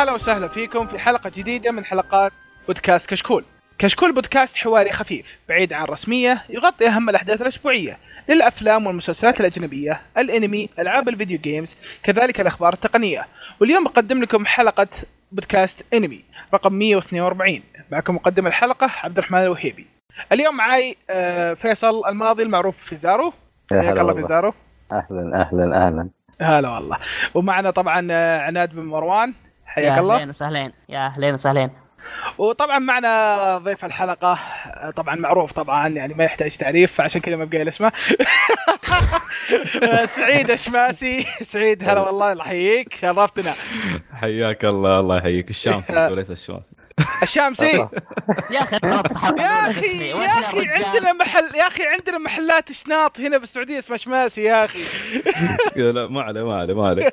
هلا وسهلا فيكم في حلقة جديدة من حلقات بودكاست كشكول. كشكول بودكاست حواري خفيف بعيد عن الرسمية يغطي أهم الأحداث الأسبوعية للأفلام والمسلسلات الأجنبية، الأنمي، ألعاب ال video games، كذلك الأخبار التقنية. واليوم بقدم لكم حلقة بودكاست أنمي رقم 142 معكم مقدم الحلقة عبد الرحمن الوهيبي. اليوم معي آه، فيصل الماضي المعروف في زارو. يا حياك الله في. زارو. أهلا أهلا أهلا هلا والله. ومعنا طبعا آه، عناد بن مروان. حياك يا الله. أهلين وسهلين. يا أهلين وسهلين. وطبعا معنا ضيف الحلقة طبعا معروف طبعا يعني ما يحتاج تعريف فعشان كذا ما بقى اسمه سعيد الشماسي سعيد هلا والله الله يحييك. شرفتنا حياك الله الله يحييك. الشمس وليس الشمس. الشامسي يا أخي الحلقة يا أخي يا أخي. عندنا محل يا أخي عندنا محلات شناط هنا بالسعودية اسمها شماسي يا أخي. لا ما عليه ما عليه ما عليه.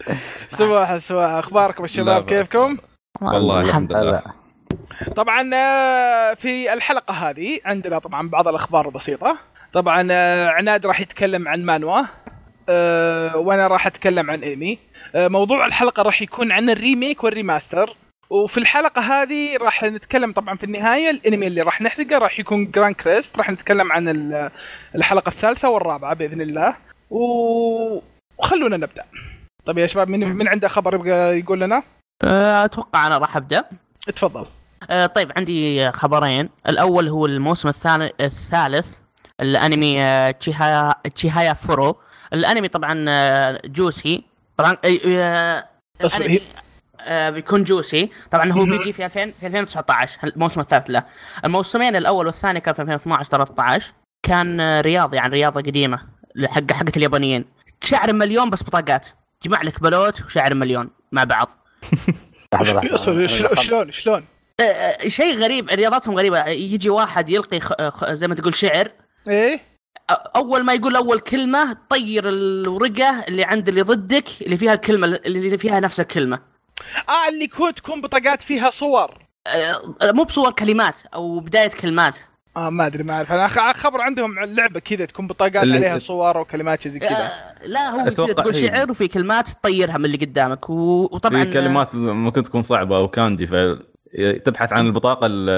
صباح صباح أخباركم الشباب. كيفكم؟ والله الحمد لله. طبعا آه، في الحلقة هذه عندنا طبعا بعض الأخبار البسيطة. طبعا آه، عناد راح يتكلم عن مانوا آه، وأنا راح أتكلم عن إيمي. آه، موضوع الحلقة راح يكون عن ال remake وال remaster. وفي الحلقة هذه راح نتكلم طبعا في النهاية الأنمي اللي راح نحرقه راح يكون Grancrest راح نتكلم عن ال- الحلقة الثالثة والرابعة بإذن الله. و... وخلونا نبدأ. طيب يا شباب من من عنده خبر يبغى يقول لنا؟ أه، أتوقع أنا راح أبدأ. اتفضل أه، طيب عندي خبرين. الأول هو الموسم الثاني الثالث الأنمي أه، تشيهايا تشيهايا فورو. الأنمي طبعا أه، جوسي. طبعا أه، أه، هي آه، بيكون جوسي. طبعا هو. بيجي في 2000 في 2019 الموسم الثالث له. الموسمين الأول والثاني كان في 2012 13 كان رياضي عن رياضة قديمة حق حقت اليابانيين. شعر مليون بس بطاقات. جمع لك بلوت وشعر مليون مع بعض. شلون شلون شلون؟ آه، آه، شيء غريب رياضتهم غريبة. يجي واحد يلقي خ... خ... زي ما تقول شعر. إيه؟ أول ما يقول أول كلمة تطير الورقة اللي عند اللي ضدك اللي فيها الكلمة اللي فيها نفس الكلمة. آه اللي كون تكون بطاقات فيها صور. آه، مو بصور كلمات أو بداية كلمات. آه ما أدري ما أعرف. أنا خ- خبر عندهم عن لعبة كذا تكون بطاقات اللي- عليها صور وكلمات زي كذا. آه، لا هو كذا تقول هي. شعر وفي كلمات تطيرها من اللي قدامك و... وطبعا في كلمات ممكن تكون صعبة أو كانجي فتبحث عن البطاقة ال-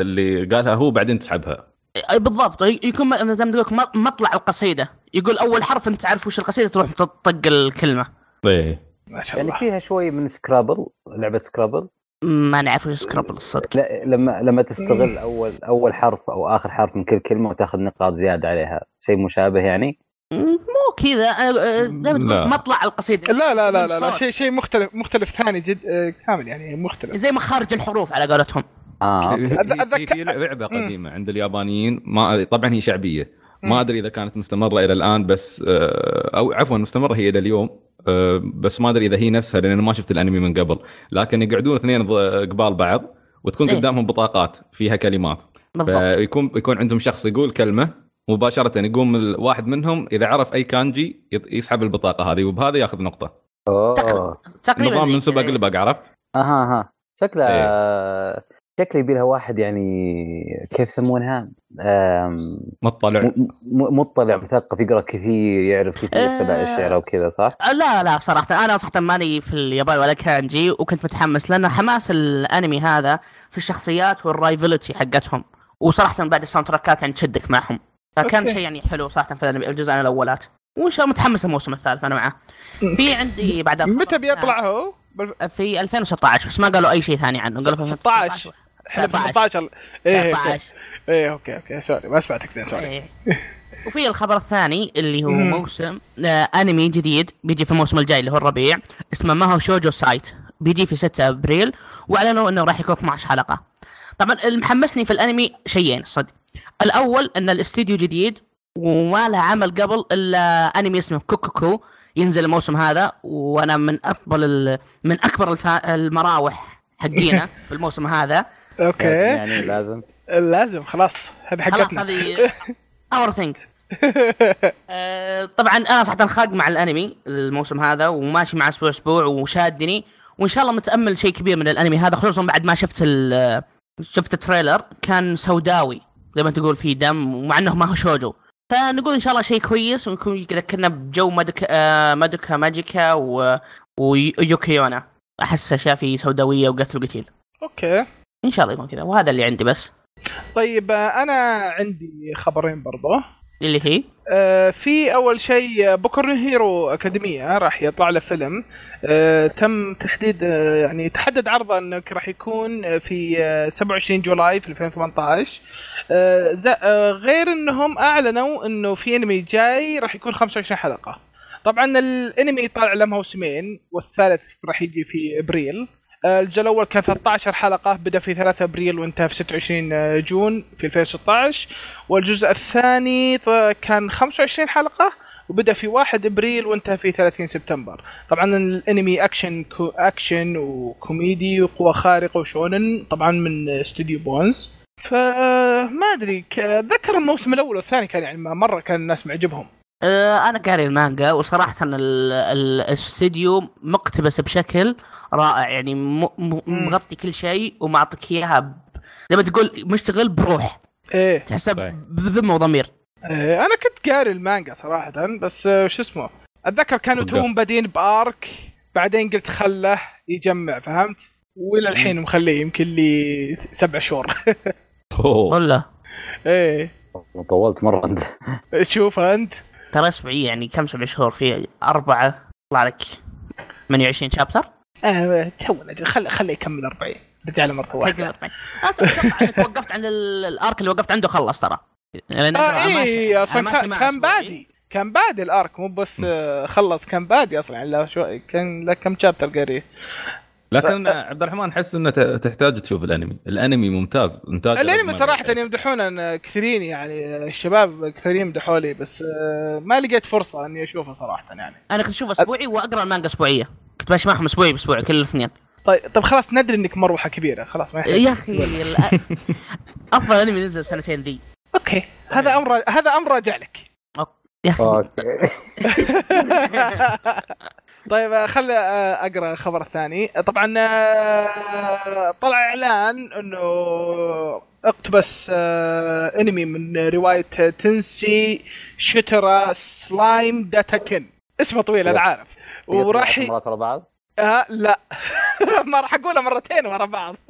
اللي قالها هو بعدين تسحبها. آه، بالضبط. يكون زي ما تقول لك مطلع القصيدة. يقول أول حرف أنت تعرف وش القصيدة تروح تطق الكلمة. إيه. ما شاء يعني الله. فيها شوي من Scrabble لعبة Scrabble ما نعرف وش Scrabble الصدق لا لما لما تستغل أول أول حرف أو آخر حرف من كل كلمة وتأخذ نقاط زيادة عليها شيء مشابه يعني مو كذا تقول لا. مطلع القصيدة لا لا لا لا, لا. شيء شيء مختلف مختلف ثاني جد آه كامل يعني مختلف زي مخارج الحروف على قولتهم آه أتذكر- في لعبة. قديمة عند اليابانيين ما طبعا هي شعبية. ما أدري إذا كانت مستمرة إلى الآن بس آه، أو عفوا مستمرة هي إلى اليوم آه، بس ما أدري إذا هي نفسها لأن أنا ما شفت الأنمي من قبل لكن يقعدون اثنين ض- قبال بعض وتكون إيه. قدامهم بطاقات فيها كلمات بالضبط فيكون يكون عندهم شخص يقول كلمة مباشرة يقوم الواحد منهم إذا عرف أي كانجي يسحب البطاقة هذه وبهذا يأخذ نقطة أوه تقريبا نظام من سبق. لبق عرفت؟ أها أها شكله إيه. شكله يبي لها واحد يعني كيف يسمونها؟ مطلع مطلع مثقف يقرأ كثير يعرف كثير آه. يتبع الشعر وكذا صح؟ آه، لا لا صراحة أنا صراحة ماني في اليابان ولا كانجي وكنت متحمس لأن حماس الأنمي هذا في الشخصيات وال rivalry حقتهم وصراحة بعد ال soundtrack ات يعني تشدك معهم فكان. شيء يعني حلو صراحة في الجزء الأولات وإن شاء الله متحمس الموسم الثالث أنا معه في عندي بعد متى بيطلع هو؟ في 2016 بس ما قالوا أي شيء ثاني عنه قالوا في 16 إحنا ب 17. 16 إيه 17 إيه okay okay sorry ما سمعتك زين sorry إيه. وفي الخبر الثاني اللي هو مم. موسم آه أنمي جديد بيجي في الموسم الجاي اللي هو الربيع اسمه Mahou Shoujo Site بيجي في 6 أبريل وأعلنوا إنه راح يكون 12 حلقة طبعا اللي محمسني في الأنمي شيئين صدق الأول إن الاستديو جديد وما له عمل قبل إلا أنمي اسمه كوكوكو ينزل الموسم هذا وأنا من ال... من أكبر. المراوح حقينا في الموسم هذا لازم okay يعني لازم. لازم خلاص. هذه خلاص حقتنا هذه our thing طبعا أنا صراحة خاق مع الأنمي الموسم هذا وماشي مع أسبوع أسبوع وشادني وإن شاء الله متأمل شيء كبير من الأنمي هذا خصوصا بعد ما شفت ال- شفت ال trailer كان سوداوي زي ما تقول فيه دم ومع إنه mahou shoujo. فنقول إن شاء الله شيء كويس ويكون يذكرنا بجو Madoka آه، Madoka Magica و... و Yuki Yuna. أحس أشياء فيه سوداوية وقتل وقتيل okay. إن شاء الله يكون كذا وهذا اللي عندي بس. طيب آه، أنا عندي خبرين برضه اللي هي؟ آه، في أول شيء Boku Hero Academia راح يطلع له فيلم. آه، تم تحديد آه، يعني تحدد عرضه انه راح يكون في آه، 27 July في 2018 آه، ز- آه، غير إنهم أعلنوا إنه في أنمي جاي راح يكون 25 حلقة. طبعا الأنمي طالع له موسمين والثالث راح يجي في أبريل. آه، الجزء الأول كان 13 حلقة بدأ في 3 أبريل وانتهى في 26 June في 2016 والجزء الثاني كان 25 حلقة وبدأ في 1 أبريل وانتهى في 30 سبتمبر. طبعا الأنمي أكشن كو أكشن وكوميدي وقوة خارقة و shounen طبعا من استوديو Bones. فما أدري أتذكر الموسم الأول والثاني كان يعني مرة كان الناس معجبهم. آه، أنا قاري المانجا وصراحه ال- ال- الاستديو مقتبس بشكل رائع يعني. مغطي كل شيء ومعطيك إياها ب- زي ما تقول مشتغل بروح إيه تحسب. بذمة وضمير إيه، أنا كنت قاري المانجا صراحة بس آه، شو اسمه أتذكر كانوا. توهم بادين بارك بعدين قلت خله يجمع فهمت وإلى الحين مخليه يمكن لي سبع شهور. ولا إيه. إيه طولت مرة أنت تشوف أنت ترى اسبوعي يعني كم سبع شهور في أربعة يطلع لك 28 chapter آه تو خلي خليه يكمل 40 رجع له واحدة. أتوقع انك وقفت عند ال- ال arc اللي وقفت عنده خلص ترى. آه إيه أنا أصلا كان. بادي. كان بادي ال arc مو بس آه خلص كان بادي أصلا. يعني لا شو كان له كم chapter قاريه لكن عبد الرحمن احس إنه ت- تحتاج تشوف الأنمي، الأنمي ممتاز إنتاج الأنمي صراحة يمدحون أن كثيرين يعني الشباب كثيرين يمدحوا لي بس آه ما لقيت فرصة إني أشوفه صراحة يعني. أنا كنت أشوف أسبوعي وأقرأ المانجا أسبوعية. كنت ماشي معهم أسبوعي باسبوعي كل الاثنين. طيب طب خلاص ندري إنك مروحة كبيرة. خلاص ما يحتاج. يا أخي أفضل أنمي نزل السنتين ذي. okay. هذا أمر هذا أمر راجع لك. يا أخي. okay. طيب آه، خل آه، أقرأ الخبر الثاني. طبعا آه، طلع إعلان إنه اقتبس انمي من رواية Tensei Shitara Slime Datta Ken اسمه طويل أنا عارف. وراح مرات ورا بعض؟ آه لا. ما راح أقولها مرتين ورا بعض.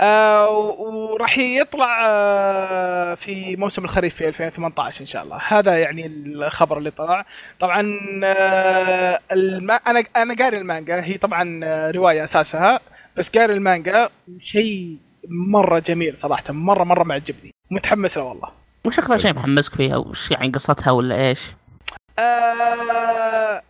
وراح يطلع آه في موسم الخريف في 2018 إن شاء الله. هذا يعني الخبر اللي طلع. طبعا آه الما أنا أنا قاري المانجا. هي طبعا آه، رواية أساسها. بس قاري المانجا شيء مرة جميل صراحة. مرة مرة معجبني. متحمس له والله. وش أكثر شيء محمسك فيها وش يعني قصتها ولا إيش؟ آه،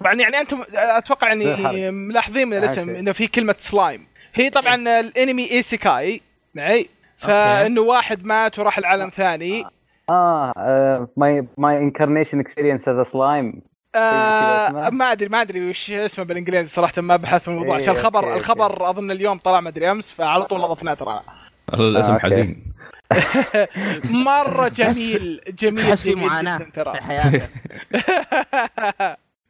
طبعا يعني أنتم أتوقع إني. ملاحظين من الاسم. إنه في كلمة سلايم. هي طبعا الانمي isekai معي؟ فإنه واحد مات وراح العالم ثاني. آه my my incarnation experience as slime آه؟ ما أدري ما أدري وش اسمه بالإنجليزي صراحة ما بحثت في الموضوع. إيه، عشان الخبر okay، okay. الخبر أظن اليوم طلع ما أدري أمس فعلى طول أضفناه ترى. الاسم آه،. حزين. مرة جميل جميل تحس في معاناة في حياتك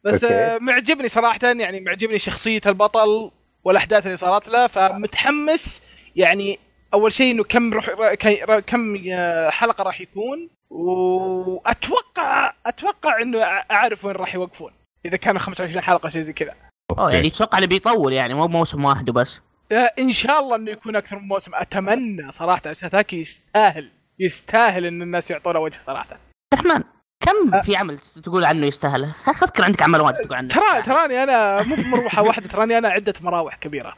بس. آه، معجبني صراحة يعني معجبني شخصية البطل. والأحداث اللي صارت له فمتحمس. يعني أول شيء إنه كم كي- كم آه، حلقة راح يكون. وأتوقع أتوقع إنه أعرف وين راح يوقفون. إذا كانوا 25 حلقة شيء زي كذا. أوه يعني تتوقع انه بيطول يعني مو موسم واحد وبس. آه، إن شاء الله إنه يكون أكثر من موسم. أتمنى صراحة عشان ذاك يستاهل. يستاهل إن الناس يعطونه وجه صراحة. عبد كم في عمل تقول عنه يستاهل؟ أذكر عندك عمل واجد تقول عنه ترى تراني أنا مو بمروحه واحدة تراني أنا عدة مراوح كبيرة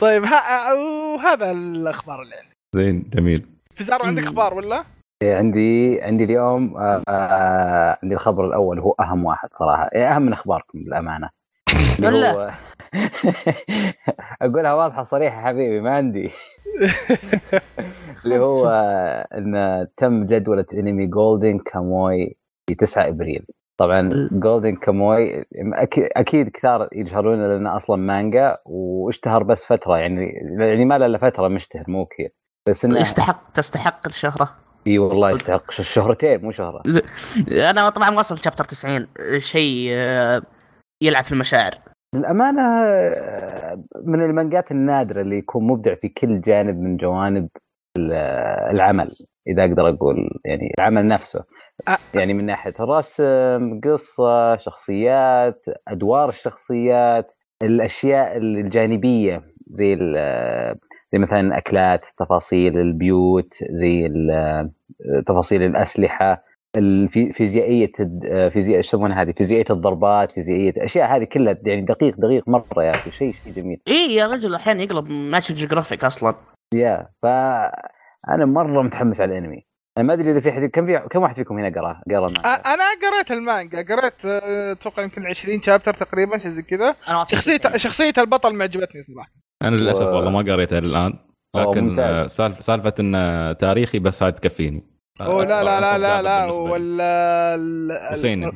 طيب ها وهذا الأخبار اللي عندي زين جميل فيزارو عندك. أخبار ولا؟ إيه، عندي عندي اليوم عندي الخبر الأول هو أهم واحد صراحة إيه، أهم من أخباركم للأمانة اللي ولا. هو اقولها واضحة صريحة حبيبي ما عندي. اللي هو إن تم جدوله انمي Golden Kamuy في 9 إبريل. طبعا Golden Kamuy أكيد, أكيد كثار يجهلون لأنه أصلا مانجا واشتهر بس فترة يعني يعني ما له إلا فترة مشتهر مو كثير. بس إنه يستحق تستحق الشهرة. إي والله يستحق شهرتين مو شهرة. أنا طبعا واصل شابتر 90 شيء آه، يلعب في المشاعر. للأمانة آه، من المانجات النادرة اللي يكون مبدع في كل جانب من جوانب ال- العمل إذا أقدر أقول يعني العمل نفسه. يعني من ناحية الرسم قصة شخصيات أدوار الشخصيات الأشياء الجانبية زي زي مثلا أكلات تفاصيل البيوت زي تفاصيل الأسلحة فيزيائية الد- فيزياء إيش يسمونها هذه؟ فيزيائية الضربات فيزيائية الاشياء هذه كلها يعني دقيق دقيق مرة يا أخي شيء شيء جميل. إيه يا رجل أحيانا يقلب Nat Geographic أصلا. يا فأنا مرة متحمس على الأنمي. أنا ما أدري إذا في حد كم في كم واحد فيكم هنا قرأ قرأ؟ أنا قريت المانجا قريت آه، أتوقع يمكن 20 chapter تقريبا شيء زي كذا. أنا شخصية. شخصية البطل ما عجبتني صراحة. أنا للأسف والله ما قريتها الآن. لكن ممتاز. آه، سالفة سالفه انه تاريخي بس هاي تكفيني. اوه لا لا لا لا لا. ولا حسيني.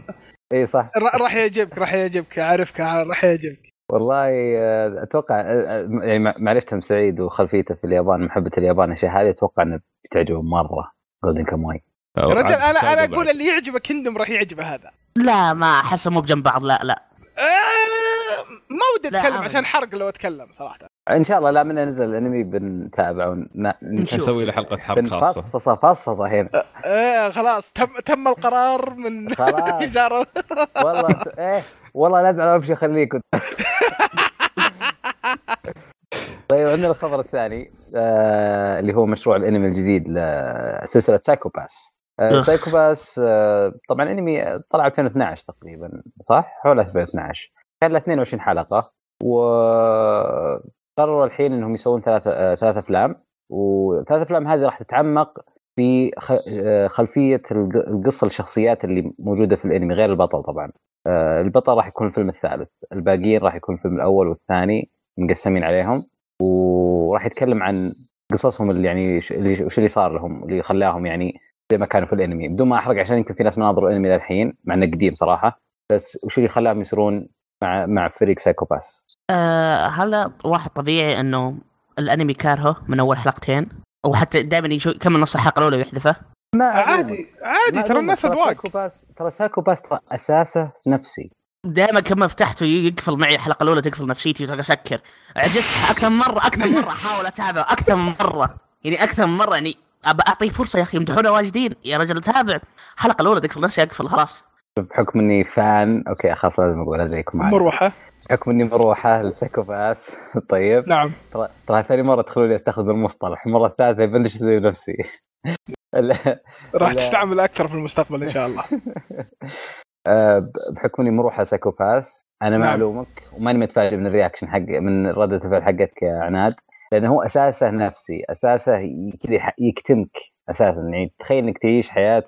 اي صح. را- راح يعجبك راح يعجبك أعرفك راح يعجبك. والله آه، أتوقع آه، آه، يعني مع- معرفتهم سعيد وخلفيته في اليابان محبة اليابان الاشياء هذه أتوقع إنه بتعجبه مرة جولدن كاموي رجل أنا أنا أقول. اللي يعجبه كندم راح يعجبه هذا. لا ما احس مو بجنب بعض لا لا. ما ودي لا، أتكلم. عشان حرق لو أتكلم صراحة إن شاء الله لا من نزل الأنمي بنتابعه ون- نشوف. نسوي له حلقة حرق خاصة بنفصفصه فصفصة هنا إيه خلاص تم تم القرار من خلاص. وزاره والله إيه والله لا ازعل امشي خليكم طيب عندنا الخبر الثاني آه اللي هو مشروع الأنمي الجديد لسلسلة Psycho-Pass آه. Psycho-Pass آه طبعا أنمي طلع 2012 تقريبا صح؟ حول 2012 كان له 22 حلقة وقرروا الحين إنهم يسوون ثلاث ثلاث أفلام وثلاث أفلام هذه راح تتعمق في خلفية الق- القصة الشخصيات اللي موجودة في الأنمي غير البطل طبعا. آه، البطل راح يكون الفيلم الثالث الباقيين راح يكون الفيلم الأول والثاني مقسمين عليهم وراح يتكلم عن قصصهم اللي يعني وش اللي صار لهم اللي خلاهم يعني زي ما كانوا في الأنمي. بدون ما أحرق عشان يمكن في ناس ما ناظروا الأنمي للحين مع إنه قديم صراحة بس وش اللي خلاهم يصيرون مع مع فريق Psycho-Pass آه هلا واحد طبيعي إنه الأنمي كارهه من أول حلقتين أو حتى دائما يكمل نص الحلقة الأولى ويحذفه ما عادي عادي ترى الناس Psycho-Pass ترى Psycho-Pass ترى أساسه نفسي. دائما كل ما فتحته يقفل معي الحلقة الأولى تقفل نفسيتي أسكر. عجزت أكثر من مرة أكثر من مرة أحاول أتابعه أكثر من مرة. يعني أكثر من مرة يعني أبى أعطيه فرصة يا أخي يمدحونه واجدين. يا رجل تابع. الحلقة الأولى تقفل نفسي أقفل خلاص. بحكم إني fan okay خلاص لازم اقولها زيكم معي. مروحة. بحكم إني مروحة ل Psycho-Pass طيب. نعم. ترى ثاني مرة تخلوني أستخدم المصطلح. المرة الثالثة إيش أسوي بنفسي ال- راح. تستعمل أكثر في المستقبل إن شاء الله. آه، بحكم إني مروحة Psycho-Pass أنا نعم. معلومك وماني متفاجئ من ال reaction حق من ردة الفعل حقتك يا عناد. لأنه هو أساسه نفسي أساسه كذا يكتمك أساسا. يعني تخيل إنك تعيش حياة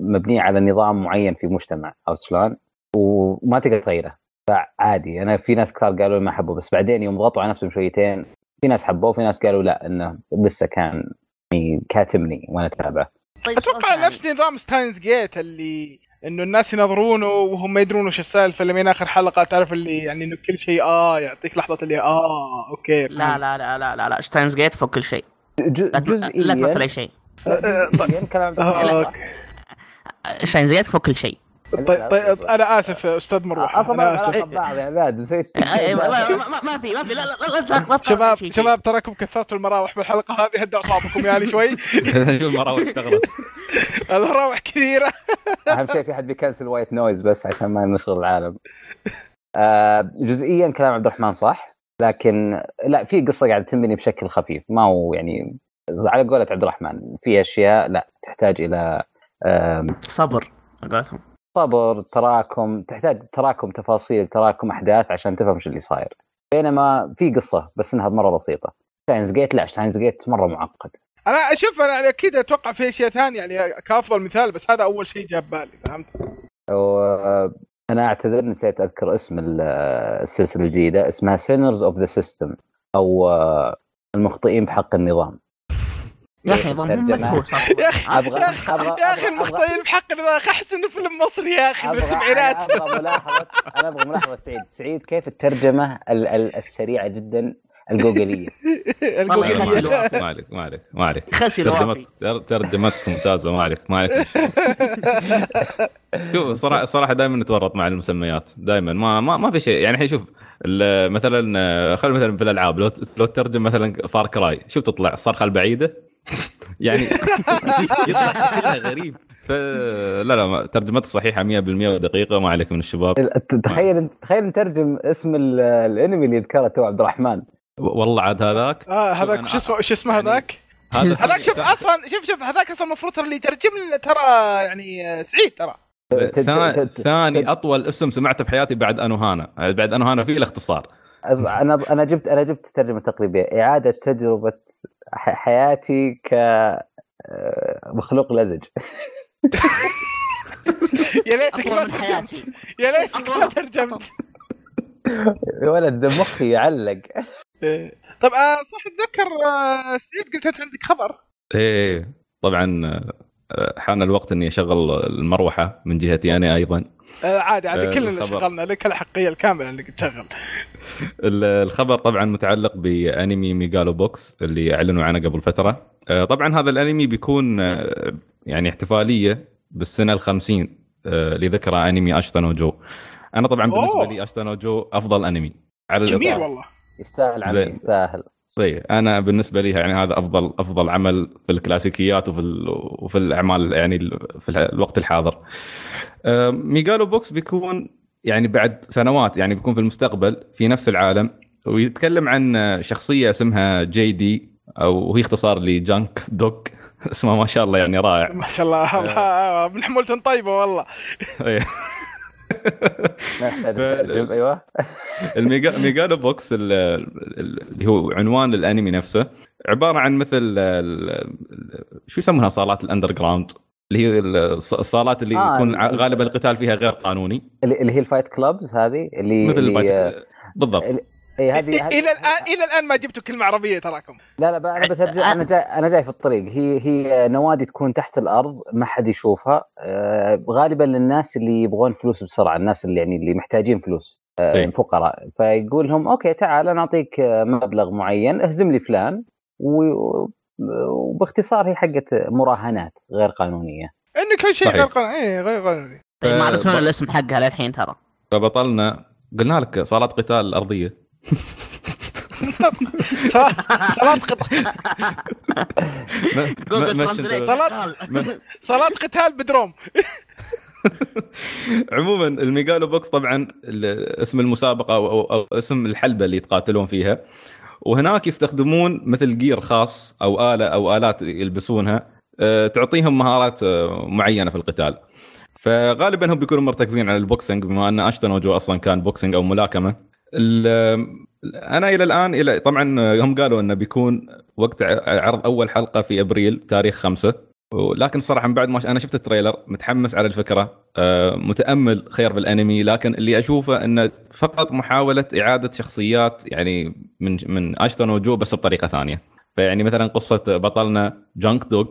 مبنيه على نظام معين في مجتمع أو شلون وما تقدر تغيره فعادي أنا في ناس كثار قالوا ما حبوا بس بعدين يوم ضغطوا على نفسهم شويتين في ناس حبوه وفي ناس قالوا لا انه لسه كان يعني كاتمني وأنا اتابعه طيب أتوقع. نفس نظام Steins Gate اللي انه الناس ينظرونه وهم ما يدرون وش السالفه لمين اخر حلقه تعرف اللي يعني انه كل شيء آه يعطيك لحظه اللي آه okay لا لا لا لا لا لا Steins Gate فوق كل شيء ج- لا تمثل جزئيا اي شيء كلام آه، صح. Steins Gate فوق كل شيء طيب طيب أنا اسف أستاذ مروحه أصلا ما أنا اسف أي- ما ما- ما- ما في ما في لا لا لا شباب شباب تراكم كثرتوا المراوح بالحلقة هذه هدوا اعصابكم يعني شوي شوف المراوح اشتغلت المراوح كثيره اهم شيء في حد بي cancel white noise بس عشان ما نشغل العالم آه جزئيا كلام عبد الرحمن صح لكن لا في قصه قاعدة تنبني بشكل خفيف ما هو يعني على قولة عبد الرحمن في أشياء لا تحتاج إلى صبر صبر تراكم تحتاج تراكم تفاصيل تراكم أحداث عشان تفهم إيش اللي صاير. بينما في قصة بس إنها مرة بسيطة. Steins Gate لا Steins Gate مرة معقد. أنا أشوف أنا أكيد أتوقع في أشياء ثانية يعني كأفضل مثال بس هذا أول شيء جاب بالي فهمت؟ و- أنا أعتذر نسيت أذكر اسم ال- السلسلة الجديدة اسمها Sinners of the System أو آه، المخطئين بحق النظام. يا أخي أصلاً. يا أخي يا أخي المخطئين بحق ذا أحس إنه فيلم مصري يا أخي بالسبعينات أنا أبغى ملاحظة أنا أبغى ملاحظة سعيد. سعيد كيف الترجمة ال- ال- السريعة جدا الجوجلية؟ والله الجوجل. يخسي الوافي. ما عليك ما عليك ما عليك. خسي تر- ترجمتك ممتازة ما عليك ما عليك. شوف الصراحه الصراحه دائما نتورط مع المسميات دائما ما ما ما في شيء. يعني الحين شوف ال- مثلا خلينا مثلا في الألعاب لو لو تترجم مثلا Far Cry شو تطلع الصرخة البعيدة؟ يعني يطلع شكلها غريب. ف لا لا ترجمته صحيحة 100% ودقيقة ما عليك من الشباب. تخيل تخيل نترجم اسم ال- الانمي اللي ذكره تو عبد الرحمن. والله عاد هذاك. آه شوف هذاك شو اسمه شو اسمه يعني- هذاك؟ هذا هذاك شوف أصلا شوف شوف هذاك أصلا المفروض ترى اللي يترجم لنا ترى يعني سعيد ترى. ثاني, أطول اسم سمعته في حياتي بعد أنوهانا. بعد أنوهانا فيه الاختصار. أنا أنا جبت أنا جبت ترجمة تقريبيه إعادة تجربة حياتي ك آه، مخلوق لزج. يا ليتك ما ترجمت. يا ليتك ما. ترجمت. يا ولد مخي يعلق. إيه. طب آه صح اتذكر آه سعيد قلت انت عندك خبر؟ إيه. طبعا آه، حان الوقت إني أشغل المروحة من جهتي أنا أيضا. عادي عادي آه، كلنا الخبر. شغلنا لك الحقيه الكاملة إنك تشغل ال- الخبر طبعا متعلق بأنمي Megalo Box اللي أعلنوا عنه قبل فترة آه، طبعا هذا الأنمي بيكون آه، يعني احتفالية بالسنة ال50 لذكرى أنمي أشتا نو جو أنا طبعا بالنسبة. لي أشتا نو جو أفضل أنمي على جميل الإطلاق. والله يستاهل عمي. يستاهل صحيح. أنا بالنسبة لي يعني هذا أفضل أفضل عمل في الكلاسيكيات وفي ال- وفي الأعمال يعني في ال- الوقت الحاضر. Megalo Box بيكون يعني بعد سنوات يعني بيكون في المستقبل في نفس العالم ويتكلم عن شخصية اسمها JD أو هي اختصار ل Junk Dog. اسمه ما شاء الله يعني رائع. ما شاء الله. الله من حمولة طيبة والله. أيوه. الميجا Megalo Box ال- ال- اللي هو عنوان الانمي نفسه عبارة عن مثل شو يسمونها صالات ال underground اللي هي الص- الصالات اللي آه، يكون غالبا القتال فيها غير قانوني. اللي هي ال fight clubs هذه اللي مثل اللي بالضبط. اي هذه هذه- إلى الان إلى الآن ما جبتوا كلمة عربية تراكم. لا لا أنا بترجم أنا جاي أنا جاي في الطريق. هي هي نوادي تكون تحت الأرض ما حد يشوفها. آه، غالبا للناس اللي يبغون فلوس بسرعة الناس اللي يعني اللي محتاجين فلوس آه، طيب. الفقراء فيقول لهم okay تعال أنا أعطيك آه، مبلغ معين اهزم لي فلان. و- وباختصار هي حقت مراهنات غير قانونية. انه كل شيء صحيح. غير قانوني. إيه غير قانوني. طيب ما اعطيتونا ب- الاسم حقها للحين ترى؟ فبطلنا. قلنا لك صالات قتال أرضية. صلاة قتال شغال. صالات قتال بدروم. عموما ال Megalo Box طبعا اسم المسابقة أو, أو, أو اسم الحلبة اللي يتقاتلون فيها. وهناك يستخدمون مثل gear خاص أو آلة أو آلات يلبسونها آه، تعطيهم مهارات آه، معينة في القتال. فغالبا هم بيكونوا مرتكزين على ال boxing بما أن اشتا نو جو أصلا كان boxing أو ملاكمة. أنا إلى الآن إلى طبعا هم قالوا إنه بيكون وقت عرض أول حلقة في أبريل تاريخ خمسة. ولكن صراحة من بعد ما أنا شفت ال trailer متحمس على الفكرة آه، متأمل خير بالانمي لكن اللي أشوفه انه فقط محاولة إعادة شخصيات يعني من من أشتا نو جو بس بطريقة ثانية. فيعني مثلا قصة بطلنا Junk Dog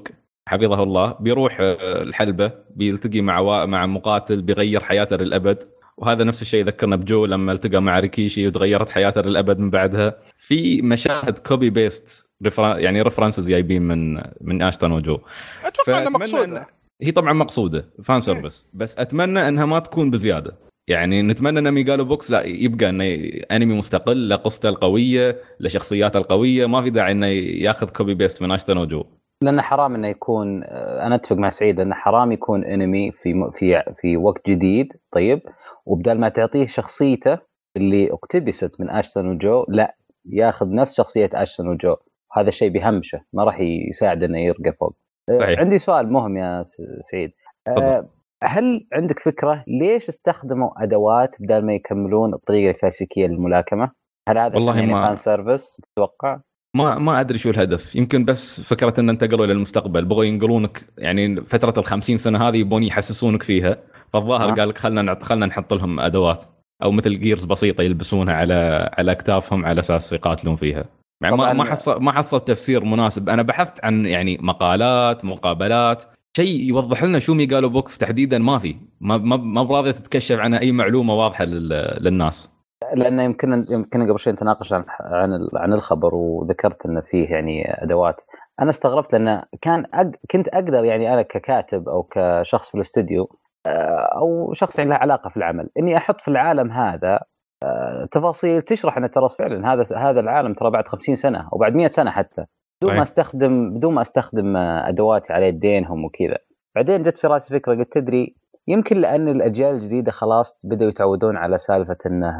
حفظه الله بيروح آه، الحلبة بيلتقي مع مع مقاتل بيغير حياته للأبد. وهذا نفس الشيء ذكرنا بجو لما التقى مع ريكيشي وتغيرت حياته للأبد من بعدها. في مشاهد copy paste يعني references جايبين من من أشتا نو جو. أتوقع إنه فأتمنى مقصود إنه- هي طبعا مقصودة fan service بس أتمنى إنها ما تكون بزيادة. يعني نتمنى إن Megalo Box لا يبقى إنه أنمي مستقل لقصته القوية لشخصياته القوية. ما في داعي إنه ياخذ copy paste من أشتا نو جو. لأنه حرام إنه يكون آه، أنا أتفق مع سعيد انه حرام يكون انمي في في في وقت جديد طيب وبدل ما تعطيه شخصيته اللي اقتبست من اشتا نو جو لا ياخذ نفس شخصية اشتا نو جو هذا الشيء بيهمشه ما راح يساعد إنه يرقى فوق آه، صحيح. عندي سؤال مهم يا سعيد آه، هل عندك فكرة ليش استخدموا أدوات بدل ما يكملون الطريقة الكلاسيكية للملاكمة؟ هل هذا والله يعني ما- fan service تتوقع؟ ما ما أدري شو الهدف. يمكن بس فكرة إن انتقلوا إلى المستقبل بغوا ينقلونك يعني فترة ال 50 سنة هذه يبون يحسسونك فيها. فالظاهر آه. قال لك خلنا خلنا نحط لهم أدوات. أو مثل gears بسيطة يلبسونها على على أكتافهم على أساس يقاتلون فيها. يعني ما. ما حصل ما حصلت تفسير مناسب. أنا بحثت عن يعني مقالات مقابلات. شيء يوضح لنا شو Megalo Box تحديدا ما في. ما ما ما راضيه تتكشف عنها أي معلومة واضحة لل- للناس. لأنه يمكن يمكن قبل شوي نتناقش عن عن عن الخبر وذكرت إنه فيه يعني أدوات أنا استغربت لأنه كان أق... كنت أقدر يعني أنا ككاتب أو كشخص في الاستوديو آه، أو شخص يعني له علاقة في العمل إني أحط في العالم هذا آه، تفاصيل تشرح إن ترى فعلا هذا هذا العالم ترى بعد 50 سنة أو بعد 100 سنة حتى بدون. ما استخدم بدون ما أستخدم آه، أدواتي على يدينهم وكذا بعدين جت في رأسي فكرة قلت تدري يمكن لأن الأجيال الجديدة خلاص بدأوا يتعودون على سالفة إنه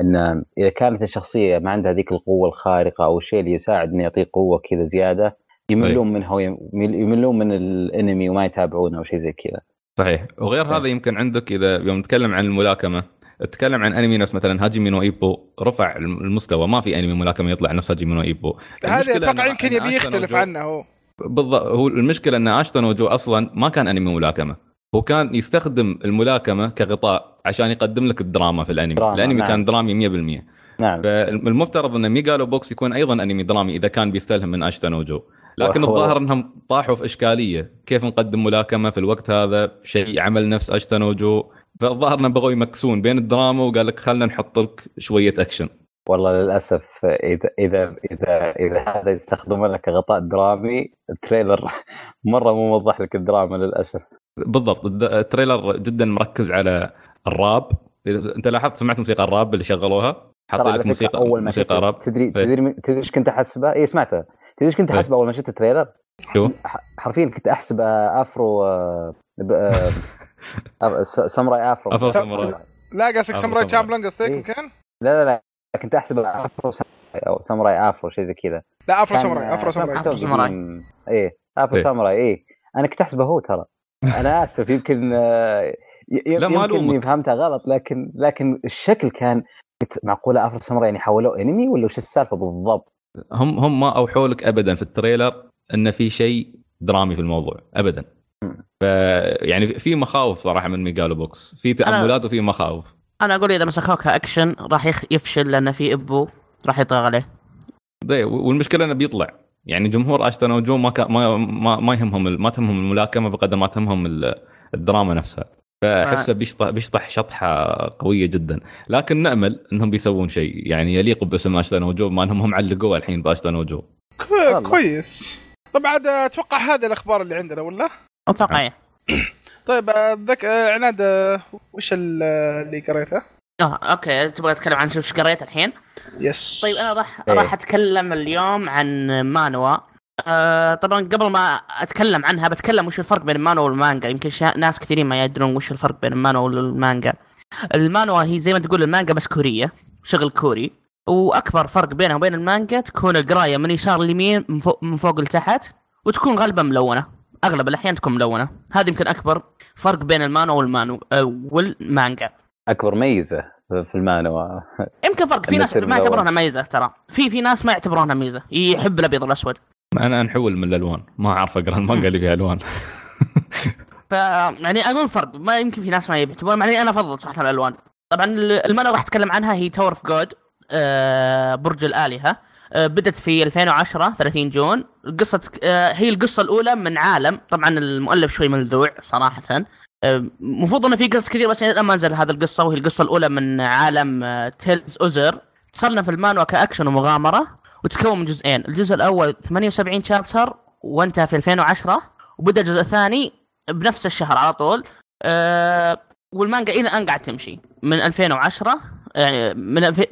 ان إذا كانت الشخصية ما عندها ذيك القوة الخارقة أو الشيء اللي يساعد انه يعطيه قوة كذا زيادة يملون منها يملون من الإنمي وما يتابعونه أو شيء زي كذا. صحيح. وغير إيه. هذا يمكن عندك إذا يوم نتكلم عن الملاكمة تتكلم عن أنمي نفس مثلا هاجيمي نو إيبو رفع المستوى ما في أنمي ملاكمة يطلع نفس هاجيمي نو إيبو. هذا أتوقع يمكن يبي يختلف وجو- عنه هو. بالضبط هو المشكلة إن أشتا نو جو أصلا ما كان أنمي ملاكمة. هو كان يستخدم الملاكمة كغطاء عشان يقدم لك الدراما في الأنمي. دراما، الأنمي نعم. كان درامي 100% نعم. فالمفترض أن Megalo Box يكون أيضا أنمي درامي إذا كان بيستلهم من اشتا نو جو لكن الظاهر إنهم طاحوا في إشكالية. كيف نقدم ملاكمة في الوقت هذا؟ شيء عمل نفس اشتا نو جو فالظاهر إنهم بغوا يمكسون بين الدراما وقال لك خلينا نحط لك شوية أكشن. والله للأسف اذا اذا اذا إذا هذا يستخدمونه كغطاء درامي ال trailer مرة مو موضح لك الدراما للأسف. بالضبط الد- ال trailer جدا مركز على الراب أنت لاحظت سمعت موسيقى الراب اللي شغلوها حاطين لك موسيقى أول ما موسيقى شفت راب تدري تدري تدري إيش كنت أحسبه؟ اي سمعته تدري إيش كنت إيه. أحسبه أول ما شفت ال trailer؟ شو ح- حرفيا كنت أحسب أفرو آه، ب- آه، آه، ساموراي أفرو أفرو ساموراي. لا قصدك ساموراي. تشامبلو قصدك إيه. يمكن؟ لا لا لا كنت أحسب أفرو ساموراي أو ساموراي أفرو شيء زي كذا لا أفرو ساموراي أفرو ساموراي أفرو ساموراي. إيه أفرو إيه. ساموراي إيه أنا كنت أحسبه هو ترى أنا آسف يمكن آه، يمكن إني. فهمتها غلط لكن لكن الشكل كان قلت معقولة افرو ساموراي يعني حولوه انمي ولا وش السالفة بالضبط؟ هم هم ما أوحوا لك ابدا في ال trailer إن في شيء درامي في الموضوع ابدا. ف يعني في مخاوف صراحة من Megalo Box في تأملات وفي مخاوف أنا أقول إذا مسكوه كاكشن راح يفشل لأن في إبو راح يطغى عليه زي والمشكلة إنه بيطلع يعني جمهور أشتون وجو ما كا ما ما, ما يهمهم ال- ما تهمهم الملاكمة بقدر ما تهمهم ال- الدراما نفسها فاحسه بيشطح بيشطح شطحة قوية جدا لكن نأمل إنهم بيسوون شيء يعني يليق باسم أشتون وجو ما إنهم هم علقوه الحين بأشتون وجو. كويس طب عاد أتوقع هذه الأخبار اللي عندنا ولا؟ أتوقع. طيب آه، ذك آه، عناد آه، وش ال- آه، اللي قريته؟ آه okay. تبغى تتكلم عن شو قريت الحين؟ yes طيب أنا راح إيه. راح أتكلم اليوم عن مانوا. آه طبعا قبل ما أتكلم عنها بتكلم وش الفرق بين المانوا والمانجا. يمكن شا... ناس كثيرين ما يدرون وش الفرق بين المانوا والمانجا. المانوا هي زي ما تقول المانجا بس كورية شغل كوري. وأكبر فرق بينها وبين المانجا تكون القراية من يسار ليمين من فوق, من فوق لتحت وتكون غالبا ملونة. أغلب الأحيان تكون ملونة. هذا يمكن أكبر فرق بين المانوا والمانو آه والمانجا. أكبر ميزة في المانوا يمكن فرق في ناس ما. يعتبرونها ميزة ترى. في في ناس ما يعتبرونها ميزة. يحب الأبيض والأسود. أنا نحول من الألوان. ما أعرف أقرأ المانجا اللي فيها ألوان. ف يعني أقول فرق. ما يمكن في ناس ما يعتبرون يعني أنا أفضل صراحة الألوان. طبعا المانو راح أتكلم عنها هي Tower of God برج الآلهة. آه، بدت في 2010 30 June. قصة آه، هي القصة الأولى من عالم. طبعا المؤلف شوي ملذوع صراحة. المفروض انه في قصص كثير بس الان ما نزل هذه القصة وهي القصة الأولى من عالم Talse Uzer تصنف المانوا كأكشن ومغامرة وتكون من جزئين. الجزء الأول 78 chapter وانتهى في 2010 وبدأ الجزء الثاني بنفس الشهر على طول. آه، والمانجا إلى الآن قاعد تمشي. من 2010 يعني من 2000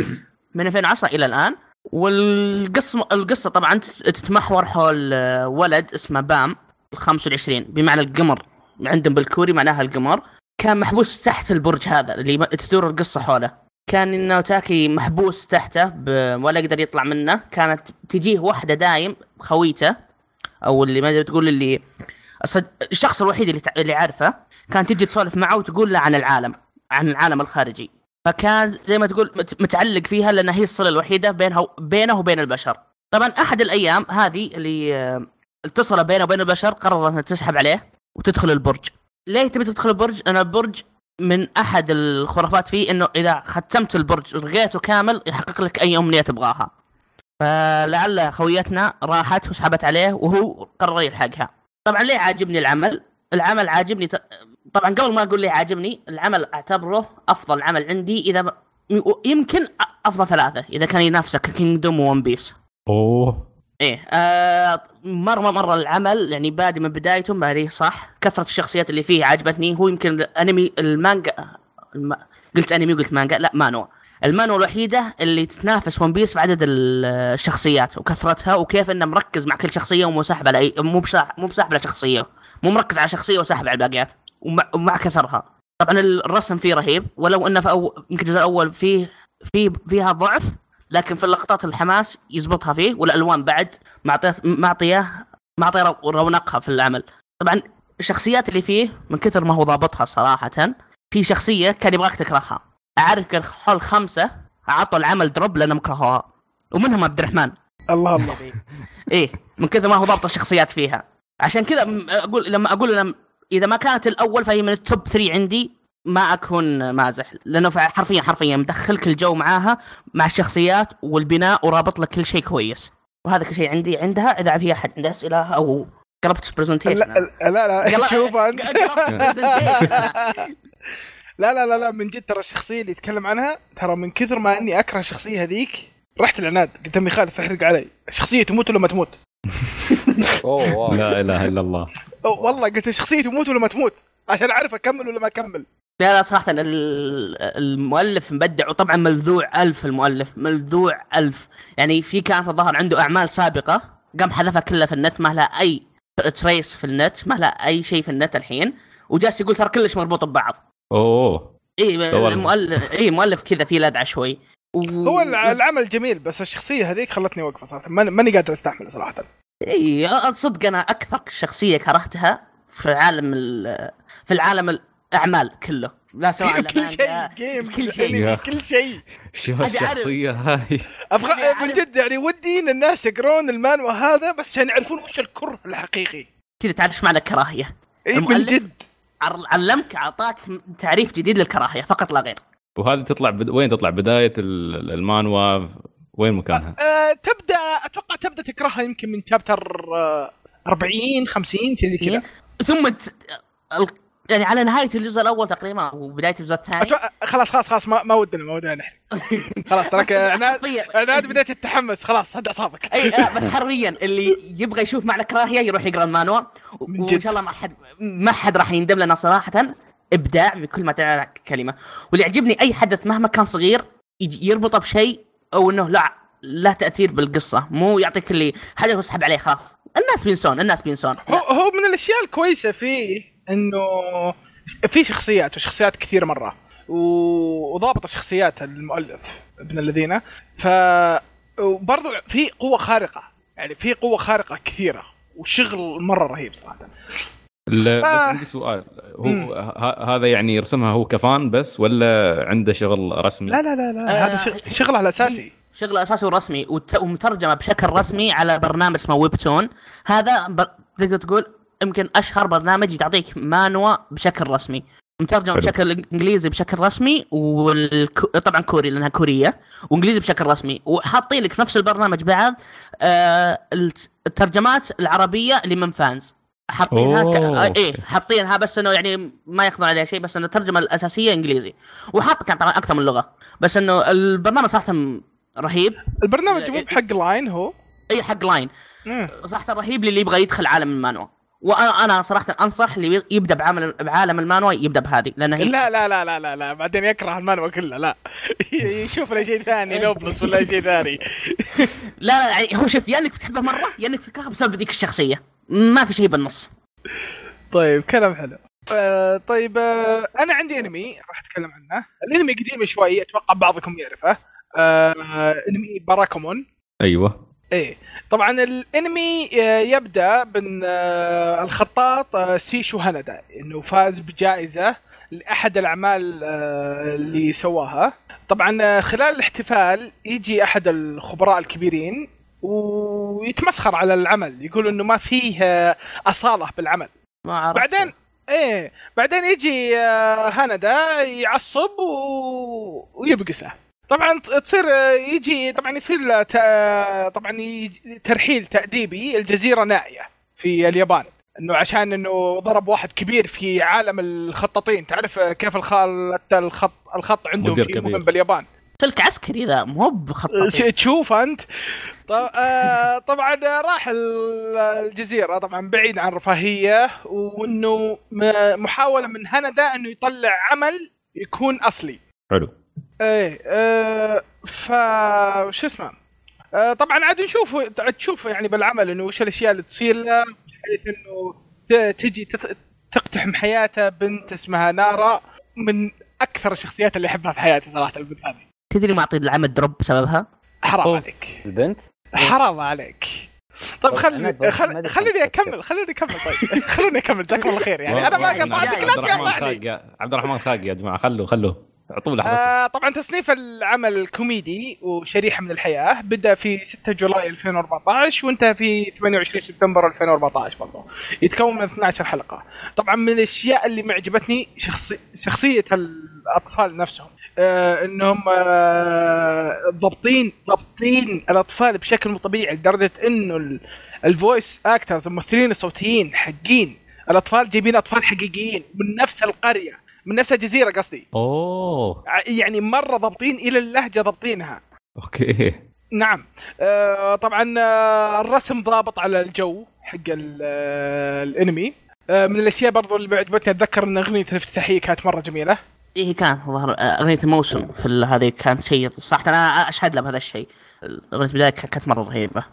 من 2010 إلى الآن. والقصة القصة طبعا تتمحور حول آه، ولد اسمه بام ال 25 بمعنى القمر. عندهم بالكوري معناها القمر كان محبوس تحت البرج هذا اللي تدور القصة حوله. كان انه تاكي محبوس تحته ب- ولا يقدر يطلع منه. كانت تجيه واحدة دايم خويته أو اللي ما تقول اللي الصد... الشخص الوحيد اللي تع... اللي عارفه. كانت تجي تسولف معه وتقول له عن العالم عن العالم الخارجي. فكان زي ما تقول مت... متعلق فيها لأن هي الصلة الوحيدة بينها بينه وبين البشر. طبعا أحد الأيام هذه اللي آه، اتصل بينه وبين البشر قررت إنها تسحب عليه. وتدخل البرج ليه تبي تدخل البرج؟ لأن البرج من أحد الخرافات فيه إنه إذا ختمت البرج رقيته كامل يحقق لك أي أمنية تبغاها فلعل خويتنا راحت وسحبت عليه وهو قرر يلحقها طبعا ليه عاجبني العمل؟ العمل عاجبني ت... طبعا قبل ما أقول ليه عاجبني العمل أعتبره أفضل عمل عندي إذا. يمكن أفضل ثلاثة إذا كان ينافسك Kingdom و One Piece أوه إيه آه مرة مرة العمل يعني بادي من بدايته بادي صح. كثرة الشخصيات اللي فيه عجبتني. هو يمكن انمي المانجا الم... قلت أنمي وقلت مانجا لا مانوا. المانوا الوحيدة اللي تتنافس One Piece في عدد ال- الشخصيات وكثرتها وكيف إنه مركز مع كل شخصية ومو ساحب على اي مو بساح... مو بساحب على شخصيه مو مركز على شخصية وساحب على الباقيات ومع, ومع كثرها. طبعا الرسم فيه رهيب ولو إنه في أو... يمكن الجزء الأول فيه في فيها ضعف لكن في اللقطات الحماس يزبطها فيه والألوان بعد معطيه معطيه معطيه رونقها في العمل. طبعا الشخصيات اللي فيه من كثر ما هو ضابطها صراحة في شخصية كان يبغاك تكرهها. أعرف حول خمسة اعطوا العمل drop لأنهم كرهوها. ومنهم عبد الرحمن. الله الله. إيه من كذا ما هو ضابط الشخصيات فيها. عشان كذا أقول لما أقول لما إذا ما كانت الأول فهي من ال top 3 عندي ما أكون مازح. لأنه حرفيا حرفيا مدخلك الجو معاها مع الشخصيات والبناء ورابط لك كل شيء كويس. وهذا كل شيء عندي عندها إذا في أحد عنده أسئلة أو قربت presentation لا لا لا شوف أنت. لا لا لا لا من جد ترى الشخصية اللي يتكلم عنها ترى من كثر ما إني أكره الشخصية هذيك رحت العناد قلت امي خالف احرق علي. الشخصية تموت ولا ما تموت؟ لا إله إلا الله. والله قلت الشخصية تموت ولا ما تموت؟ عشان أعرف أكمل ولا ما أكمل. لا لا صراحة المؤلف مبدع وطبعا ملذوع ألف المؤلف ملذوع ألف. يعني في كانت الظاهر عنده أعمال سابقة قام حذفها كلها في النت ما لها أي تريس في النت ما لها أي شيء في النت الحين وجالس يقول ترى كلش مربوط ببعض. أوه. إي المؤلف إي مؤلف كذا في لدعة شوي. و... هو العمل جميل بس الشخصية هذيك خلتني أوقف صراحة. ماني قادر أستحمل صراحة. إي صدق أنا أكثر شخصية كرهتها في عالم في العالم الاعمال كله. لا سواء كل شيء جيم كل شيء. كل شيء. شوف الشخصية هاي؟ أبغى من جد يعني ودي ان الناس يقرون المانوا هذا بس عشان يعرفون وش الكره الحقيقي. كذا تعرف إيش معنى الكراهية؟ اي من جد. علمك أعطاك تعريف جديد للكراهية فقط لا غير. وهذه تطلع بد... وين تطلع؟ بداية المانوا وين مكانها؟ أه تبدا أتوقع تبدأ تكرهها يمكن من شابتر 40 50 شيء كذا. ثم ت... يعني على نهاية الجزء الأول تقريبا وبدايه الجزء الثاني. أتوقع... خلاص خلاص خلاص ما, ما ودنا ما ودنا نحن. خلاص تراك عناد عناد بديت التحمس. خلاص هدى اعصابك أي بس حرفيا اللي يبغى يشوف معنى كراهية يروح يقرأ المانوا. وإن شاء الله ما حد ما حد راح يندم لنا صراحة. إبداع بكل ما تعنى كلمة. واللي يعجبني أي حدث مهما كان صغير يربطه بشيء أو إنه لا لا تأثير بالقصة. مو يعطيك اللي حدث وسحب عليه خلاص. الناس بينسون الناس بينسون. هو, هو من الأشياء الكويسة فيه إنه في شخصيات وشخصيات كثير مرة. وضابط الشخصيات المؤلف ابن الذين. ف وبرضه في قوة خارقة. يعني في قوة خارقة كثيرة. وشغل مرة رهيب صراحة. لا بس آه. عندي سؤال. هو هذا يعني يرسمها هو كفان بس ولا عنده شغل رسمي؟ لا لا لا, لا. آه هذا شغله الاساسي شغله أساسي. ورسمي ومترجمة بشكل رسمي على برنامج اسمه ويب تون هذا ب... تقدر تقول يمكن أشهر برنامج تعطيك مانوا بشكل رسمي. مترجم بشكل إنجليزي بشكل رسمي وطبعا كوري لأنها كورية وإنجليزي بشكل رسمي. وحاطين لك في نفس البرنامج بعد آه الترجمات العربية لمن fans. حاطينها ك... آه إيه حاطينها بس إنه يعني ما ياخذون عليها شيء بس إنه الترجمه الأساسية إنجليزي. وحاط كان طبعا أكثر من لغة بس إنه البرنامج صراحة رهيب. البرنامج مو بحق Line هو؟ اي حق Line صراحة رهيب للي يبغى يدخل عالم المانوا. وأنا أنا صراحة أنصح اللي يبدأ بعمل بعالم المانوا يبدأ بهذه لأن هي لا لا لا لا لا لا بعدين يكره المانوا كله لا. يشوف له شيء ثاني Noblesse ولا شيء ثاني. لا لا يعني هو شوف يا إنك بتحبه مرة يا إنك تكرهه بسبب ذيك الشخصية. ما في شيء بالنص. طيب كلام حلو. آه طيب آه أنا عندي انمي راح أتكلم عنه. الانمي قديم شوي أتوقع بعضكم يعرفه. آه انمي باراكومون. أيوه. إيه. طبعا الإنمي آه، يبدأ من آه، الخطاط آه، سيشو هاندا إنه فاز بجائزة لأحد الأعمال اللي سواها. طبعا خلال الاحتفال يجي أحد الخبراء الكبيرين ويتمسخر على العمل يقول إنه ما فيه أصالة بالعمل. ما عرفت. بعدين إيه بعدين يجي هاندا يعصب و... ويبقسه. طبعا تصير يجي طبعا يصير طبعا ترحيل تأديبي الجزيرة نائية في اليابان. إنه عشان إنه ضرب واحد كبير في عالم الخطاطين. تعرف كيف الخط الخط الخط عندهم في باليابان. سلك عسكري ذا مو بخطاطين. تشوف أنت. آه، طبعا راح الجزيرة طبعا بعيد عن الرفاهيه وإنه محاولة من هندا إنه يطلع عمل يكون أصلي. حلو. إيه آه ف شو اسمه؟ آه طبعا عاد نشوف تشوف يعني بالعمل إنه وش الأشياء اللي تصير له بحيث إنه تجي تقتحم حياته بنت اسمها نارا من أكثر الشخصيات اللي احبها في حياتي صراحة البنت هذه. تدري معطي العمل دروب بسببها؟ حرام أوف. عليك. البنت؟ حرام عليك. طيب ما خل... خليني أكمل خليني أكمل طيب. خلوني أكمل جزاكم الله خير يعني. أنا ما قطعتك لا يا- عبد الرحمن خاق يا جماعة خلوه خلوه. أعطوه لحظه آه طبعا تصنيف العمل كوميدي وشريحة من الحياة. بدأ في 6 July 2014 وانتهى في 28 سبتمبر 2014 برضه يتكون من 12 حلقة. طبعا من الأشياء اللي معجبتني شخصي شخصية الأطفال نفسهم. آه إنهم آه ضابطين ضابطين الأطفال بشكل مو طبيعي لدرجة إنه ال- ال voice actors الممثلين الصوتيين حقين الأطفال جايبين أطفال حقيقيين من نفس القرية. من نفس الجزيرة قصدي. أوه. يعني مرة ضابطين إلى اللهجة ضابطينها. أوكي. نعم. آه طبعا آه الرسم ضابط على الجو حق ال- آه الانمي. آه من الأشياء برضو اللي عجبتني أتذكر إن أغنية الافتتاحية كانت مرة جميلة. إيه كان ظهر أغنية الموسم في هذه كانت شيء صراحة أنا أشهد له بهذا الشيء. اغنيه البداية كانت مرة رهيبة.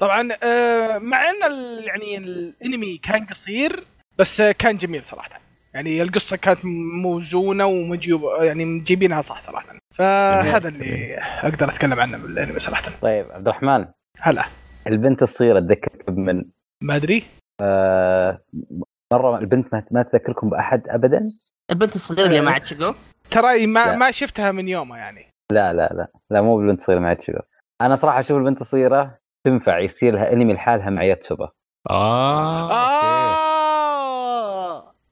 طبعا آه مع إن ال- يعني الانمي كان قصير بس كان جميل صراحة. يعني القصة كانت موزونة ومجيوب يعني مجيبينها صح صراحة. فهذا اللي أقدر أتكلم عنه من الأنمي صراحة. طيب عبد الرحمن. هلا. البنت الصغيرة تذكرك من ما أدري. آه مرة البنت ما, ما تذكركم بأحد ابدا؟ البنت الصغيرة اللي مع تشيجو ترى ما لا. ما شفتها من يومها يعني. لا لا لا. لا مو بالبنت الصغيرة مع تشيغو أنا صراحة أشوف البنت الصغيرة تنفع يصير لها أنمي لحالها مع ياتسوبا. آه آه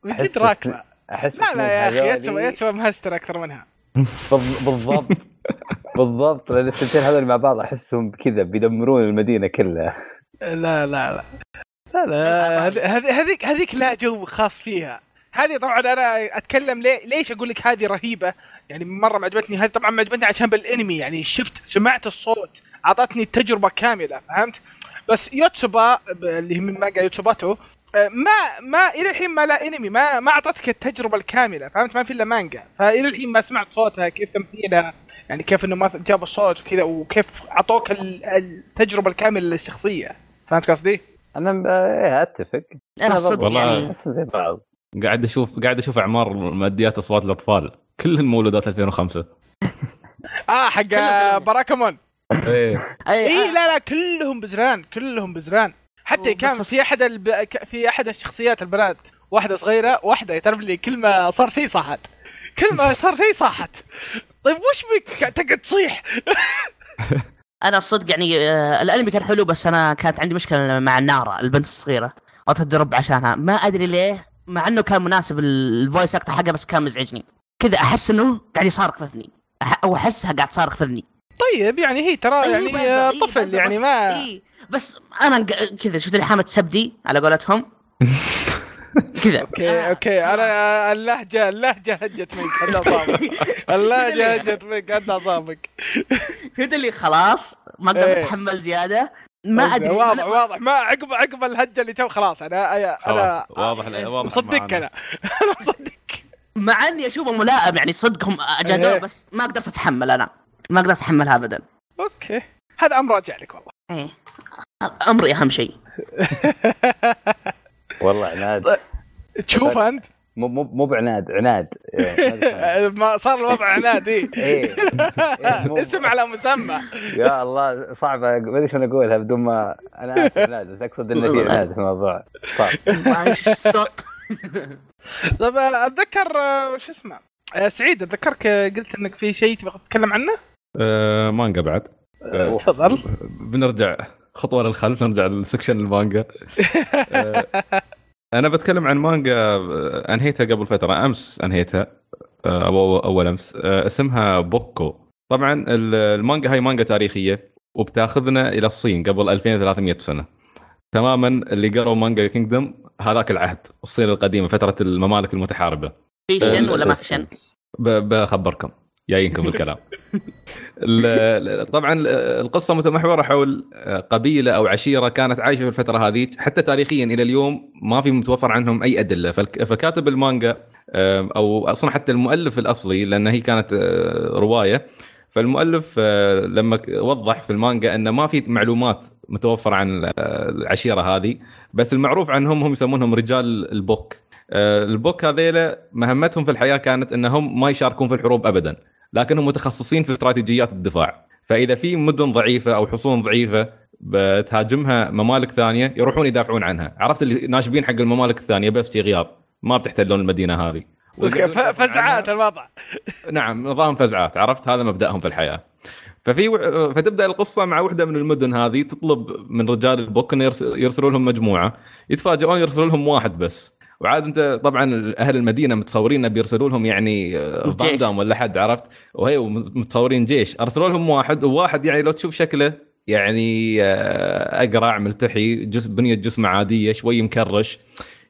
من جد راكبة. أحس لا لا يا أخي يتسوى يتسوى مهستر أكثر منها. بالض- بالضبط. بالضبط لأن الثنتين هذول مع بعض أحسهم كذا بيدمرون المدينة كلها. لا لا لا. لا لا هذ- هذ- هذيك هذيك لا جو خاص فيها. هذه طبعا أنا أتكلم ليه ليش أقول لك هذه رهيبة؟ يعني مرة ما عجبتني. هذه طبعا ما عجبتني عشان بالأنمي يعني شفت سمعت الصوت أعطتني التجربه كاملة فهمت؟ بس يوتسوبا اللي هي من مانجا يوتسوباتو آه، ما ما إلى الحين ما لا أنمي ما ما أعطتك التجربة الكاملة فهمت؟ ما في إلا مانجا. فإلى الحين ما سمعت صوتها كيف تمثيلها يعني كيف إنه ما جابوا الصوت وكذا وكيف أعطوك ال- التجربة الكاملة للشخصية. فهمت قصدي؟ أنا ب- إيه أتفق. أنا صدق والله- يعني احسهم زي بعض. قاعد أشوف قاعد أشوف أعمار ماديات أصوات الأطفال. كلهن مولودات 2005 آه حق كلهم. باراكمون إيه. أي اي لا لا كلهم بزران كلهم بزران. حتى كان بس في احد الب... في أحد الشخصيات البنات واحدة صغيرة واحدة تعرف لي كل ما صار شيء صاحت. كل ما صار شيء صاحت. طيب وش بك؟ تقعد تصيح. أنا الصدق يعني آه، الأنمي كان حلو بس أنا كانت عندي مشكلة مع النارا البنت الصغيرة. اتدرب عشانها. ما أدري ليه مع إنه كان مناسب ال- ال voice actor حقه بس كان مزعجني. كذا أحس إنه قاعد يصارخ في إذني. أو أحسها قاعد تصارخ في إذني. طيب يعني هي ترى إيه يعني إيه طفل يعني ما إيه. بس أنا كذا شفت اللي حامت تسبدي على قولتهم؟ كذا. okay. okay. أنا اللهجة اللهجة هجت منك أنت أصابك. اللهجة هجت منك أنت أصابك. شفت اللي خلاص ما أقدر إيه. أتحمل زيادة. ما أدري. واضح واضح. ما عقب عقب الهجة اللي تو خلاص أنا أنا خلاص واضح واضح مصدقك. أنا. أنا مصدقك. مع إني اشوفه ملائم يعني صدقهم أجادوه إيه. بس ما قدرت أتحمل أنا. ما قدرت أتحملها ابدا. okay. هذا أمر راجع لك والله. إيه. أمري أهم شيء. والله عناد. تشوف أنت. مو مو مو بعناد عناد. إيه، ما صار الوضع عناد إيه. إيه. إيه، مو- اسم على مسمى. يا الله صعبة. ما أدري شلون أقولها بدون ما أنا آسف عناد بس أقصد انه في عناد في الموضوع. صعب طيب أتذكر آه، شو اسمه؟ آه، سعيد أتذكرك آه، قلت إنك في شيء تبغى تتكلم عنه؟ آه مانجا بعد آه تفضل. بنرجع خطوة للخلف نرجع لسكشن المانجا. آه أنا بتكلم عن مانجا آه، أنهيتها قبل فترة أمس أنهيتها آه، أو أول أمس. اسمها بوكو. طبعا ال- المانجا هاي مانجا تاريخية وبتاخذنا إلى الصين قبل 2300 سنة. تماما اللي قروا مانجا Kingdom هذاك العهد الصين القديمة فترة الممالك المتحاربة. في شن ولا ما في شن؟ ب- بخبركم. جايينكم بالكلام ال- ال- طبعا القصة متمحوره حول قبيلة أو عشيرة كانت عايشة في الفترة هذه. حتى تاريخيا إلى اليوم ما في متوفر عنهم أي أدلة. فكاتب المانجا أو أصلا حتى المؤلف الأصلي لأن هي كانت آه، رواية. فالمؤلف آه، لما وضح في المانجا انه ما في معلومات متوفرة عن العشيرة هذه بس المعروف عنهم هم يسمونهم رجال البوك. آه، البوك هذيلا مهمتهم في الحياة كانت أنهم ما يشاركون في الحروب ابدا. لكنهم متخصصين في استراتيجيات الدفاع. فإذا في مدن ضعيفة أو حصون ضعيفة بتهاجمها ممالك ثانية يروحون يدافعون عنها. عرفت اللي ناشبين حق الممالك الثانية بس في غياب. ما بتحتلون المدينة هذه. فزعات الوضع. نعم نظام فزعات. عرفت؟ هذا مبدأهم في الحياة. ففي و... فتبدأ القصة مع وحدة من المدن هذه تطلب من رجال البوك إنه. يرسلوا لهم مجموعة. يتفاجئون يرسلوا لهم واحد بس. وعاد انت طبعا أهل المدينة متصورين بيرسلوا لهم يعني آه، جيش. فان دام ولا حد عرفت؟ وهي متصورين جيش. أرسلوا لهم واحد وواحد يعني لو تشوف شكله يعني آه، أقرع ملتحي جسم بنية جسمه عادية شوي مكرش.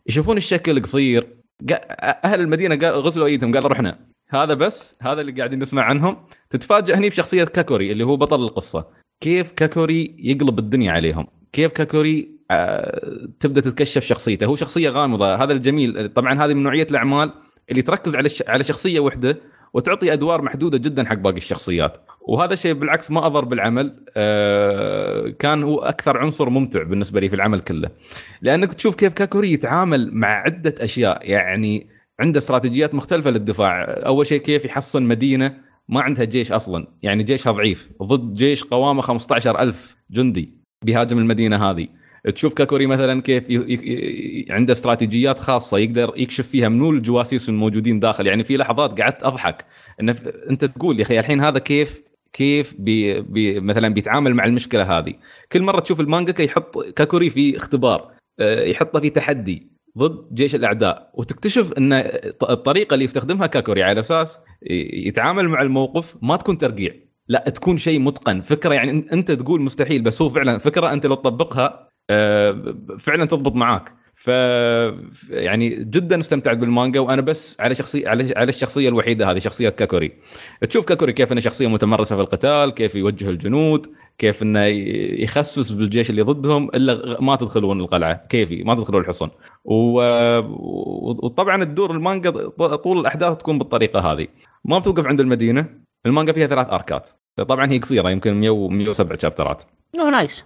يشوفون الشكل قصير. أهل المدينة قال غسلوا ايدهم قالوا رحنا هذا بس هذا اللي قاعدين نسمع عنهم. تتفاجئ هني بشخصية كاكوري اللي هو بطل القصة. كيف كاكوري يقلب الدنيا عليهم؟ كيف كاكوري آه تبدأ تتكشف شخصيته. هو شخصية غامضة. هذا الجميل طبعا هذه من نوعية الأعمال اللي تركز على. على شخصية واحدة وتعطي أدوار محدودة جدا حق باقي الشخصيات. وهذا الشيء بالعكس ما اضر بالعمل. آه كان هو أكثر عنصر ممتع بالنسبة لي في العمل كله. لأنك تشوف كيف كاكوري يتعامل مع عدة أشياء. يعني عنده استراتيجيات مختلفة للدفاع. أول شيء كيف يحصن مدينة ما عندها جيش أصلا. يعني جيشها ضعيف. ضد جيش قوامه 15000 جندي بيهاجم المدينة هذه. تشوف كاكوري مثلا كيف ي... ي... عنده استراتيجيات خاصة يقدر يكشف فيها منو الجواسيس الموجودين داخل. يعني في لحظات قعدت أضحك. إن ف... أنت تقول يا أخي الحين هذا كيف كيف بي... بي... مثلا بيتعامل مع المشكلة هذه. كل مرة تشوف المانجا يحط كاكوري في اختبار آه، يحطه في تحدي ضد جيش الأعداء. وتكتشف إن الطريقة اللي يستخدمها كاكوري على أساس يتعامل مع الموقف ما تكون ترقيع. لا تكون شيء متقن. فكرة يعني أنت تقول مستحيل بس هو فعلا فكرة أنت لو تطبقها فعلا تضبط معاك. ف يعني جدا استمتعت بالمانجا وأنا بس على شخصيه على الشخصية الوحيدة هذه شخصية كاكوري. تشوف كاكوري كيف إنه شخصية متمرسة في القتال كيف يوجه الجنود كيف إنه يخسس بالجيش اللي ضدهم إلا ما تدخلون القلعة. كيفي؟ ما تدخلون الحصن. و... وطبعا تدور المانجا طول الأحداث تكون بالطريقة هذه. ما بتوقف عند المدينة. المانجا فيها ثلاث أركات. طبعا هي قصيرة يمكن 100 107 شابترات. nice.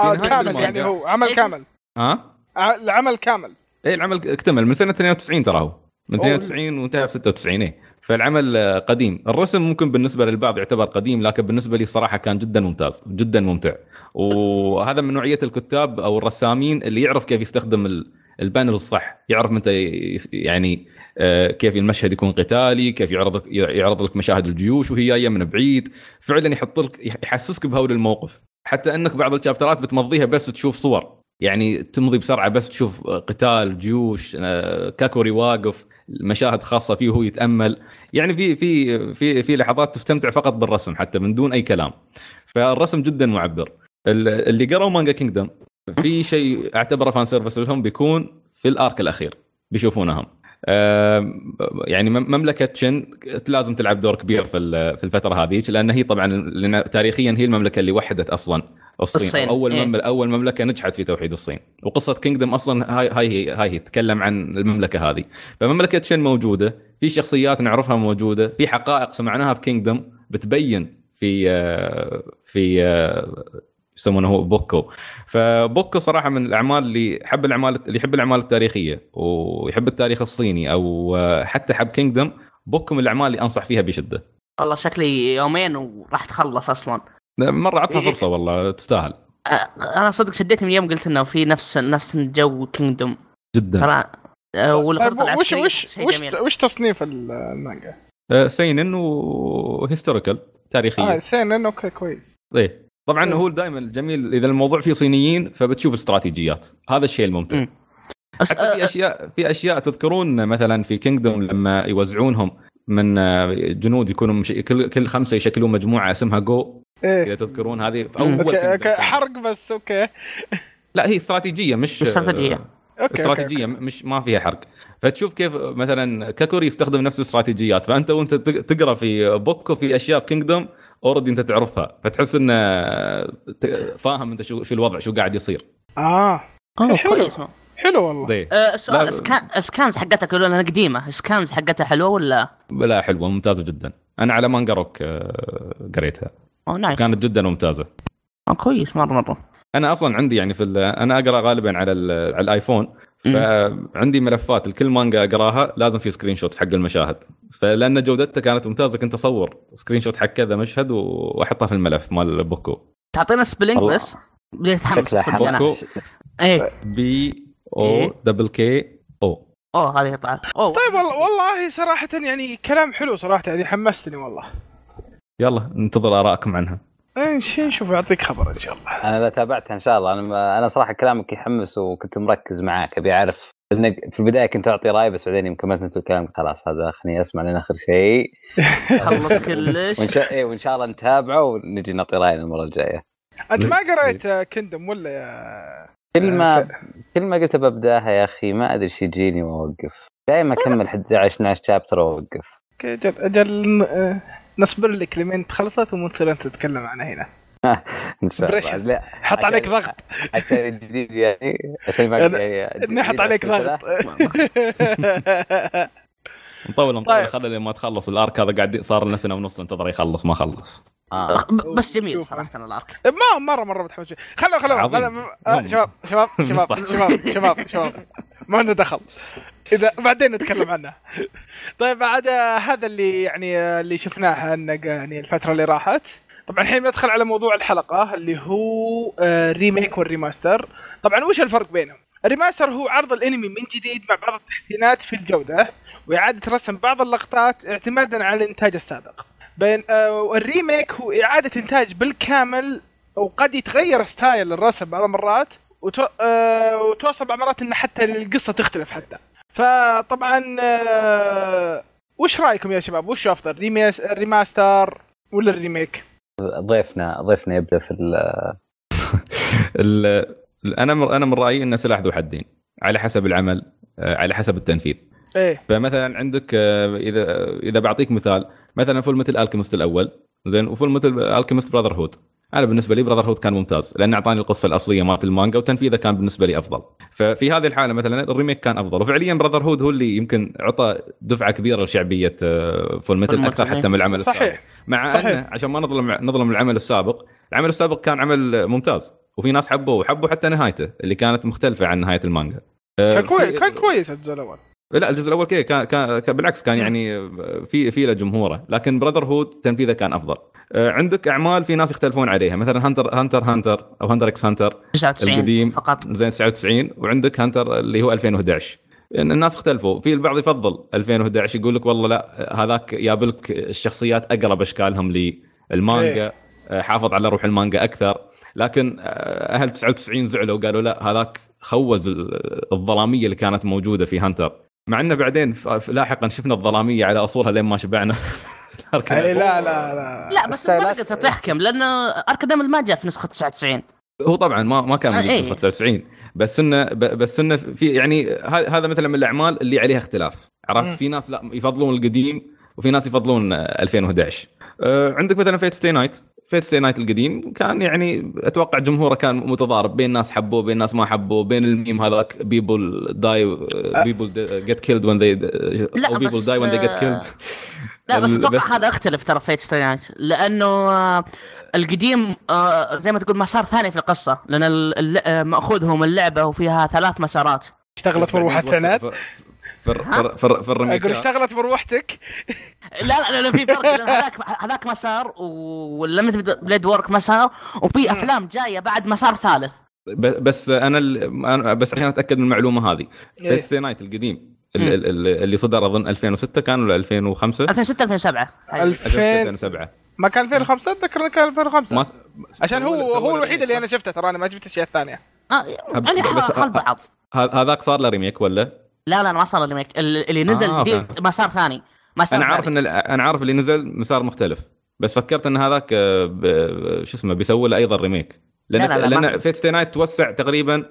آه كامل. يعني هو عمل. كامل. ها؟ ع- العمل كامل. إيه العمل اكتمل. من سنة 92 ترى هو. من أوه. 92 وانتهى في 96 إيه. فالعمل آه، قديم. الرسم ممكن بالنسبة للبعض يعتبر قديم لكن بالنسبة لي صراحة كان جدا ممتاز جدا ممتع. وهذا من نوعية الكتاب أو الرسامين اللي يعرف كيف يستخدم ال- ال panel الصح. يعرف متى يعني آه، كيف المشهد يكون قتالي كيف يعرض لك يعرض لك مشاهد الجيوش وهي جاية من بعيد. فعلا يحط لك يحسسك بهول الموقف. حتى انك بعض الشابترات بتمضيها بس تشوف صور. يعني تمضي بسرعة بس تشوف قتال جيوش آه، كاكوري واقف مشاهد خاصة فيه وهو يتأمل. يعني في في في في لحظات تستمتع فقط بالرسم حتى من دون أي كلام. فالرسم جدا معبر. ال- اللي قروا مانجا Kingdom في شيء أعتبره fan service لهم بيكون في ال arc الأخير. بيشوفونهم. آم، يعني مم- مملكة تشن لازم تلعب دور كبير في ال- في الفترة هذه لأن هي طبعا لأن تاريخيا هي المملكة اللي وحدت أصلا الصين, الصين، أول إيه. مملكة أول مملكة نجحت في توحيد الصين. وقصة Kingdom أصلا هاي هاي هي هاي هي تتكلم عن المملكة هذه. فمملكة شن موجودة في شخصيات نعرفها موجودة في حقائق سمعناها في Kingdom بتبين في آه، في آه، يسمونه هو بوكو. فبوكو صراحة من الأعمال اللي حب الأعمال اللي يحب الأعمال التاريخية ويحب التاريخ الصيني أو حتى حب Kingdom بوكو من الأعمال اللي أنصح فيها بشدة. والله شكلي يومين وراح تخلص أصلا. مرة عطها فرصة والله تستاهل. أنا صدق شديت من يوم قلت إنه في نفس نفس جو Kingdom جدا. ترى طيب، وش العسكرية وش وش. وش تصنيف المانجا؟ seinen و historical تاريخية. آه seinen okay كويس. إيه. طبعا مم. هو دائما الجميل إذا الموضوع فيه صينيين فبتشوف استراتيجيات هذا الشيء الممتع مم. أس- حتى في أ- اشياء في أشياء تذكرون مثلا في Kingdom لما يوزعونهم من آه، جنود يكونوا مش... كل كل خمسة يشكلون مجموعة اسمها جو إذا إيه تذكرون هذه في. أول كانت. حرق بس okay لا هي استراتيجية مش استراتيجية. okay okay استراتيجية مش ما فيها حرق فتشوف كيف مثلا كاكوري يستخدم نفس الاستراتيجيات فأنت وأنت تق- تقرأ في بوكو في أشياء في Kingdom already أنت تعرفها فتحس انه فاهم أنت شو شو الوضع شو قاعد يصير. آه. أوه، حلو. كويس حلو والله. أه، السؤال لا. scan... scans حقتها انها قديمة. scans حقتها حلوة ولا؟ لا حلوة ممتازة جدا. أنا على Manga Rock آه، قريتها. أو nice كانت جدا ممتازة. كويس مرة مرة. أنا أصلا عندي يعني في ال- أنا أقرأ غالبا على ال- على ال iPhone. فعندي ملفات لكل مانجا أقراها لازم في screenshots حق المشاهد. فلأن جودتها كانت ممتازة كنت أصور screenshot حق كذا مشهد و- وأحطها في الملف مال بوكو. تعطينا spelling. بس؟ بديت اتحمس. بوكو. إيه. B O؟ double K O أوه هذه طلع أوه. طيب والله والله صراحة يعني كلام حلو صراحة يعني حمستني والله. يلا ننتظر آرائكم عنها. نشوف يعطيك خبر إن شاء الله. أنا تابعتها إن شاء الله. أنا أنا صراحة كلامك يحمس وكنت مركز معاك أبي أعرف. لأنك في البداية كنت أعطي رأي بس بعدين يوم كملت انت الكلام خلاص هذا خليني أسمع لين آخر شيء. خلص كلش. وإن شاء إيه وإن شاء الله نتابعه ونجي نعطي رأينا المرة الجاية. أنت ما قريت كندم ولا يا كل ما كل ما قلت ببداها يا أخي ما أدري إيش يجيني وأوقف. دائما أكمل 11 12 شابتر وأوقف. أجل أجل نصبر لك لمين تخلصت ومن تصير انت تتكلم عنها هنا إن شاء الله. لا حط عليك ضغط عشان الجديد يعني عشان ما يعني نحط عليك ضغط نطول نطول طيب. خلي لما تخلص الأرك هذا قاعد صار لنا سنه ونص ننتظر يخلص ما خلص آه. بس جميل شوف. صراحة ال arc ما مره مرة متحمس خلوا خلوا. شباب شباب شباب. شباب شباب شباب ما لنا دخل. إذا بعدين نتكلم عنه. طيب بعد آه، هذا اللي يعني آه، اللي شفناه يعني الفترة اللي راحت. طبعا الحين ندخل على موضوع الحلقة اللي هو آه، ال remake وال remaster طبعا وش الفرق بينهم؟ ال remaster هو عرض الانمي من جديد مع بعض التحسينات في الجودة وإعادة رسم بعض اللقطات اعتمادا على الإنتاج السابق. بين آه، ال remake هو إعادة إنتاج بالكامل وقد يتغير style الرسم بعض المرات. وتو... آه، وتوصل بعض المرات إن حتى القصة تختلف حتى. فطبعا آه، وش رأيكم يا شباب؟ وش أفضل ريميس... الريماستر ولا الريميك؟ ضيفنا ضيفنا يبدأ في ال- ال- أنا من- أنا من رأيي إنه سلاح ذو حدين على حسب العمل آه، على حسب التنفيذ. إيه. فمثلا عندك اذا إذا بعطيك مثال مثلا Fullmetal Alchemist الأول زين و Fullmetal Alchemist Brotherhood أنا بالنسبة لي Brotherhood كان ممتاز لأن أعطاني القصة الأصلية مالت المانجا وتنفيذه كان بالنسبة لي أفضل. ففي هذه الحالة مثلا ال remake كان أفضل وفعليا Brotherhood هو اللي يمكن عطى دفعة كبيرة لشعبية آه، Fullmetal Full أكثر حتى من العمل السابق. صحيح مع صحيح. انه عشان ما نظلم نظلم العمل السابق العمل السابق كان عمل ممتاز وفي ناس حبوه وحبوا حتى نهايته اللي كانت مختلفة عن نهاية المانجا. آه، كان كويس كان كويس الجزء الأول لا الجزء الأول كذا كان, كان, بالعكس كان يعني في في له جمهوره لكن Brotherhood تنفيذه كان أفضل. آه، عندك أعمال في ناس يختلفون عليها مثلا Hunter Hunter Hunter أو Hunter x Hunter 99 القديم. فقط. زين 99 وعندك Hunter اللي هو 2011 إن الناس اختلفوا. في البعض يفضل 2011 يقول لك والله لا هذاك جاب لك الشخصيات أقرب أشكالهم للمانجا آه، حافظ على روح المانجا أكثر. لكن آه، أهل 99 زعلوا وقالوا لا هذاك خوز ال- الظلامية اللي كانت موجودة في هانتر مع إنه بعدين لاحقا شفنا الظلامية على أصولها لين ما شبعنا. إيه، لا لا لا. لا بس ما تقدر تحكم لأن ارك دايما ما جاء في نسخة 99 هو طبعا ما ما كان آه، موجود إيه. في 99 بس إنه ب- بس إنه في يعني ه- هذا مثلا من الأعمال اللي عليها اختلاف. عرفت. في ناس لا يفضلون القديم وفي ناس يفضلون آه، 2011 آه، عندك مثلا Fate stay night Fate stay night القديم كان يعني أتوقع جمهوره كان متضارب بين ناس حبوه بين ناس ما حبوه بين الميم هذاك people die people get killed when they لا، أو people بس، die when they get killed لا بس أتوقع هذا اختلف ترى Fate stay night لأنه آه، القديم آه، زي ما تقول مسار ثاني في القصة لأن آه، ماخوذ هو من اللعبة وفيها ثلاث مسارات. اشتغلت مروحة عناد في في في في أقول اشتغلت مروحتك لا لا لا في فرق. هذاك هذاك مسار و Unlimited Blade Works مسار وفي أفلام جاية بعد مسار ثالث. بس أنا ال- بس عشان أتأكد من المعلومة هذه. stay night القديم ال- ال- ال- اللي صدر أظن 2006 كان ولا 2005 2006 2007 هاي. 2000 2007 ما كان 2005 أتذكر كان 2005 ما س- عشان هو هو الوحيد اللي أنا شفته ترى أنا ما شفت الاشياء الثانية آه يعني بس- حال بعض. هذاك صار له remake ولا؟ لا لا ما صار ال remake ال- اللي نزل آه، جديد okay. مسار ثاني مسار أنا عارف ثاني. إن ال- أنا عارف اللي نزل مسار مختلف بس فكرت إن هذاك آه، شو اسمه بيسوي له أيضا remake لأن لا، لا، لا، ما- لأن Fate stay night توسع تقريبا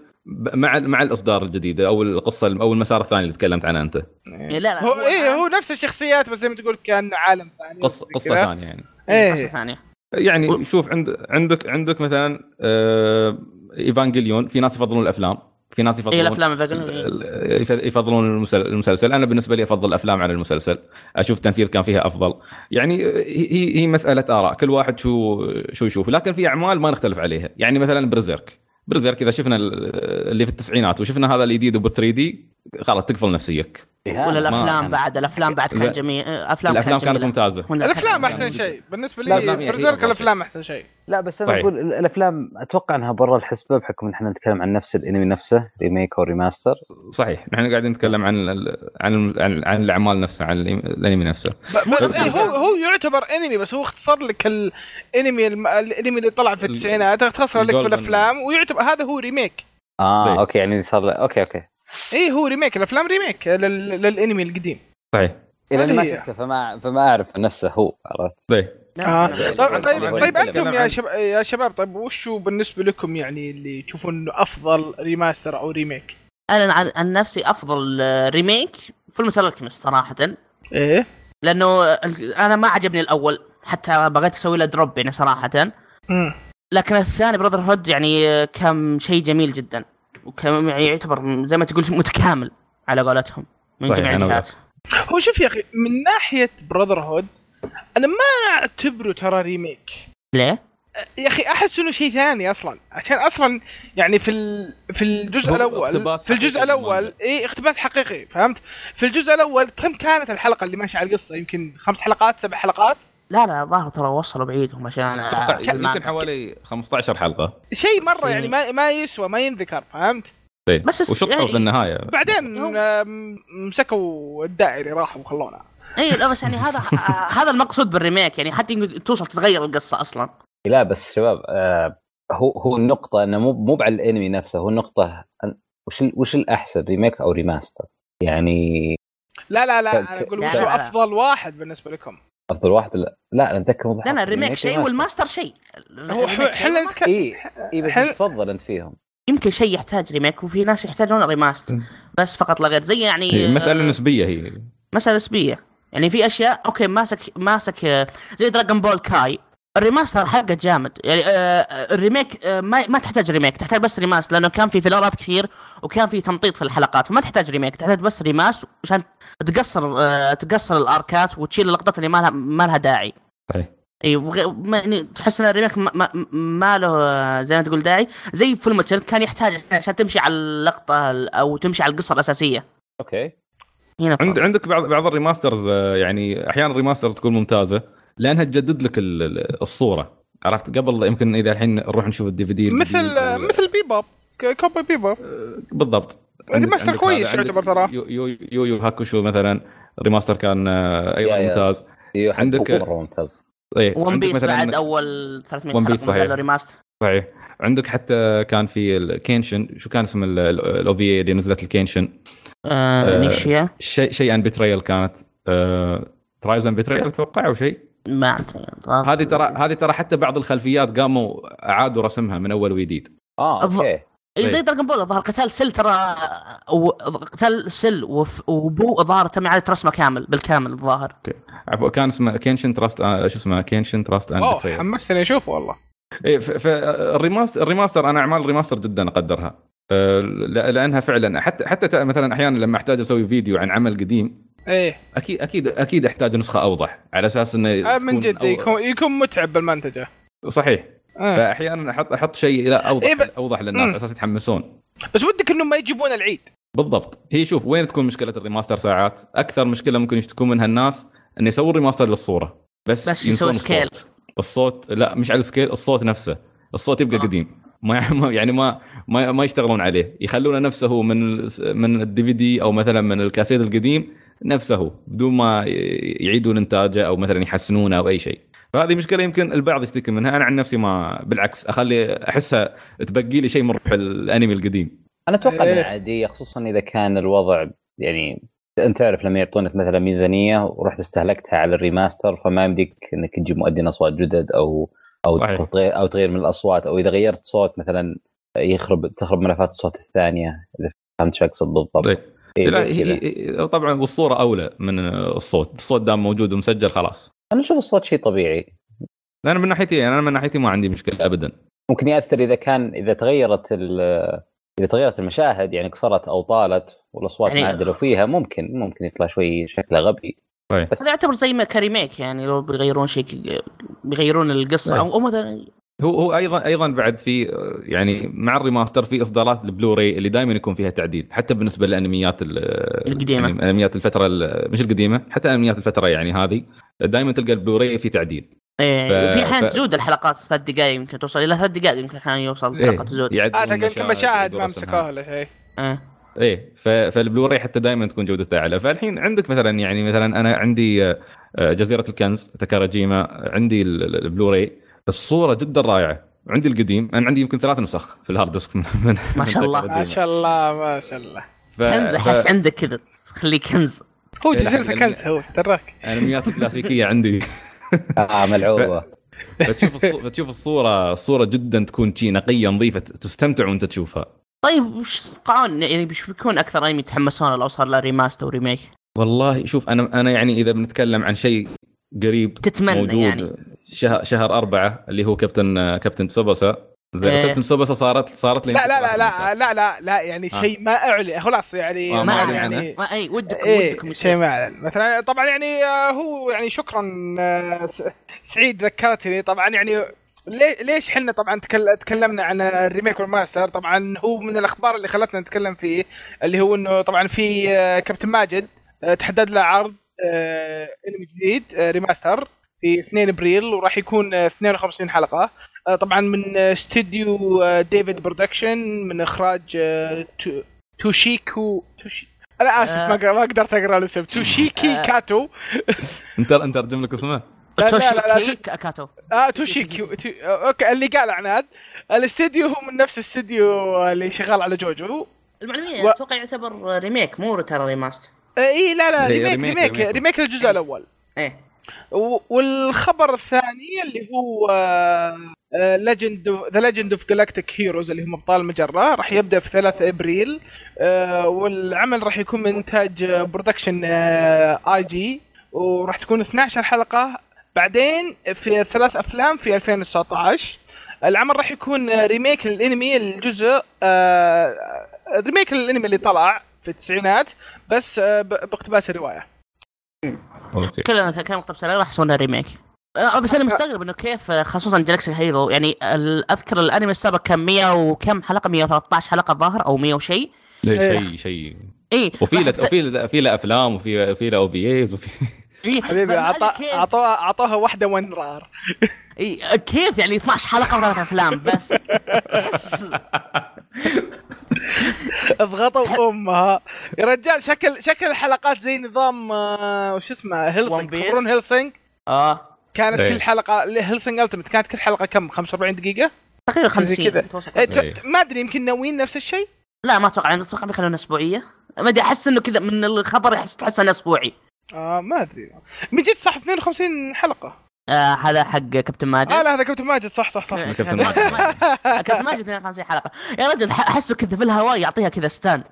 مع مع الإصدار الجديد أو القصة أو المسار الثاني اللي تكلمت عنه أنت. إيه، لا لا هو إيه هو نفس الشخصيات بس زي ما تقول كان عالم ثاني قصه قصة. ثانية يعني. إيه، قصة إيه ثانية. يعني و- شوف عند عندك عندك مثلا آه ايفانجيليون في ناس يفضلون الأفلام. في ناس يفضلون الأفلام إيه. يف- يفضلون المسل- المسلسل. أنا بالنسبة لي أفضل الافلام على المسلسل. أشوف التنفيذ كان فيها أفضل. يعني هي هي مسألة آراء. كل واحد شو شو يشوف. لكن في أعمال ما نختلف عليها. يعني مثلا برزيرك برزيرك اذا شفنا ال- اللي في التسعينات وشفنا هذا الجديد وبال 3 دي خلاص تقفل نفسيك. ولا ما- الأفلام بعد الأفلام بعد. كان جميل أفلام الأفلام كانت. ممتازة. ولا الأفلام أحسن شيء. بالنسبة لي هي Berserk الأفلام أحسن شيء. لا بس أنا. أقول ال- الأفلام أتوقع إنها برا الحسبة بحكم إن إحنا نتكلم عن نفس الأنمي نفسه remake أو remaster. صحيح. نحن قاعدين نتكلم عن ال- عن عن, عن الأعمال نفسها عن الانمي نفسه. إيه هو هو يعتبر أنمي بس هو اختصر لك الأنمي الأنمي اللي طلع في ال- التسعينات اختصر لك بالأفلام ويعتبر هذا هو remake آه طيب. okay يعني صار okay okay. اي هو remake الأفلام remake لل- للأنمي القديم. صحيح. اذا أنا ما. شفته فما فما أعرف نفسه هو عرفت؟ طيب. آه. طيب طيب, طيب أنتم يا شباب يا شباب طيب وشو بالنسبة لكم يعني اللي تشوفون إنه أفضل remaster أو remake؟ أنا عن, عن نفسي أفضل remake Fullmetal Alchemist صراحة. إيه. لأنه أنا ما عجبني الأول حتى بغيت أسوي له drop يعني صراحة. امم لكن الثاني Brotherhood يعني كان شيء جميل جدا. وكان يعني يعتبر زي ما تقول متكامل على قولتهم. من صحيح، جميع الجهات. هو شوف يا أخي من ناحية براذر هود أنا ما أعتبره ترى ريميك ليه؟ يا أخي أحس إنه شيء ثاني أصلا. عشان أصلا يعني في ال... في الجزء الأول في الجزء الأول. اي اقتباس حقيقي فهمت؟ في الجزء الأول كم كانت الحلقة اللي ماشيه على القصة؟ يمكن خمس حلقات سبع حلقات. لا لا الظاهر ترى وصلوا بعيدهم عشان أتوقع يمكن. حوالي 15 حلقة شيء مرة. يعني ما ما يسوى ما ينذكر فهمت طيب. بس وشطحوا يعني- في النهاية بعدين مسكوا الدائري راحوا وخلونا اي لا بس يعني هذا آه، هذا المقصود بال remake يعني حتى توصل تتغير القصة أصلا لا بس شباب آه هو هو النقطة إنه مو مو على الأنمي نفسه هو النقطة وش وش الأحسن remake أو remaster؟ يعني لا لا لا أنا أقول لا، وشو لا، لا. أفضل واحد بالنسبة لكم أفضل واحد ولا لا أنا أتذكر لا لا ال remake شيء وال remaster شيء. هو نتكلم اي اي بس حل- تفضل أنت فيهم؟ يمكن شيء يحتاج remake وفي ناس يحتاجون remaster. بس فقط لا غير. زي يعني هي مسألة آه، نسبية هي. مسألة نسبية. يعني في أشياء okay ماسك ماسك آه، زي Dragon Ball Kai ال remaster حقه جامد. يعني آه، آه، ال remake آه، ما ما تحتاج remake تحتاج بس remaster لأنه كان في filler ات كثير وكان في تمطيط في الحلقات فما تحتاج remake تحتاج بس remaster عشان تقصر تقصر ال arc ات وتشيل اللقطات اللي ما لها ما لها داعي. صحيح إي يعني تحس إن ال remake ما, ما, ما له زي ما تقول داعي. زي Fullmetal كان يحتاج عشان تمشي على اللقطة ال- أو تمشي على القصة الأساسية. okay. هنا عند. عندك بعض بعض ال remasters يعني أحيانا ال remaster تكون ممتازة. لأنها تجدد لك ال- ال- الصورة. عرفت؟ قبل يمكن إذا الحين نروح نشوف ال DVD مثل مثل Bebop ك- Cowboy Bebop بالضبط. remaster عندك كويس يعتبر ترى. Yu Yu, Yu, Yu Hakusho مثلا. remaster كان آه، أيضا. ممتاز. أيوه عندك- مرة ممتاز. طيب One Piece مثلاً- بعد أول 300 One Piece حلقه صحيح. نزل له remaster صحيح. عندك حتى كان في ال Kenshin شو كان اسم ال OVA اللي نزلت ال Kenshin آه آه، نيشيا شيء شيء and Betrayal كانت. Trust and Betrayal أتوقع أو شيء؟ ما أعرف. هذه ترى هذه ترى حتى بعض الخلفيات قاموا اعادوا رسمها من أول وجديد. آه okay. اي زي. Dragon Ball الظاهر قتال Cell ترى و- قتال Cell وف- و Buu الظاهر تم إعادة رسمه كامل بالكامل الظاهر. عفوا كان اسمه Kenshin Trust آه، شو اسمه Kenshin Trust and أوه Betrayal حمستني أشوفه والله. إيه فال remaster ال remaster أنا أعمال ال remaster جدا أقدرها. لأنها فعلا حتى حتى مثلا أحيانا لما أحتاج أسوي فيديو عن عمل قديم إيه. أكيد أكيد أكيد أحتاج نسخة أوضح على أساس إنه آه، من جد أو- يكون يكون متعب بالمنتجة. صحيح. آه. فاحيانا أحط أحط شيء لا اوضح إيه ب- أوضح للناس. على أساس يتحمسون. بس ودك إنهم ما يجيبون العيد. بالضبط. هي شوف وين تكون مشكلة ال remaster ساعات؟ أكثر مشكلة ممكن يشتكون منها الناس انه يسوون remaster للصورة. بس, بس يسوي scale. الصوت. الصوت لا مش على ال scale الصوت نفسه. الصوت يبقى آه. قديم. ما يعني ما ما, ما يشتغلون عليه. يخلونه نفسه من من ال DVD أو مثلا من الكاسيت القديم نفسه بدون ما يعيدون إنتاجه أو مثلا يحسنونه أو أي شيء. فهذه مشكلة يمكن البعض يشتكي منها. أنا عن نفسي ما بالعكس أخلي أحسها تبقي لي شيء من روح الأنمي القديم. أنا أتوقع إيه. انها عاديه خصوصا إذا كان الوضع يعني أنت تعرف لما يعطونك مثلا ميزانية ورحت استهلكتها على الريماستر فما يمديك إنك تجيب مؤدين اصوات جدد أو أو صحيح. تغير أو تغير من الأصوات أو إذا غيرت صوت مثلا يخرب تخرب ملفات الصوت الثانية إذا فهمت شو أقصد بالضبط طيب. إيه لا. هي طبعا والصورة أولى من الصوت الصوت دام موجود ومسجل خلاص أنا أشوف الصوت شيء طبيعي أنا من ناحيتي أنا من ناحيتي ما عندي مشكلة ابدا ممكن يأثر إذا كان إذا تغيرت ال- إذا تغيرت المشاهد يعني قصرت أو طالت والأصوات يعني- ما عدلوا فيها ممكن ممكن يطلع شوي شكله غبي طيب. بس هذا يعتبر زي ما ك remake يعني لو بيغيرون شيء بيغيرون القصة أو, أو مثلا هو هو أيضا أيضا بعد في آه، يعني مع ال remaster في إصدارات البلوراي اللي دائما يكون فيها تعديل حتى بالنسبة للأنميات ال- القديمة. يعني أنميات الفترة ال- مش القديمة حتى أنميات الفترة يعني هذه دائما تلقى البلوراي في تعديل إيه ف- في احيان ف- تزود الحلقات ثلاث دقائق يمكن توصل إلى ثلاث دقائق يمكن أحيانا يوصل إيه، حلقات تزود يعدلون آه تلقى يمكن مشاهد ما. مسكوها ولا شيء إيه. إيه ف- فالبلوراي حتى دائما تكون جودتها أعلى. فالحين عندك مثلا يعني مثلا أنا عندي آه، جزيرة الكنز تاكاراجيما عندي ال- ال- البلوراي الصورة جدا رائعة. عندي القديم أنا عندي يمكن ثلاث نسخ في ال hard disk من من ما شاء الله. ما شاء الله ما شاء الله. ف- كنز ف- أحس عندك كذا خليه كنز. هو جزيرة لحق الكنز هو تراك. انميات كلاسيكيه عندي. آه ملعوبة. فتشوف الصو... فتشوف الصورة الصورة جدا تكون شي نقية نظيفة تستمتع وأنت تشوفها. طيب وش تتوقعون يعني وش بيكون أكثر أنمي يتحمسون لو صار له remaster و remake والله شوف أنا أنا يعني إذا بنتكلم عن شيء قريب تتمنى موجود يعني. شهر شهر أربعة اللي هو كابتن كابتن تسوباسا زين إيه. كابتن سوبسا صارت صارت لي لا لا لا لا لا لا لا يعني آه. شيء ما اعلن خلاص يعني آه، ما أعلن يعني ما أي ودكم إيه ودكم شيء ما اعلن مثلا طبعا يعني آه، هو يعني شكرا سعيد ذكرتني. طبعا يعني ليش حنا طبعا تكل- تكلمنا عن الريميك والماستر؟ طبعا هو من الأخبار اللي خلتنا نتكلم فيه اللي هو إنه طبعا في آه، كابتن ماجد آه، تحدد له عرض آه، أنمي جديد ريماستر في 2 أبريل وراح يكون آه، 52 حلقة. طبعا من استديو ديفيد برودكشن من إخراج تو- توشيكو توشي أنا آسف. ما قدرت أقرأ الاسم. توشيكي. كاتو. انت انت أترجم لك اسمه. لا لا لا, لا, توشي كاتو آه توشيكي تو- okay اللي قال عناد الاستديو هو من نفس الاستديو اللي شغال على جوجو. المعلومية و- أتوقع يعتبر remake مو ترى remaster اي لا لا إيه، remake remake- remake للجزء الأول. إيه. و- والخبر الثاني اللي هو Legend The Legend of Galactic Heroes اللي هم ابطال المجرة راح يبدأ في 3 إبريل. آه، والعمل راح يكون من إنتاج برودكشن اي جي وراح تكون 12 حلقة. بعدين في ثلاث أفلام في 2019 العمل راح يكون remake للأنمي الجزء آه، ريميك للأنمي اللي طلع في التسعينات بس آه، باقتباس الروايه أوكي. كلنا كلام تبصر راح يسوون ريميك. آه، بس أنا مستغرب إنه كيف آه، خصوصا جالكسي هيرو يعني أذكر الأنمي السابق كان 100 وكم حلقة 113 حلقة ظاهر أو 100 وشيء. إيه. شيء شيء. اي وفي له وفي له في له أفلام وفي في له أو في ايز وفي إيه حبيبي ما- ما أدري عطا- كيف- عطوها عطوها واحدة ون رار. إيه، كيف يعني 12 حلقة وثلاث افلام بس. اضغطوا أمها. يا رجال شكل شكل الحلقات زي نظام آه، وش اسمه هيلسنج. تذكرون هيلسنج آه. كانت إيه. كل حلقة هيلسنج Ultimate كانت كل حلقة كم؟ 45 دقيقة؟ تقريبا زي 50 كذا. إيه، 50. ت- ما أدري يمكن ناويين نفس الشيء؟ لا ما أتوقع أنا أتوقع بيخلونها أسبوعية. ما أدري أحس إنه كذا من الخبر يحس تحس إنه أسبوعي. آه ما أدري. من جد صح 52 حلقة. آه هذا حق كابتن ماجد؟ آه لا هذا كابتن ماجد. صح صح صح. كابتن ماجد. كابتن ماجد 52 حلقة. يا رجل ح- أحسه كذا في الهواء يعطيها كذا stand.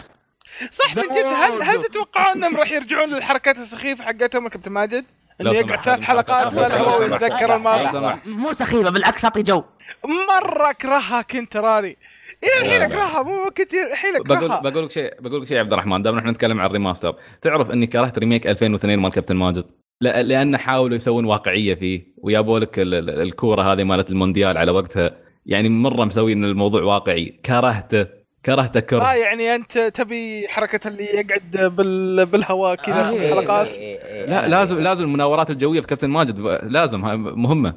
صح من جد. هل هل تتوقعون إنهم راح يرجعون للحركات السخيفة حقتهم كابتن ماجد؟ إنه يقعد ثلاث حلقات لو سمحت. ويتذكر الماضي. مو سخيفة بالعكس أعطي جو. مرة أكرهها كنت راني. إلى الحين. أكرهها مو كنت الحين بقول أكرهها. بقول لك شيء بقول لك شيء يا عبد الرحمن دام إحنا نتكلم عن ال remaster تعرف إني كرهت remake 2002 مال كابتن ماجد؟ لا لأن حاولوا يسوون واقعية فيه ويابوا لك ال- ال- الكورة هذه مالت المونديال على وقتها. يعني مرة مسوين الموضوع واقعي. كرهته كرهته آه كره يعني أنت تبي حركة اللي يقعد بال... بالهواء كذا آه، في إيه، الحلقات لا لازم لازم المناورات الجوية في كابتن ماجد. لازم ها- مهمة.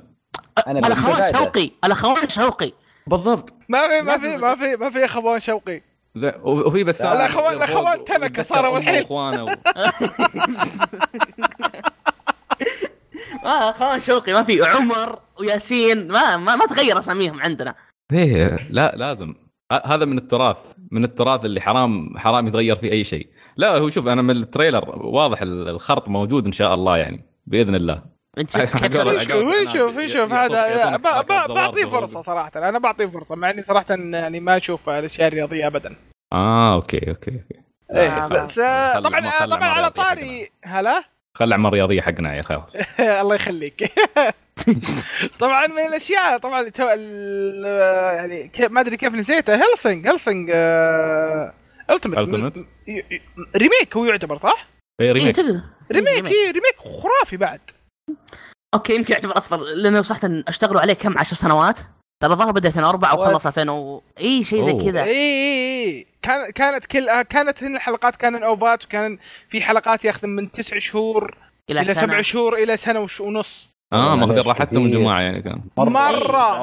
أنا الاخوان شوقي الاخوان شوقي. بالضبط. ما في ما في ما في ما في أخوان شوقي. زي وفي بس الأخوان- الأخوان تنكة صاروا الحين. إخوانه. و... آه أخوان شوقي ما في. عمر وياسين ما ما, ما تغير أساميهم عندنا. إيه لا لازم. هذا من التراث. من التراث اللي حرام حرام يتغير فيه أي شيء. لا هو شوف أنا من التريلر واضح ال- الخرط موجود إن شاء الله يعني بإذن الله. انت ويشوف يعطوك- هذا بعطيه فرصة صراحة. أنا بعطيه فرصة مع إني صراحة يعني ما أشوف الأشياء الرياضية ابدا. آه أوكي أوكي أوكي. إيه آه، بس آه، طبعا طبعا على طاري. هلا؟ خلي اعمال رياضيه حقنا يا خلاص الله يخليك. طبعا من الأشياء طبعا اللي تو... ال- يعني ما أدري كيف نسيته هيلسنج هيلسنج Ultimate. remake هو يعتبر صح؟ اي remake. remake remake خرافي بعد. okay يمكن يعتبر أفضل لأنه صراحة أشتغلوا عليه كم؟ عشر سنوات. ترى ظهر بدأ 2004 What? وخلص 2000 و... إي شيء زي. كذا. إي إي إي كان كانت كل آه، كانت هنا الحلقات كان OVAات وكان في حلقات ياخذ من تسع شهور إلى إلى سنة. سبع شهور إلى سنة وش- ونص. آه ماخذين راحتهم. جماعة يعني كان. مرة.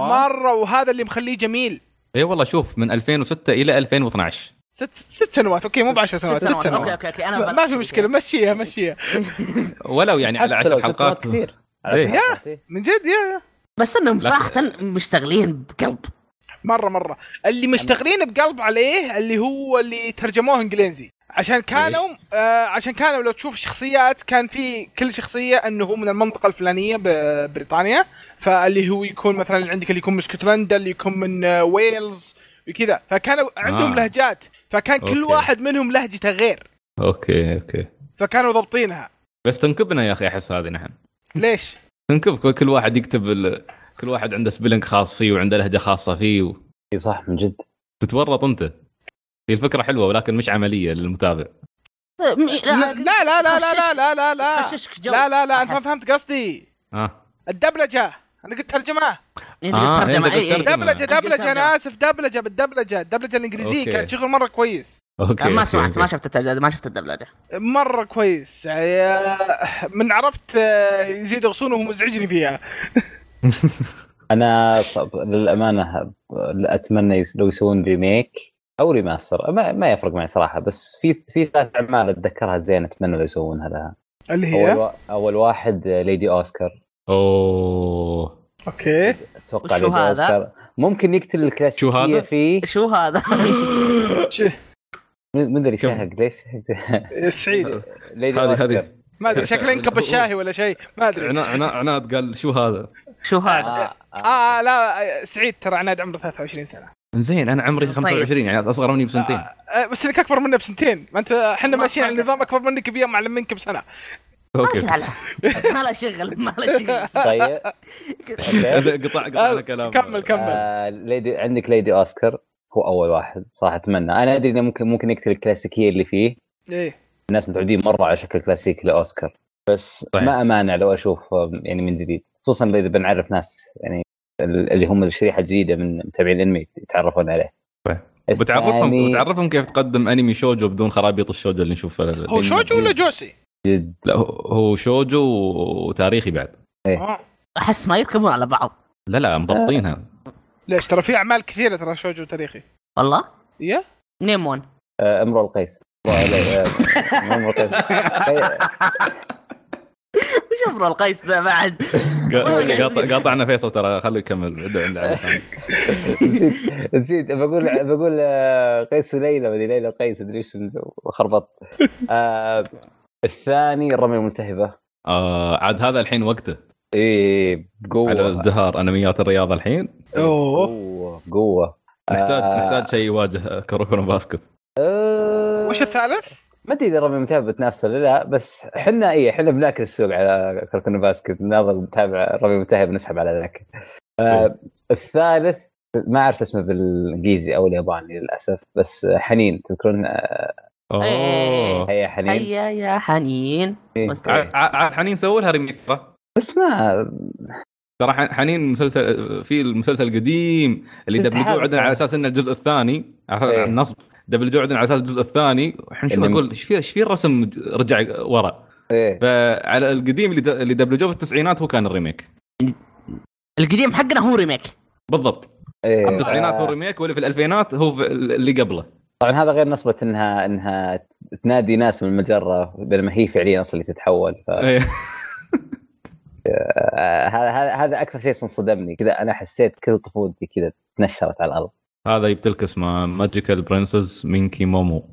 مرة وهذا اللي مخليه جميل. إي والله شوف من 2006 إلى 2012 ست ست سنوات. okay مو بعشر سنوات ست سنوات. okay okay أنا ما في مشكلة مشيها مشيها. ولو يعني على حتى لو 10 ست سنوات حلقات. كثير. إيه. إيه. من جد يا يا. بس إنهم. صراحة مشتغلين بقلب. مرة مرة. اللي مشتغلين بقلب عليه اللي هو اللي ترجموه إنجليزي. عشان كانوا آه عشان كانوا لو تشوف الشخصيات كان في كل شخصية إنه هو من المنطقة الفلانية ببريطانيا فاللي هو يكون مثلا عندك اللي يكون من اسكتلندا اللي يكون من آه ويلز وكذا. فكانوا عندهم آه. لهجات. فكان كل okay. واحد منهم لهجته غير okay okay فكانوا ضابطينها بس تنكبنا يا أخي احس هذه نحن ليش؟ تنكب كل واحد يكتب ال... كل واحد عنده spelling خاص فيه وعنده لهجه خاصه فيه و... اي صح من جد تتورط انت هي الفكرة حلوة ولكن مش عمليه للمتابع لا لا لا لا لا لا لا لا جو لا لا لا انت ما. فهمت قصدي آه الدبلجه أنا قلت ترجمة إيه، آه، قلت ترجمة. أنت قلت إيه، إيه. دبلجة دبلجة أنا. آسف دبلجة بالدبلجه الدبلجه الإنجليزية. كانت شغل مرة كويس okay ما سمعت. ما شفت الدبلجه ما شفت الدبلجة مرة كويس يعني من عرفت آه، يزيد غصون وهو مزعجني فيها أنا صب... للأمانة أتمنى. لو يسوون remake أو remaster ما, ما يفرق معي صراحة بس في في ثلاث أعمال أتذكرها زين أتمنى لو يسوونها لها اللي أول, هي و... أول واحد ليدي اوسكار أوه okay أتوقع ليدي هذا؟ ممكن يقتل الكلاسيكية شو هذا؟ فيه شو هذا؟ ش- ما أدري كم؟ شهق ليش سعيد هذه- هذه. ما أدري شكله ينكب الشاي ولا شيء ما أدري عنا- عنا- عناد قال شو هذا؟ شو هذا؟ آه. آه. آه لا آه، سعيد ترى عناد عمره 23 سنة زين أنا عمري طيب. 25 يعني أصغر مني بسنتين آه آه، بس إنك أكبر منه بسنتين ما انت إحنا ما ماشيين على. نظام أكبر منك بيوم معلم منك بسنه أوكي. ما له شغل ما له شغل. طيب. زين، قطع قطعنا كلام كمل كمل. آه ليدي عندك ليدي أوسكار؟ هو أول واحد صراحة أتمنى. أنا أدري إنه ممكن ممكن يقتل الكلاسيكية اللي فيه. إيه. الناس متعودين مرة على شكل كلاسيكي لأوسكار. بس صحيح. ما أمانع لو أشوف آه، يعني من جديد. خصوصا إذا بنعرف ناس يعني ال- اللي هم الشريحة الجديدة من متابعين الانمي يتعرفون عليه. الثاني- بتعرفهم بتعرفهم كيف تقدم أنمي شوجو بدون خرابيط الشوجو اللي نشوفه. هو شوجو ولا جوسي؟ جد. لا هو- هو شوجو وتاريخي بعد. آه. أحس ما يركبون على بعض. لا لا مضبطينها. ليش؟ ترى في أعمال كثيرة ترى شوجو تاريخي والله؟ يا. نيم ون آه، امرؤ القيس. آه، مو امرؤ القيس آه، وش ذا بعد. قا- قاطع- قاطعنا فيصل ترى خليه يكمل. نسيت نسيت بقول بقول آه، قيس وليلى مدري ليلى وقيس أدري إيش خربطت آه، الثاني الرميه الملتهبة. آه عاد هذا الحين وقته. إيه على بقوة. ازدهار أنميات الرياضة الحين. أوه. قوه قوه نحتاج آه، نحتاج شيء يواجه كورونا باسكت. آه، وش الثالث؟ ما أدري إذا الرميه الملتهبة بتنافسه ولا لا بس إحنا إيه إحنا بناكل السوق على كركون باسكت. ناظر نتابع الرميه الملتهبة نسحب على ذاك. آه، الثالث ما أعرف اسمه بالإنجليزي أو الياباني للأسف بس حنين تذكرون؟ آه، إيه. اوه هيا حنين. هيا يا حنين. إيه. وانت- ع- ع- عاد حنين سووا لها remake ترى بس ما ترى ح- حنين مسلسل في المسلسل القديم اللي. دبلجوه عندنا على أساس إنه الجزء الثاني. على إيه. النصب دبلجوه عندنا على أساس الجزء الثاني. الحين شو إنه- أقول إيش في إيش في الرسم رجع ورا؟ إيه. فعلى القديم اللي د- اللي دبلجوه في التسعينات هو كان ال remake القديم حقنا هو remake بالضبط. إيه. التسعينات هو آه، ال remake واللي في الألفينات هو اللي قبله. طبعا هذا غير نصبة إنها إنها تنادي ناس من المجرة بينما هي فعليا أصلا اللي تتحول ف إيه. آه، هذا هذا أكثر شيء صدمني كذا أنا حسيت كل طفولتي كذا تنشرت على الأرض هذا يبتلك اسمه Magical Princess Minky Momo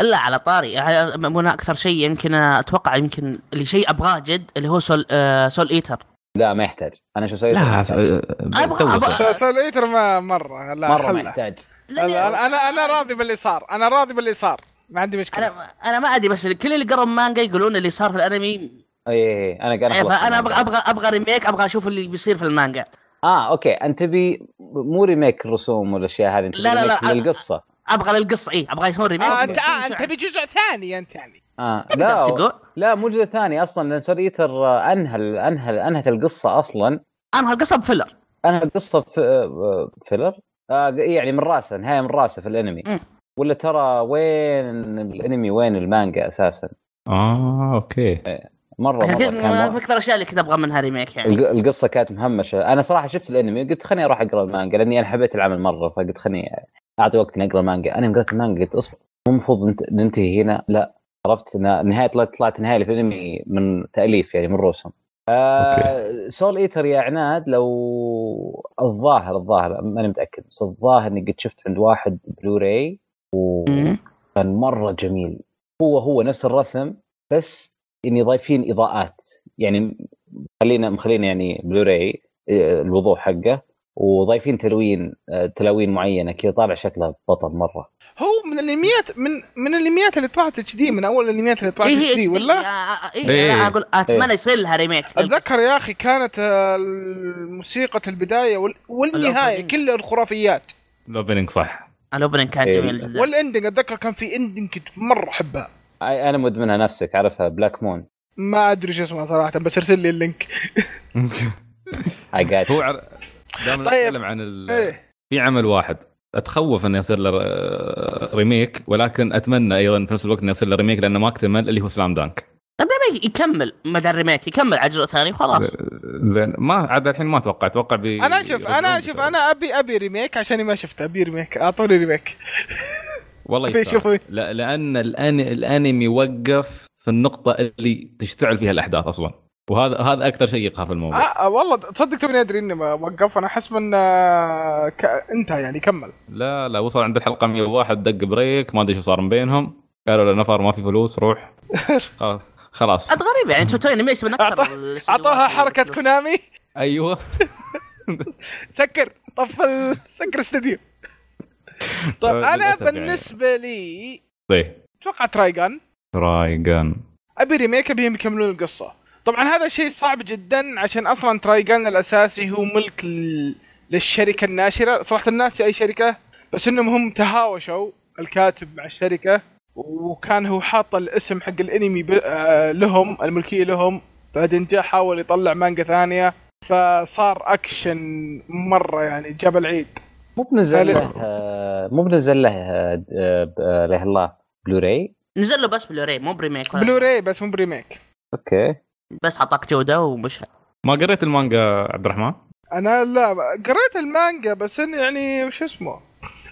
الا على طاري هنا أكثر شيء يمكن أتوقع يمكن اللي شيء أبغاه جد اللي هو سول آه سول ايتر لا ما يحتاج أنا شو سويت؟ لا أبغى- صار. سول ايتر ما مرة لا مرة ما. يحتاج لا، أنا لا، أنا أنا راضي باللي صار. أنا راضي باللي صار. ما عندي مشكلة. أنا أنا ما ادري بس كل اللي قروا مانجا يقولون اللي صار في الأنمي. اي اي أنا إيه، فأنا المانجا. أبغى أبغى أبغى remake أبغى أشوف اللي بيصير في المانجا. آه okay. أنت تبي مو remake الرسوم والأشياء هذه أنت لا، لا، لا. للقصة. أبغى للقصة اي أبغى يسوون remake آه انت آه أنت تبي جزء ثاني أنت يعني. آه تقدر لا لا مو جزء ثاني أصلا لأن سول ايتر آه، انهى انهى أنهت القصة أصلا. أنا القصة ب filler. أنهى القصة في آه، filler آه يعني من راسه نهايه من راسه في الأنمي. مم. ولا ترى وين الأنمي وين المانجا أساسا؟ آه okay. مرة عشان مرة كذا كان من أكثر الاشياء اللي كنت أبغى منها remake يعني. الق- القصة كانت مهمشة. أنا صراحة شفت الأنمي قلت خليني أروح أقرأ المانجا لأني أنا حبيت العمل مرة فقلت خليني أعطي وقت إني أقرأ المانجا. أنا قرأت المانجا قلت أصبر مو المفروض ننت- ننتهي هنا؟ لا. عرفت نهاية طلعت نهاية في الأنمي من تأليف يعني من رسم آه سول إيتر يا عناد لو الظاهر الظاهر ماني متأكد بس الظاهر إني قد شفت عند واحد بلوراي. وكان مرة جميل. هو هو نفس الرسم بس إني ضايفين إضاءات. يعني خلينا مخلينا يعني بلوراي آه، الوضوح حقه وضايفين تلوين آه، تلاوين معينة كذا طالع شكله بطل مرة. هو من الانميات من من الانميات اللي طلعت HD من أول الانميات اللي طلعت إيه اتش دي HD. ولا؟ آه، آه، إيه. إيه أنا أقول أتمنى يصير لها remake أتذكر يا أخي كانت موسيقى البداية وال- والنهاية. كلها الخرافيات ال opening صح ال opening كان إيه. جميل جدا وال ending أتذكر كان في ending كنت مرة أحبها أي- أنا مدمنها نفسك عارفها بلاك مون ما أدري شو اسمها صراحة بس ارسل لي ال link اي جات هو عر... دائما طيب. نتكلم عن ال... في عمل واحد أتخوف إنه يصير له remake ولكن أتمنى أيضا في نفس الوقت إنه يصير له remake لأنه ما أكتمل اللي هو سلام دانك طيب ما يكمل. مدى ال remake يكمل على جزء ثاني وخلاص. زين. ما عاد الحين ما أتوقع. أتوقع بي أنا شوف أنا شوف أنا أبي أبي remake عشان ما شفته أبي remake أعطوني remake والله يستاهل. لا لأن الأن... الأنمي وقف في النقطة اللي تشتعل فيها الأحداث أصلا. وهذا هذا أكثر شيء يقهر في الموضوع. آه آه، والله تصدق توني أدري ما وقف أنا أحس من آه، ك... انتهى يعني كمل. لا لا وصل عند الحلقة 101 دق break ما أدري شو صار من بينهم. قالوا له نفر ما في فلوس روح. آه، خلاص. عاد غريب يعني أنتم توي انيميشن من أكثر اعطوها اللي حركة. كونامي. أيوه. سكر طف ال... سكر استديو. طيب أنا يعني. بالنسبة لي طيب. أتوقع ترايجان رايجان أبي ريميك ابيهم يكملون القصة. طبعا هذا شيء صعب جدا عشان أصلا ترايجان الأساسي هو ملك. للشركة الناشرة. صراحة الناس أي شركة بس إنهم هم تهاوشوا الكاتب مع الشركة وكان هو حاط الاسم حق الانمي ب... آه، لهم الملكية لهم. بعدين جاء حاول يطلع مانجا ثانية فصار أكشن مرة يعني جاب العيد. مو بنزل. له آه، مو بنزل له آه، آه، الله. بلوراي نزل له بس بلوراي مو بريميك بلوراي بس مو بريميك. أوكي. بس حطك جودة ومش ما قريت المانجا عبد الرحمن؟ أنا لا قريت المانجا بس انه يعني وش اسمه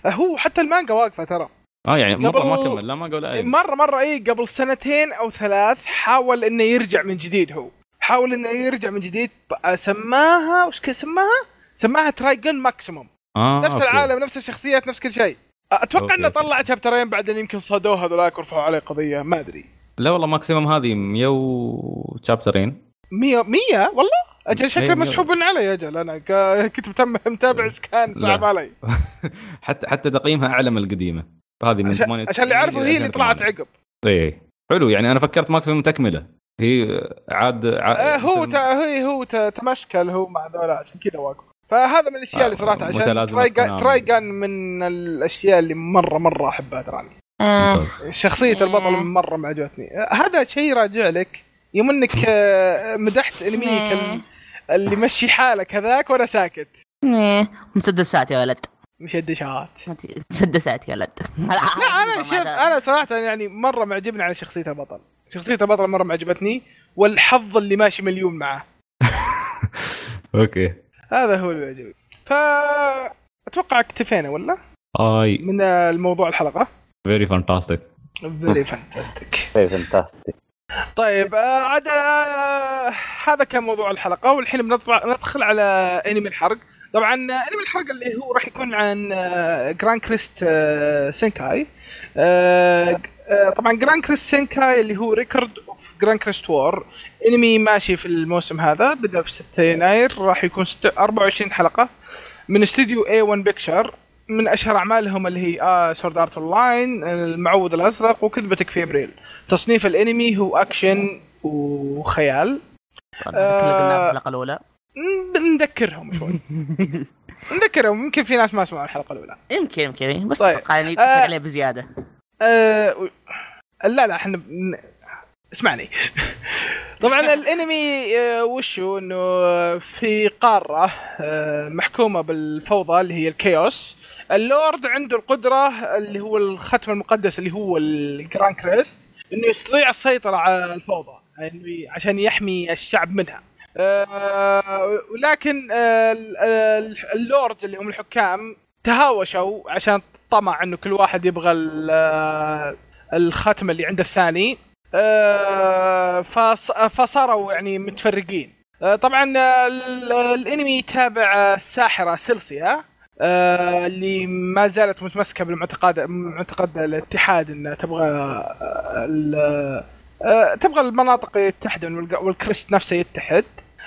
هو حتى المانجا واقفة ترى آه يعني مرة قبل- ما كمل لا مانجا ولا أي مره مرة إي قبل سنتين أو ثلاث حاول إنه يرجع من جديد هو حاول إنه يرجع من جديد سماها وش كان سماها؟ سماها Trigun Maximum آه نفس okay. العالم نفس الشخصيات نفس كل شيء أتوقع okay، انه. طلع شابترين بعدين يمكن صادوه هذولاك ورفعوا عليه قضية ما أدري لا والله Maximum هذه 100 وشابترين 100 100 والله؟ أجل شكله. مسحوب علي أجل. أنا كنت متابع scan سحب. علي. حتى حتى تقييمها أعلى من القديمة. هذه من عشان 98 عشان اللي يعرفوا هي اللي طلعت 2008. عقب. اي حلو يعني أنا فكرت Maximum تكملة. هي عاد, عاد آه، هو تا هي هو تا- تمشكل هو مع ذولا عشان كذا واقف. فهذا من الأشياء اللي صراحة آه، عشان متلازمة ترايجان. ترايجان من الأشياء اللي مره مرة أحبها تراني آه. ممتاز. شخصية البطل مرة ما عجبتني آه، هذا شيء راجع لك يوم انك آه، مدحت أنميك ال- اللي مشي حالك هذاك وأنا ساكت. إيه، مسدسات يا ولد. مشدشات مسدسات يا ولد. لا أنا شوف أنا صراحة يعني مرة معجبني على شخصية البطل. شخصية البطل مرة ما عجبتني والحظ اللي ماشي مليون معه. okay. هذا هو اللي يعجبني. ف أتوقع اكتفينا ولا؟ آي. من الموضوع الحلقة. فيري فانتاستيك فيري فانتاستيك طيب فانتاستيك طيب آه، عاد آه، هذا كان موضوع الحلقة. والحين بنطلع ندخل على انمي الحرق طبعا آه، انمي الحرق اللي هو راح يكون عن آه، Grancrest آه، Senki آه، آه، طبعا Grancrest Senki اللي هو Record of Grancrest War انمي ماشي في الموسم هذا بدأ في 6 يناير. راح يكون ست- 24 حلقة. من استوديو A1 Pictures من أشهر أعمالهم اللي هي آه Sword Art Online المعوذ الأزرق وكذبتك في أبريل تصنيف الأنمي هو أكشن وخيال قلناه آه. الأولى نذكرهم شوي نذكرهم يمكن في ناس ما سمعوا الحلقة الأولى يمكن يمكن بس طيب. أتوقع يعني آه. عليه بزيادة و- لا لا إحنا اسمعني طبعا الأنمي آه، وشو إنه في قارة آه، محكومة بالفوضى اللي هي ال chaos اللورد عنده القدرة اللي هو الختم المقدس اللي هو ال Grancrest إنه يستطيع السيطرة على الفوضى يعني عشان يحمي الشعب منها. آه، ولكن آه، ال- اللورد اللي هم الحكام تهاوشوا عشان طمع إنه كل واحد يبغى ال- آه، الختم اللي عند الثاني. آه، فص- فصاروا يعني متفرقين. آه، طبعا آه، ال- الإنمي يتابع الساحره سيلسيا آه، اللي ما زالت متمسكة بالمعتقد معتقد الاتحاد انها تبغى آه، آه، تبغى المناطق يتحدون والكريست نفسه يتحد.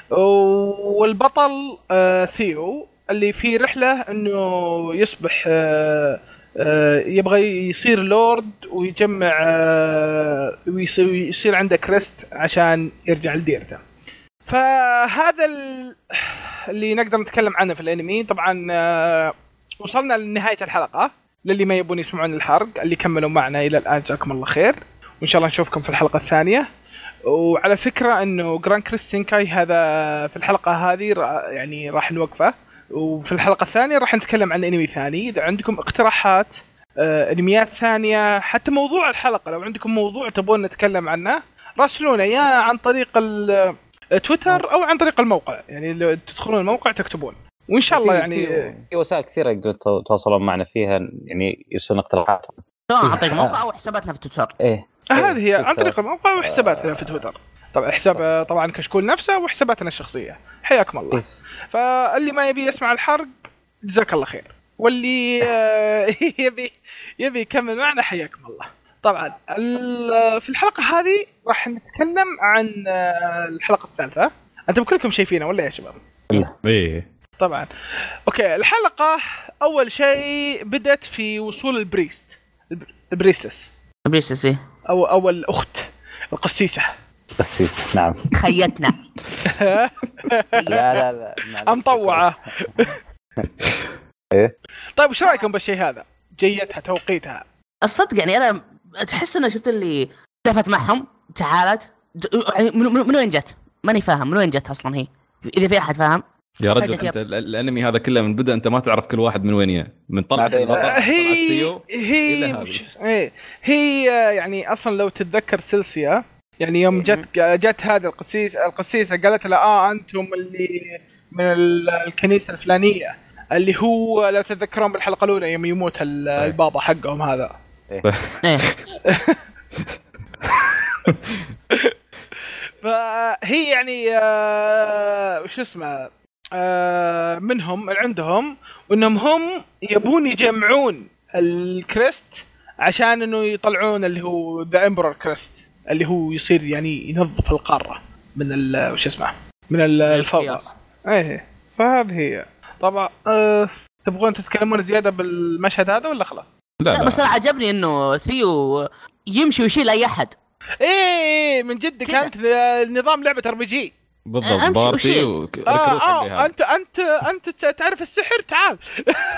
والبطل آه، ثيو اللي في رحلة إنه يصبح آه، آه، يبغى يصير لورد ويجمع آه، ويصير يصير عنده كريست عشان يرجع لديرته. فهذا ال- اللي نقدر نتكلم عنه في الانمي. طبعا آه، وصلنا لنهاية الحلقة. للي ما يبون يسمعون الحرق اللي كملوا معنا إلى الآن جزاكم الله خير. وإن شاء الله نشوفكم في الحلقة الثانية. وعلى فكرة إنه Grancrest Senki هذا في الحلقة هذه يعني راح نوقفه. وفي الحلقة الثانية راح نتكلم عن أنمي ثاني. إذا عندكم اقتراحات آه، أنميات ثانية حتى موضوع الحلقة لو عندكم موضوع تبون نتكلم عنه راسلونا. يا عن طريق تويتر أو عن طريق الموقع. يعني لو تدخلون الموقع تكتبون. وإن شاء الله يعني في, وسائل كثيرة يقدرون يتواصلون معنا فيها يعني يرسلون اقتراحاتهم سواء عن طريق موقع أو حساباتنا في تويتر. إيه. هذه هي عن. طريق الموقع وحساباتنا في تويتر. طبعا حساب طبعا كشكول نفسه وحساباتنا الشخصية. حياكم الله. إيه. فاللي ما يبي يسمع الحرق جزاك الله خير. واللي آه، يبي يبي يكمل معنا حياكم الله. طبعا ال- في الحلقة هذه راح نتكلم عن آه، الحلقة الثالثة. أنتم كلكم شايفينها ولا يا شباب؟ إيه. طبعا. okay الحلقة أول شيء بدت في وصول ال priest الب- ال priestess. بيسسي أو أو الاخت القسيسة. قسيس نعم. خيتنا. لا لا لا. مطوعه إيه؟ طيب وش رأيكم بالشيء هذا؟ جيتها توقيتها. الصدق يعني أنا تحس إنه شفت اللي دفت معهم؟ تعالت. يعني من, وين جت؟ ماني فاهم. من وين جت أصلا هي؟ إذا في أحد فاهم؟ يا رجل أنت ال- الأنمي هذا كله من بدا أنت ما تعرف كل واحد من وين يا. من طلع بعدين- البطل، طلع هي هي هذه. إيه. هي يعني أصلا لو تتذكر سلسيا يعني يوم جت جت هذه القسيس القسيسة قالت لها آه أنتم اللي من ال- الكنيسة الفلانية اللي هو لو تتذكرون بالحلقة الأولى يوم يموت. البابا حقهم هذا. إيه. فهي يعني آه وش اسمه آه منهم من عندهم وإنهم هم يبون يجمعون ال crest عشان إنه يطلعون اللي هو the emperor crest اللي هو يصير يعني ينظف القارة من ال- وش اسمه من ال- الفوضى ال chaos. إيه. فهذه هي. طبعا آه تبغون تتكلمون زيادة بالمشهد هذا ولا خلاص؟ لا لا لا بس أنا عجبني إنه ثيو يمشي ويشيل أي أحد إيه إيه، من جد. كانت آه، نظام لعبة RPG بالضبط party حقي آه هذا. أنت أنت أنت تعرف السحر تعال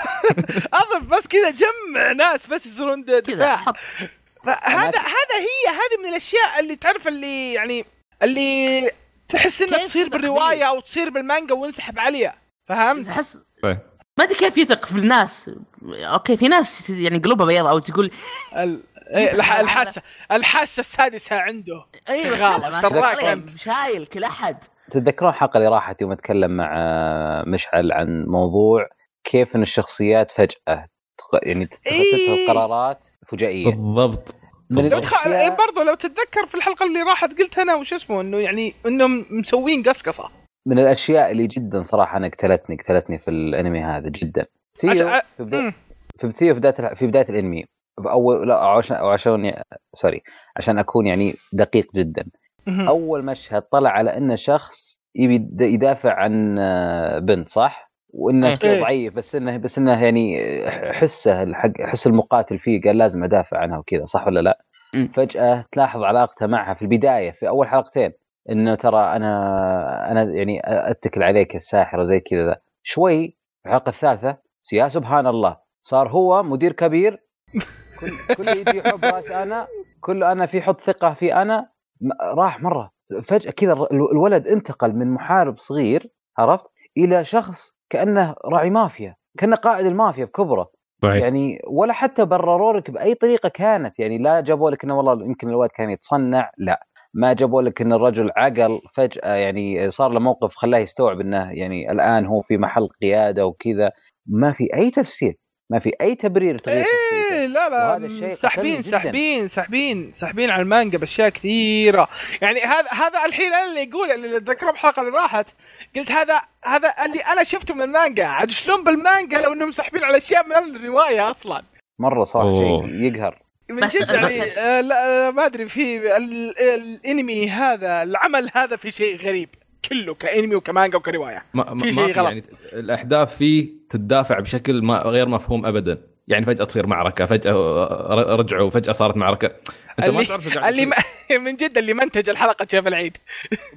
أضف بس كذا جمع ناس بس يصيرون دفاع حط هذا هذا هي هذه من الأشياء اللي تعرف اللي يعني اللي تحس إنها تصير بالرواية؟ أو تصير بالمانجا وينسحب عليها فهمت؟ تحس طيب. ما أدري كيف يثق في الناس. okay في ناس يعني قلوبها بيضاء أو تقول ال- إيه، الح- الحاسة. الحاسة السادسة عنده. اي بس شغال، لا، ما تراك شاء الله، أنت. شايل كل أحد. تتذكرون الحلقة اللي راحت يوم أتكلم مع آه، مشعل عن موضوع كيف إن الشخصيات فجأة يعني تتخذ إيه. قرارات فجائية. بالضبط. من لو تخ... إيه برضو لو تتذكر في الحلقة اللي راحت قلت أنا وش اسمه إنه يعني إنهم مسوين قصقصة. من الأشياء اللي جدا صراحة أنا قتلتني قتلتني في الأنمي هذا جدا في بدايه. في بداية في بداية الأنمي اول لا عشان عشان سوري عشان أكون يعني دقيق جدا. أول مشهد طلع على انه شخص يبي يد- يدافع عن آه، بنت صح؟ وإنه إيه. ضعيف بس انه بس إنه يعني حسه الحق حس المقاتل فيه قال لازم أدافع عنها وكذا صح ولا لا؟ فجأة تلاحظ علاقته معها في البداية في أول حلقتين إنه ترى أنا أنا يعني أتكل عليك الساحره زي كذا شوي في الحلقة الثالثة يا سبحان الله صار هو مدير كبير. كل كل يجي يحب راس أنا كل أنا في حط ثقة في أنا راح مرة. فجأة كذا الولد انتقل من محارب صغير عرفت؟ إلى شخص كأنه راعي مافيا كأنه قائد المافيا بكبره. صحيح. يعني ولا حتى برروا لك بأي طريقة كانت. يعني لا جابوا لك إنه والله يمكن الولد كان يتصنع لا. ما جابوا لك إن الرجل عقل فجأة يعني صار له موقف خلاه يستوعب إنه يعني الآن هو في محل قيادة وكذا. ما في أي تفسير ما في أي تبرير تغيير إيه لا لا. ساحبين. ساحبين ساحبين ساحبين على المانجا بأشياء كثيرة. يعني هذا هذا الحين أنا اللي يقول اللي اتذكره بالحلقة اللي راحت قلت هذا هذا اللي أنا شفته من المانجا. عاد شلون بالمانجا لو إنهم ساحبين على أشياء من الرواية أصلا؟ مرة صراحة أوه. شيء يقهر. من بس- جد يعني آه لا آه ما أدري في ال- الانمي هذا العمل هذا في شيء غريب كله كانمي وكمانجا وكرواية ما, في شيء غلط. يعني الأحداث فيه تدافع بشكل ما غير مفهوم ابدا يعني فجأة تصير معركة فجأة رجعوا فجأة صارت معركة. أنت ما اللي تعرف شو قاعد اللي من جد اللي منتج الحلقة شاف العيد.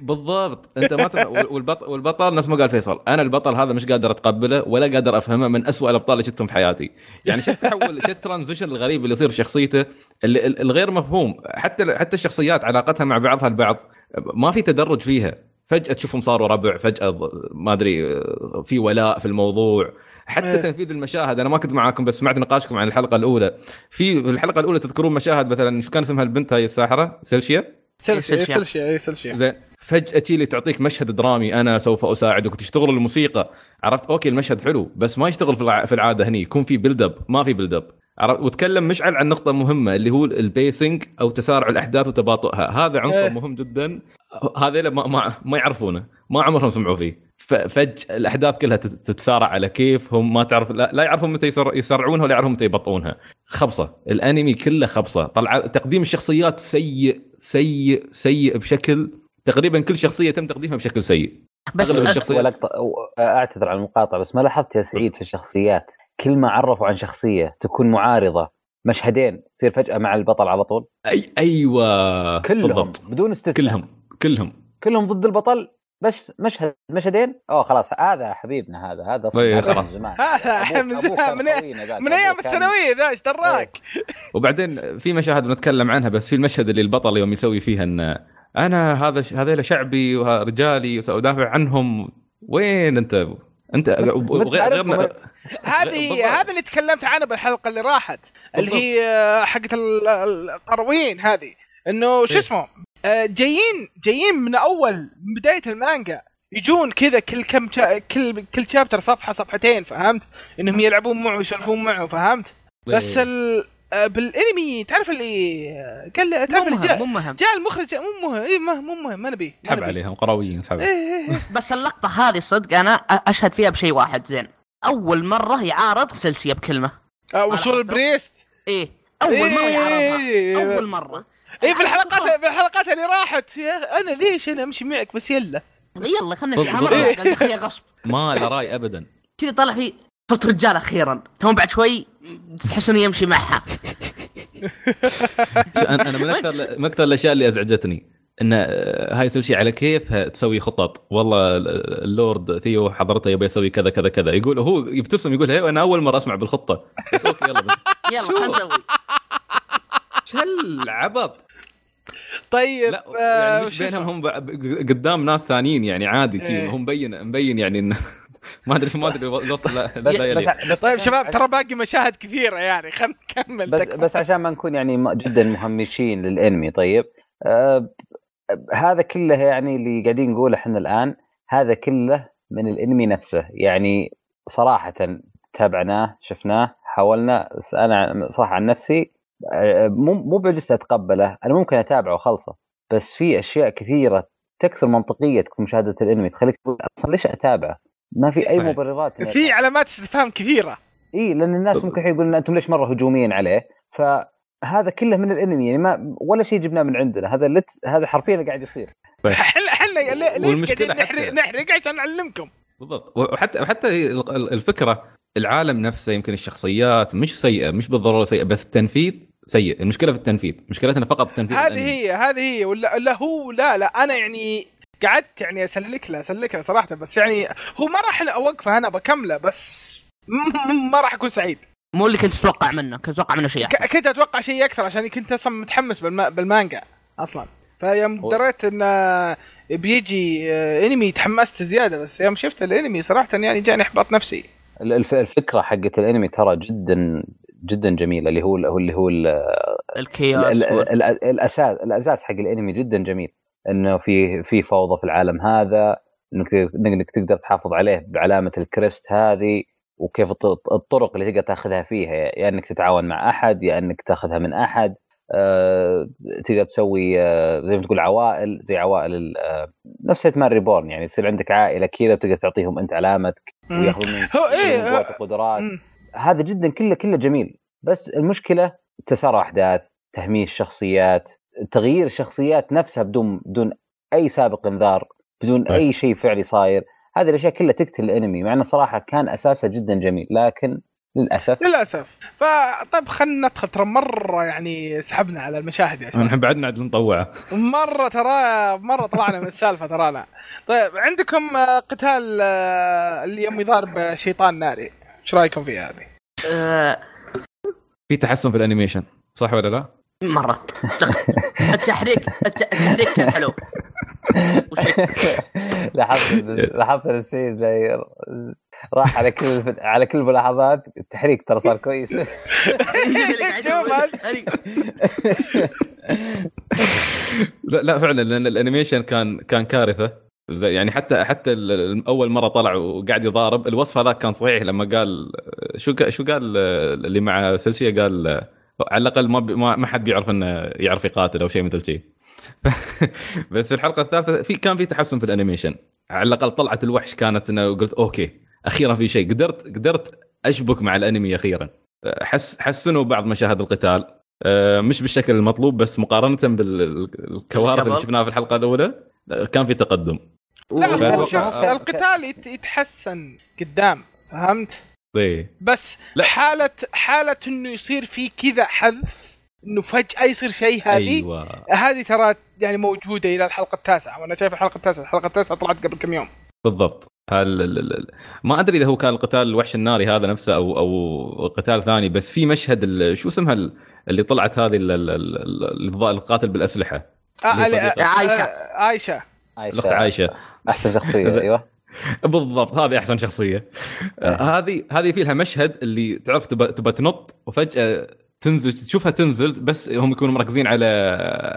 بالضبط. أنت ما تف... والبطل والبطل نفس ما قال فيصل أنا البطل هذا مش قادر أتقبله ولا قادر أفهمه من أسوأ الأبطال اللي شفتهم في حياتي. يعني شو التحول شو ال transition الغريب اللي يصير في شخصيته الغير مفهوم. حتى حتى الشخصيات علاقتها مع بعضها البعض ما في تدرج فيها. فجأة تشوفهم صاروا ربع فجأة ما أدري في ولاء في الموضوع. حتى إيه. تنفيذ المشاهد أنا ما كنت معاكم بس سمعت نقاشكم عن الحلقة الأولى. في الحلقة الأولى تذكرون مشاهد مثلا شو كان اسمها البنت هاي الساحرة؟ سيلشيا سلشيا سلشيا. سلشيا اي سلشيا زين. فجأة تشيلي تعطيك مشهد درامي أنا سوف أساعدك. وتشتغل الموسيقى. عرفت؟ okay المشهد حلو بس ما يشتغل في الع- في العادة هني. يكون في build up ما في build up وتكلم مشعل عن نقطة مهمة اللي هو ال pacing أو تسارع الأحداث وتباطؤها. هذا عنصر إيه. مهم جدا. هذا ما ما, ما يعرفونه. ما عمرهم سمعوا فيه. ففجاه الأحداث كلها تت- تتسارع على كيفهم ما تعرف لا, لا يعرفون متى يسر يسرعونها ولا يعرفون متى يبطئونها. خبصة. الأنمي كله خبصة. طلع تقديم الشخصيات سيء سيء سيء بشكل تقريبا كل شخصية تم تقديمها بشكل سيء. بس أغلب أ- الشخصيات- ولقطة أعتذر على المقاطعة بس ما لاحظت يا سعيد في الشخصيات؟ كل ما عرفوا عن شخصية تكون معارضة مشهدين تصير فجأة مع البطل على طول؟ أي أيوه كلهم بالضبط. بدون استثناء. كلهم كلهم. كلهم ضد البطل بس مشهد مشهدين؟ أوه خلاص هذا حبيبنا هذا هذا إيه، هذا خلاص. من زمان. هذا من زمان، من- أيام الثانوية ذا إيش دراك؟ وبعدين في مشاهد بنتكلم عنها بس في المشهد اللي البطل يوم يسوي فيها إن أنا هذا ش- هذيلا شعبي ورجالي وادافع عنهم وين أنت؟ أنت. غير هذه. هذا اللي تكلمت عنه بالحلقة اللي راحت اللي. هي آه، حقت ال- القرويين هذه إنه شو إيه. اسمه آه، جايين جايين من أول من بداية المانجا يجون كذا كل كم شا... كل كل شابتر صفحة صفحتين فهمت إنهم يلعبون معه ويسولفون معه فهمت بس ال... آه، بالأنمي تعرف اللي قال تعرف مو اللي جاء مهم مو مهم جاء المخرج مو مهم اي ما مو مهم ما نبي نبي. عليهم قرويين سحب إيه إيه إيه. بس اللقطة هذه صدق أنا أشهد فيها بشيء واحد زين أول مرة يعارض سلسيه بكلمة. آه، وصول؟ البريست إيه. أول مرة يعارضها. إيه. أول مرة. اي في الحلقات في الحلقات اللي راحت يا أنا ليش أنا أمشي معك بس يلا. يلا خلنا نمشي. مره دخليها غصب. ما له رأي ابدا. كذا طلع في صرت رجال أخيرا. تو بعد شوي تحس إنه يمشي معها أنا أنا من أكثر من أكثر الأشياء اللي أزعجتني. إن آه، هاي يسوي شيء على كيفها تسوي خطط. والله ال- اللورد ثيو حضرته يبي يسوي كذا كذا كذا. يقول هو يبتسم يقول هي أنا أول مرة أسمع بالخطة. بس أوكي يلا بس. يلا نسوي. شل عبط طيب لا آه، يعني مش بينهم اسمه؟ هم ب- قدام ناس ثانيين يعني عادي إيه. هم مبين مبين يعني انه ما أدري ما أدري وصل لا لا طيب شباب ترى باقي مشاهد كثيرة يعني. خلينا نكمل بس. بس عشان ما نكون يعني جدا مهمشين للإنمي طيب. آه هذا كله يعني اللي قاعدين نقوله إحنا الآن هذا كله من الإنمي نفسه. يعني صراحة تابعناه شفناه حاولنا. أنا صراحة عن نفسي مو مو بعجزت أتقبله. أنا ممكن أتابعه وخلصه. بس في أشياء كثيرة تكسر منطقيتك مشاهدة الإنمي. تخليك تقول أصلا ليش أتابعه؟ ما في أي. مبررات في علامات استفهام كثيرة. إي لأن الناس ممكن يقولون أنتم ليش مرة هجوميين عليه؟ فهذا كله من الانمي يعني ما ولا شيء جبناه من عندنا. هذا لت... هذا حرفيا اللي قاعد يصير. إحنا إحنا ليه- ليش قاعدين نحرق نحرق عشان نعلمكم. بالضبط. وحتى حتى ال- الفكرة العالم نفسه يمكن الشخصيات مش سيئة مش بالضرورة سيئة بس التنفيذ سيء. المشكلة في التنفيذ. مشكلتنا فقط التنفيذ. هذه الأنمي. هي هذه هي. ولا لا هو لا لا أنا يعني قعدت يعني أسلك له أسلك له صراحة بس يعني هو ما راح أوقفه أنا بكمله بس ما راح أكون سعيد. مو اللي كنت تتوقع منه كنت تتوقع منه شيء احسن ك- كنت أتوقع شيء أكثر عشان كنت أصلا متحمس بالما بالمانجا أصلا. فيوم دريت انه بيجي آه، انمي تحمست زيادة بس يوم شفت الانمي صراحة يعني جاني إحباط نفسي. الف- الفكرة حقت الانمي ترى جدا جدا جميلة اللي هو اللي هو ال- الكياس الأساس الأساس حق الانمي جدا جميل. إنه في في فوضى في العالم هذا انك إنك تقدر تحافظ عليه بعلامة الكريست هذه. وكيف الط- الطرق اللي تقدر تاخذها فيها يا يعني إنك تتعاون مع أحد يا إنك تاخذها من أحد آه، تقدر تسوي آه، زي ما تقول عوائل زي عوائل ال- آه، نفس هيتمان ريبورن يعني يصير عندك عائلة كذا وتقدر تعطيهم أنت علامتك. ويأخذون منك إيه، مم. هذا جدا كله كله جميل بس المشكلة تسارع أحداث تهميش شخصيات تغيير الشخصيات نفسها بدون بدون أي سابق إنذار بدون. أي شيء فعلي صاير هذه الأشياء كلها تقتل الأنمي مع إنه صراحة كان أساسه جدا جميل لكن للأسف للأسف. فطيب خلينا ندخل ترى مرة يعني سحبنا على المشاهد يا شباب. نحن بعدنا عاد نطوعه. مرة ترى مرة طلعنا من السالفة ترانا طيب عندكم آه، قتال آه، اللي يوم يضارب شيطان ناري. إيش رأيكم فيها هذه؟ في تحسن في الأنيميشن صح ولا لا؟ مرة. التحريك الت- التحريك كان حلو. لاحظت لاحظت السيد زي راح على كل على كل ملاحظات التحريك ترى صار كويس. لا لا فعلا لأن ال animation كان كان كارثة. يعني حتى حتى أول مرة طلع وقاعد يضارب الوصف هذاك كان صحيح لما قال شو شو قال اللي مع سلشيا قال على الأقل ما ما حد بيعرف إنه يعرف يقاتل أو شيء مثل شيء بس في الحلقة الثالثة في كان في تحسن في ال animation على الأقل طلعت الوحش كانت إنه قلت أوكي أخيرا في شيء قدرت قدرت أشبك مع الأنمي أخيرا حس حسنوا بعض مشاهد القتال آه، مش بالشكل المطلوب بس مقارنة بالكوارث اللي. شفناها في الحلقة الأولى كان في تقدم لا هو شوف القتال يت- يتحسن قدام فهمت؟ إيه. بس لا. حالة حالة إنه يصير في كذا حذف إنه فجأة يصير شيء هذه. أيوه. هذه ترى يعني موجودة إلى الحلقة التاسعة وأنا شايف الحلقة التاسعة. الحلقة التاسعة طلعت قبل كم يوم. بالضبط. هل ما أدري إذا هو كان القتال الوحش الناري هذا نفسه أو أو قتال ثاني بس في مشهد ال- شو اسمها ال- اللي طلعت هذه ال- ال- ال- ال- القاتل بالأسلحة؟ آه اللي آه،. آه،. آه، عايشة. الأخت عايشة. أحسن شخصية أيوه. بالضبط. هذه أحسن شخصية. آه، هذه هذه في لها مشهد اللي تعرف تبى تبى تنط وفجأة تنزل تشوفها تنزل بس هم يكونوا مركزين على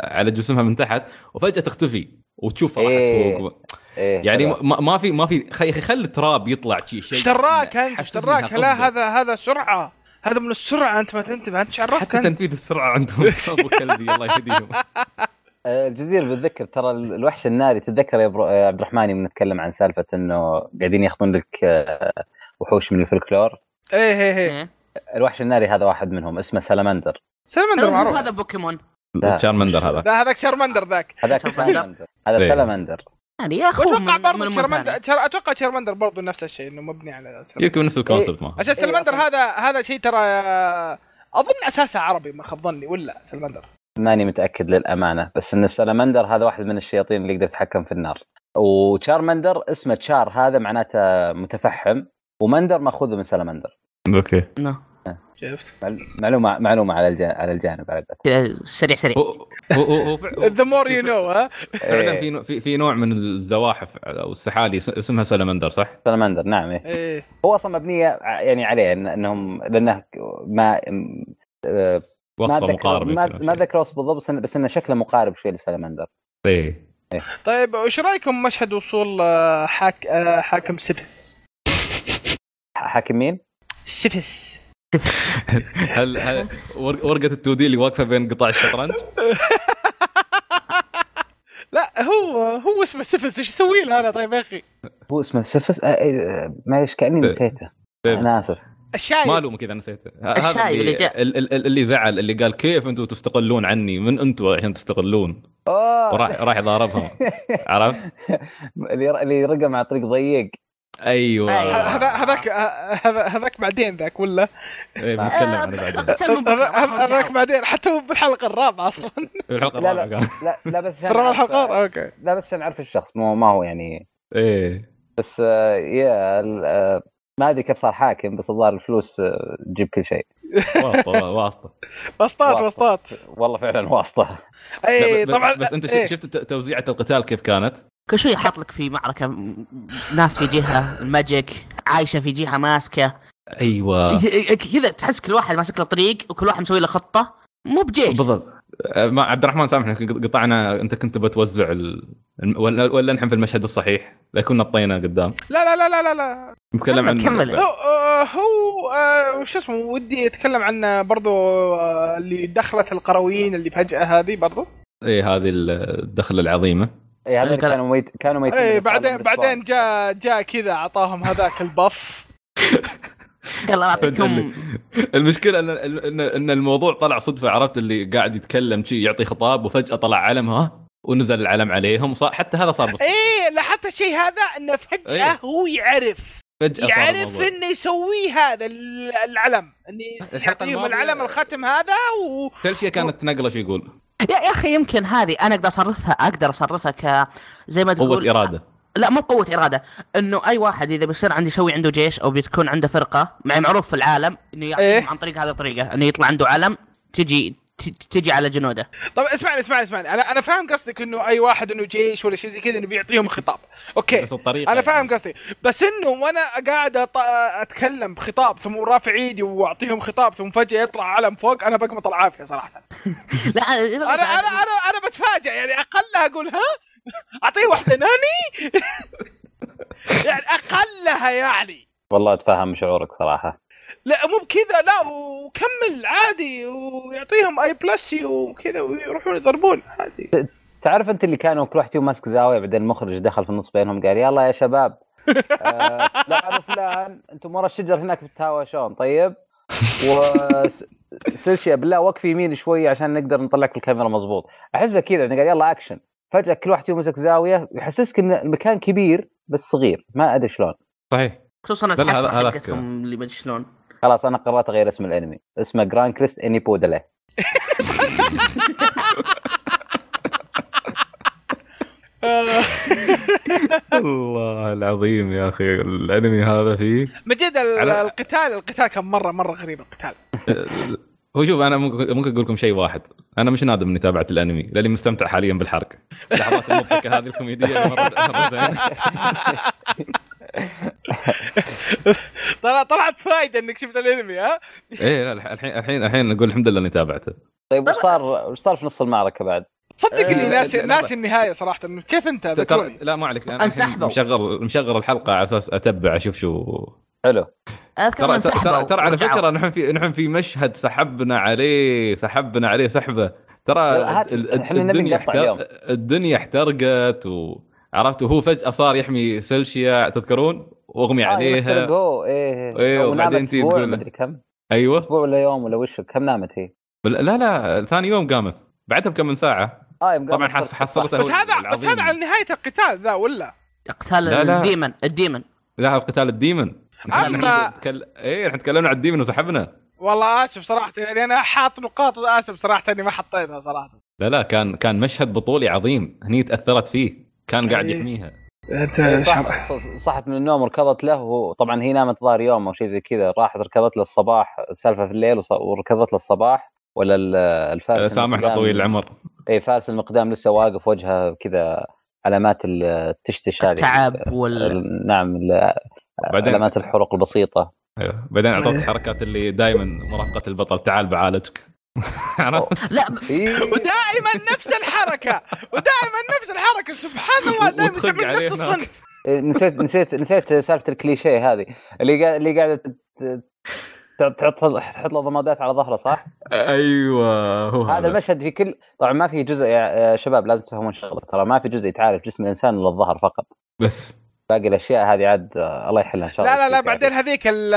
على جسمها من تحت وفجأة تختفي وتشوفها راحت إيه. فوق إيه يعني. ما, ما في ما في خي خلي التراب يطلع شيء شيء اشتراك أنت اشتراك لا. هذا هذا سرعة هذا من السرعة أنت ما تنتبه أنت شعرفت حتى تنفيذ السرعة عندهم أبو كلبي الله يهديهم آه، الجدير بالذكر ترى الوحش الناري تتذكر يا برو- يا عبد الرحمن يوم نتكلم عن سالفة إنه قاعدين ياخذون لك آه، وحوش من الفلكلور إيه إيه إيه إيه. الوحش الناري هذا واحد منهم اسمه سلمندر سلمندر مو معروف. هذا بوكيمون. لا. شارمندر هذا. لا هذاك شارمندر ذاك. هذاك. سلمندر هذا إيه. سلمندر يعني يا اخو وأتوقع من, برضه من شارمندر أتوقع شارمندر برضه نفس الشيء إنه مبني على سلمندر يمكن نفس ال concept ما عشان إيه، سلمندر أصلاً. هذا هذا شيء ترى أظن أساسه عربي ما خاب ظني ولا سلمندر ماني متأكد للأمانة بس إن السلمندر هذا واحد من الشياطين اللي يقدر يتحكم في النار. وشارمندر اسمه تشار هذا معناته متفحم ومندر مأخوذ من سلمندر أوكي نعم. شفت معل- معلومه معلومه على الجانب على الجانب على سريع سريع the more you know ها فعلا إيه. في نوع- في في نوع من الزواحف أو السحالي اس- اسمها سلمندر صح؟ سلمندر نعم إيه. إيه هو أصلا مبنيه يعني عليه إن- انهم لأنه ما م- آه، ما وصفه ذكر مقاربه ما. ذكر وصف بالضبط بس انه شكله مقارب شوي لسلمندر إيه طيب وش رايكم مشهد وصول آه، حاك آه، حاكم ح- حاكم مين؟ سيفس هل هل ور- ورقة التو دي اللي واقفة بين قطاع الشطرنج؟ لا هو هو اسمه سيفس إيش يسوي له هذا طيب يا أخي؟ هو اسمه سفس آه، آه، معليش كأني إيه. نسيته. أنا آسف. الشايب ما ألومك إذا نسيته. الشايب اللي, اللي جاء. ال- ال- اللي زعل اللي قال كيف أنتم تستقلون عني؟ من أنتم عشان تستقلون؟ أوه. وراح راح يضاربهم. عرفت؟ اللي اللي رقم على طريق ضيق. أيوه. هذا هذاك هذا هذاك بعدين ذاك ولا؟ إيه، بنتكلم عنه بعدين. راح هذاك. بعدين حتى هو بالحلقة الرابعة أصلا. الحلقة لا الرابعة لا لا لا بس الحلقات أوكي. لا بس عشان أعرف الشخص مو ما هو يعني. إيه. بس آه، يا ال- آه، ما أدري كيف صار حاكم بس الظاهر الفلوس آه، تجيب كل شيء. واسطة واسطة. وسطات واسطة. وسطات والله فعلا واسطة. اي إيه، طبعا بس أنت ش- إيه. شفت توزيعة القتال كيف كانت؟ كل شوي يحط لك في معركة م- ناس في جهة الماجيك عايشة في جهة ماسكة. أيوه. كذا تحس كل واحد ماسك له طريق وكل واحد مسوي له خطة. مو بجيش. بالضبط. أه، ما عبد الرحمن سامحنا كنت قطعنا أنت كنت بتوزع ال... ولا ولا نحن في المشهد الصحيح؟ لا كنا نطينا قدام. لا لا لا لا لا لا. نتكلم عن كمل،. هو هو وش اسمه ودي أتكلم عن برضو آه، اللي دخلت القرويين اللي فجأة هذه برضو. اي هذه الدخلة العظيمة. اي هذول كان- كانوا ميت كانوا ميتين اي صار بعدين. بعدين جاء جاء كذا أعطاهم هذاك البف. يلا اعطيكم المشكلة ان ان إن الموضوع طلع صدفة عرفت؟ اللي قاعد يتكلم شيء يعطي خطاب وفجأة طلع علم ها؟ ونزل العلم عليهم وصار حتى هذا صار. إيه لاحظت الشيء هذا؟ إنه فجأة إيه. هو يعرف. فجأة صار يعرف. إنه يسوي هذا ال- العلم. اني يعطيهم العلم الختم هذا و كل شيء كانت تنقلش يقول؟ يا يا أخي يمكن هذه أنا أقدر أصرفها أقدر أصرفها ك زي ما تقول قوه إرادة لا مو قوة إرادة إنه أي واحد إذا بيصير عنده يسوي عنده جيش أو بتكون عنده فرقة مع معروف في العالم إنه يعطيهم إيه. عن طريق هذه الطريقة إنه يطلع عنده علم تجي تجي على جنوده. طب اسمعني اسمعني اسمعني. أنا أنا فاهم قصدك إنه أي واحد إنه جيش ولا شيء زي كذا إنه بيعطيهم خطاب. أوكي. بس الطريقة أنا فاهم يعني. قصدي. بس إنه وأنا قاعد أط... أتكلم بخطاب ثم رافع إيدي وأعطيهم خطاب ثم فجأة يطلع علم فوق أنا بقمط العافية صراحة. لا أنا أنا أنا أنا أنا بتفاجئ يعني أقلها أقول ها؟ أعطيه واحدة ناني؟ يعني أقلها يعني. والله أتفهم شعورك صراحة. لا مو بكذا لا وكمل عادي ويعطيهم اي بلس وكذا ويروحون يضربون عادي. تعرف أنت اللي كانوا كل واحد فيهم ماسك زاوية بعدين المخرج دخل في النص بينهم قال يلا يا شباب. آه، فلان وفلان أنتم ورا الشجر هناك بتتهاوشون طيب؟ وسلشيا بالله وقف يمين شوي عشان نقدر نطلع لك الكاميرا مضبوط احسه كذا يعني قال يلا اكشن فجأة كل واحد فيهم مسك زاوية يحسسك إن المكان كبير بس صغير ما أدري شلون. صحيح. خصوصا الحشره حقتهم اللي ما أدري شلون. خلاص أنا قررت اغير اسم الأنمي. اسمه جران كريست اني بودله الله العظيم يا أخي الأنمي هذا فيه. مجد على- القتال القتال كان مرة مرة غريب القتال. هو شوف أنا ممكن ممكن أقول لكم شيء واحد. أنا مش نادم إني تابعت الأنمي لأني مستمتع حاليا بالحرق. اللحظات المضحكة هذه الكوميدية اللي مرت مرتين. طلع طلعت فايدة إنك شفت الأنمي ها؟ إيه لا الحين الحين الحين نقول الحمد لله إني تابعته. طيب وش صار وش صار في نص المعركة بعد؟ صدق اني آه، ناسي ناسي النهاية صراحة. كيف أنت؟ ذكرني لا ما عليك. أنا انسحبوا. مشغل مشغل الحلقة على أساس أتبع أشوف شو حلو. ترى ترى, ترى على. فكرة نحن في نحن في مشهد سحبنا عليه سحبنا عليه سحبة. ترى الدنيا نقطع احتر... اليوم. الدنيا احترقت وعرفت وهو فجأة صار يحمي سلشيا تذكرون؟ واغمي آه، عليها. يخترقوه إيه إيه، وبعدين أسبوع تقول- مدري كم. أيوه. أسبوع ولا يوم ولا وش كم نامت هي؟ بل- لا لا ثاني يوم قامت. بعدها بكم من ساعة؟ يوم طبعا قامت. حس صح. حصلته بس هذا بس. هذا على نهاية القتال ذا ولا؟ قتال لا، لا. الديمن الديمن. لا قتال الديمن. نحن تكل... إيه نحن تكلمنا عن ال demon وسحبنا. والله آسف صراحة يعني أنا حاط نقاط وآسف صراحة إني ما حطيتها صراحة. لا لا كان كان مشهد بطولي عظيم. هني تأثرت فيه. كان قاعد إيه. يحميها أنت إيه، صح صح- صحت من النوم وركضت له وطبعا هي نامت ظهر يوم أو شيء زي كذا راحت ركضت له الصباح السالفه في الليل وص- وركضت له الصباح ولا ال- الفارس سامحنا طويل العمر اي فارس المقدام لسه واقف وجهه كذا علامات التشتش هذه التعب وال ال- نعم بعدين علامات الحروق البسيطة أيوه بعدين أعطوك حركات اللي دائما مرافقه البطل تعال بعالجك؟ لا إيه. ودائما نفس الحركة. ودائما نفس الحركة. سبحان الله دائما تعمل نفس. الصنف. إيه، نسيت نسيت نسيت سالفة الكليشيه هذه. اللي قاعد اللي قاعدة ت- ت- تحط تحط له ضمادات على ظهره صح؟ أيوه هو هذا. المشهد في كل طبعا ما في جزء يا يا شباب لازم تفهمون شغلة ترى ما في جزء يتعالج جسم الإنسان إلا الظهر فقط. بس. باقي الأشياء هذه عاد آه، الله يحلها إن شاء الله لا لا لا بعدين. هذيك ال-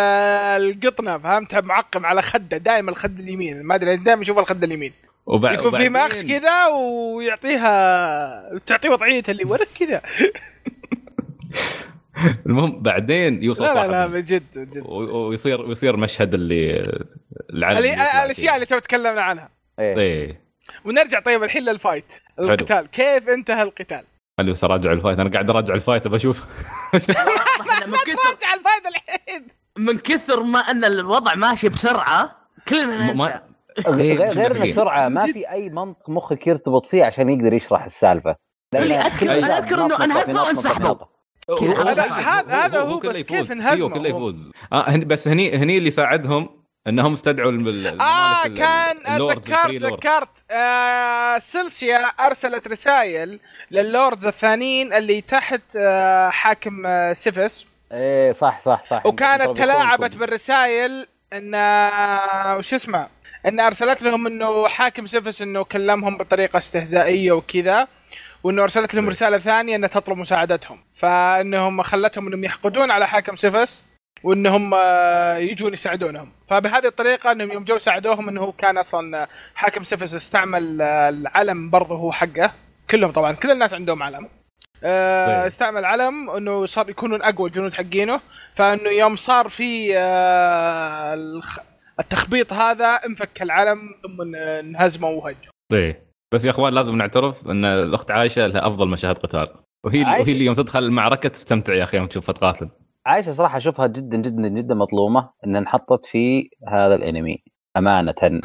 القطنة فهمتها معقم على خدة دائما الخد اليمين. ما أدري دائما أشوف الخد اليمين. وبع... يكون في ماكس كذا ويعطيها تعطيه وضعية اللي ورك كذا. المهم بعدين يوصل لا لا لا من جد من جد. ويصير ويصير مشهد اللي العلم اللي- يطلع الأشياء. اللي تو تكلمنا عنها. إيه. إيه. ونرجع طيب الحين لل fight القتال. كيف انتهى القتال؟ خلي بس أراجع ال fight. أنا قاعد أراجع ال fight أبى أشوف. من كثر راجع ال fight الحين. من كثر ما أن الوضع ماشي بسرعة كلنا ننسى. غير غير. السرعه ما في أي منطق مخك يرتبط فيه عشان يقدر يشرح السالفة. أنا شيء. أذكر إنه نقطة أنهزموا وانسحبوا. هذا- هو- هذا- هو بس. كيف انهزموا؟ أيوه كله. يفوز. آه بس هني هني اللي ساعدهم انهم استدعوا الم- ال- آه كان ال lords، ذكرت آه سلشيا أرسلت رسائل لل lords الثانيين اللي تحت آه حاكم آه سيفس. إيه صح صح صح. وكانت تلاعبت بالرسائل إن آه، وش اسمه؟ إن أرسلت لهم إنه حاكم سيفس إنه كلمهم بطريقة استهزائية وكذا وإنه أرسلت لهم رسالة ثانية انها تطلب مساعدتهم. فإنهم خلتهم إنهم يحقدون على حاكم سيفس. وإنهم آه، يجون يساعدونهم. فبهذه الطريقة إنهم يوم جو ساعدوهم إنه هو كان أصلا حاكم سيفس استعمل آه، العلم برضه هو حقه. كلهم طبعا كل الناس عندهم علم. آه، طيب. استعمل علم إنه صار يكونون أقوى الجنود حقينه. فإنه يوم صار في آه، التخبيط هذا انفك العلم ثم ان- انهزموا وهجوا إيه بس يا أخوان لازم نعترف إن الأخت عايشة لها أفضل مشاهد قتال. وهي. وهي اللي يوم تدخل المعركة تستمتع يا أخي يوم تشوفها تقاتل عايشة صراحة أشوفها جدا جدا جدا مظلومة إن انحطت في هذا الأنمي أمانة.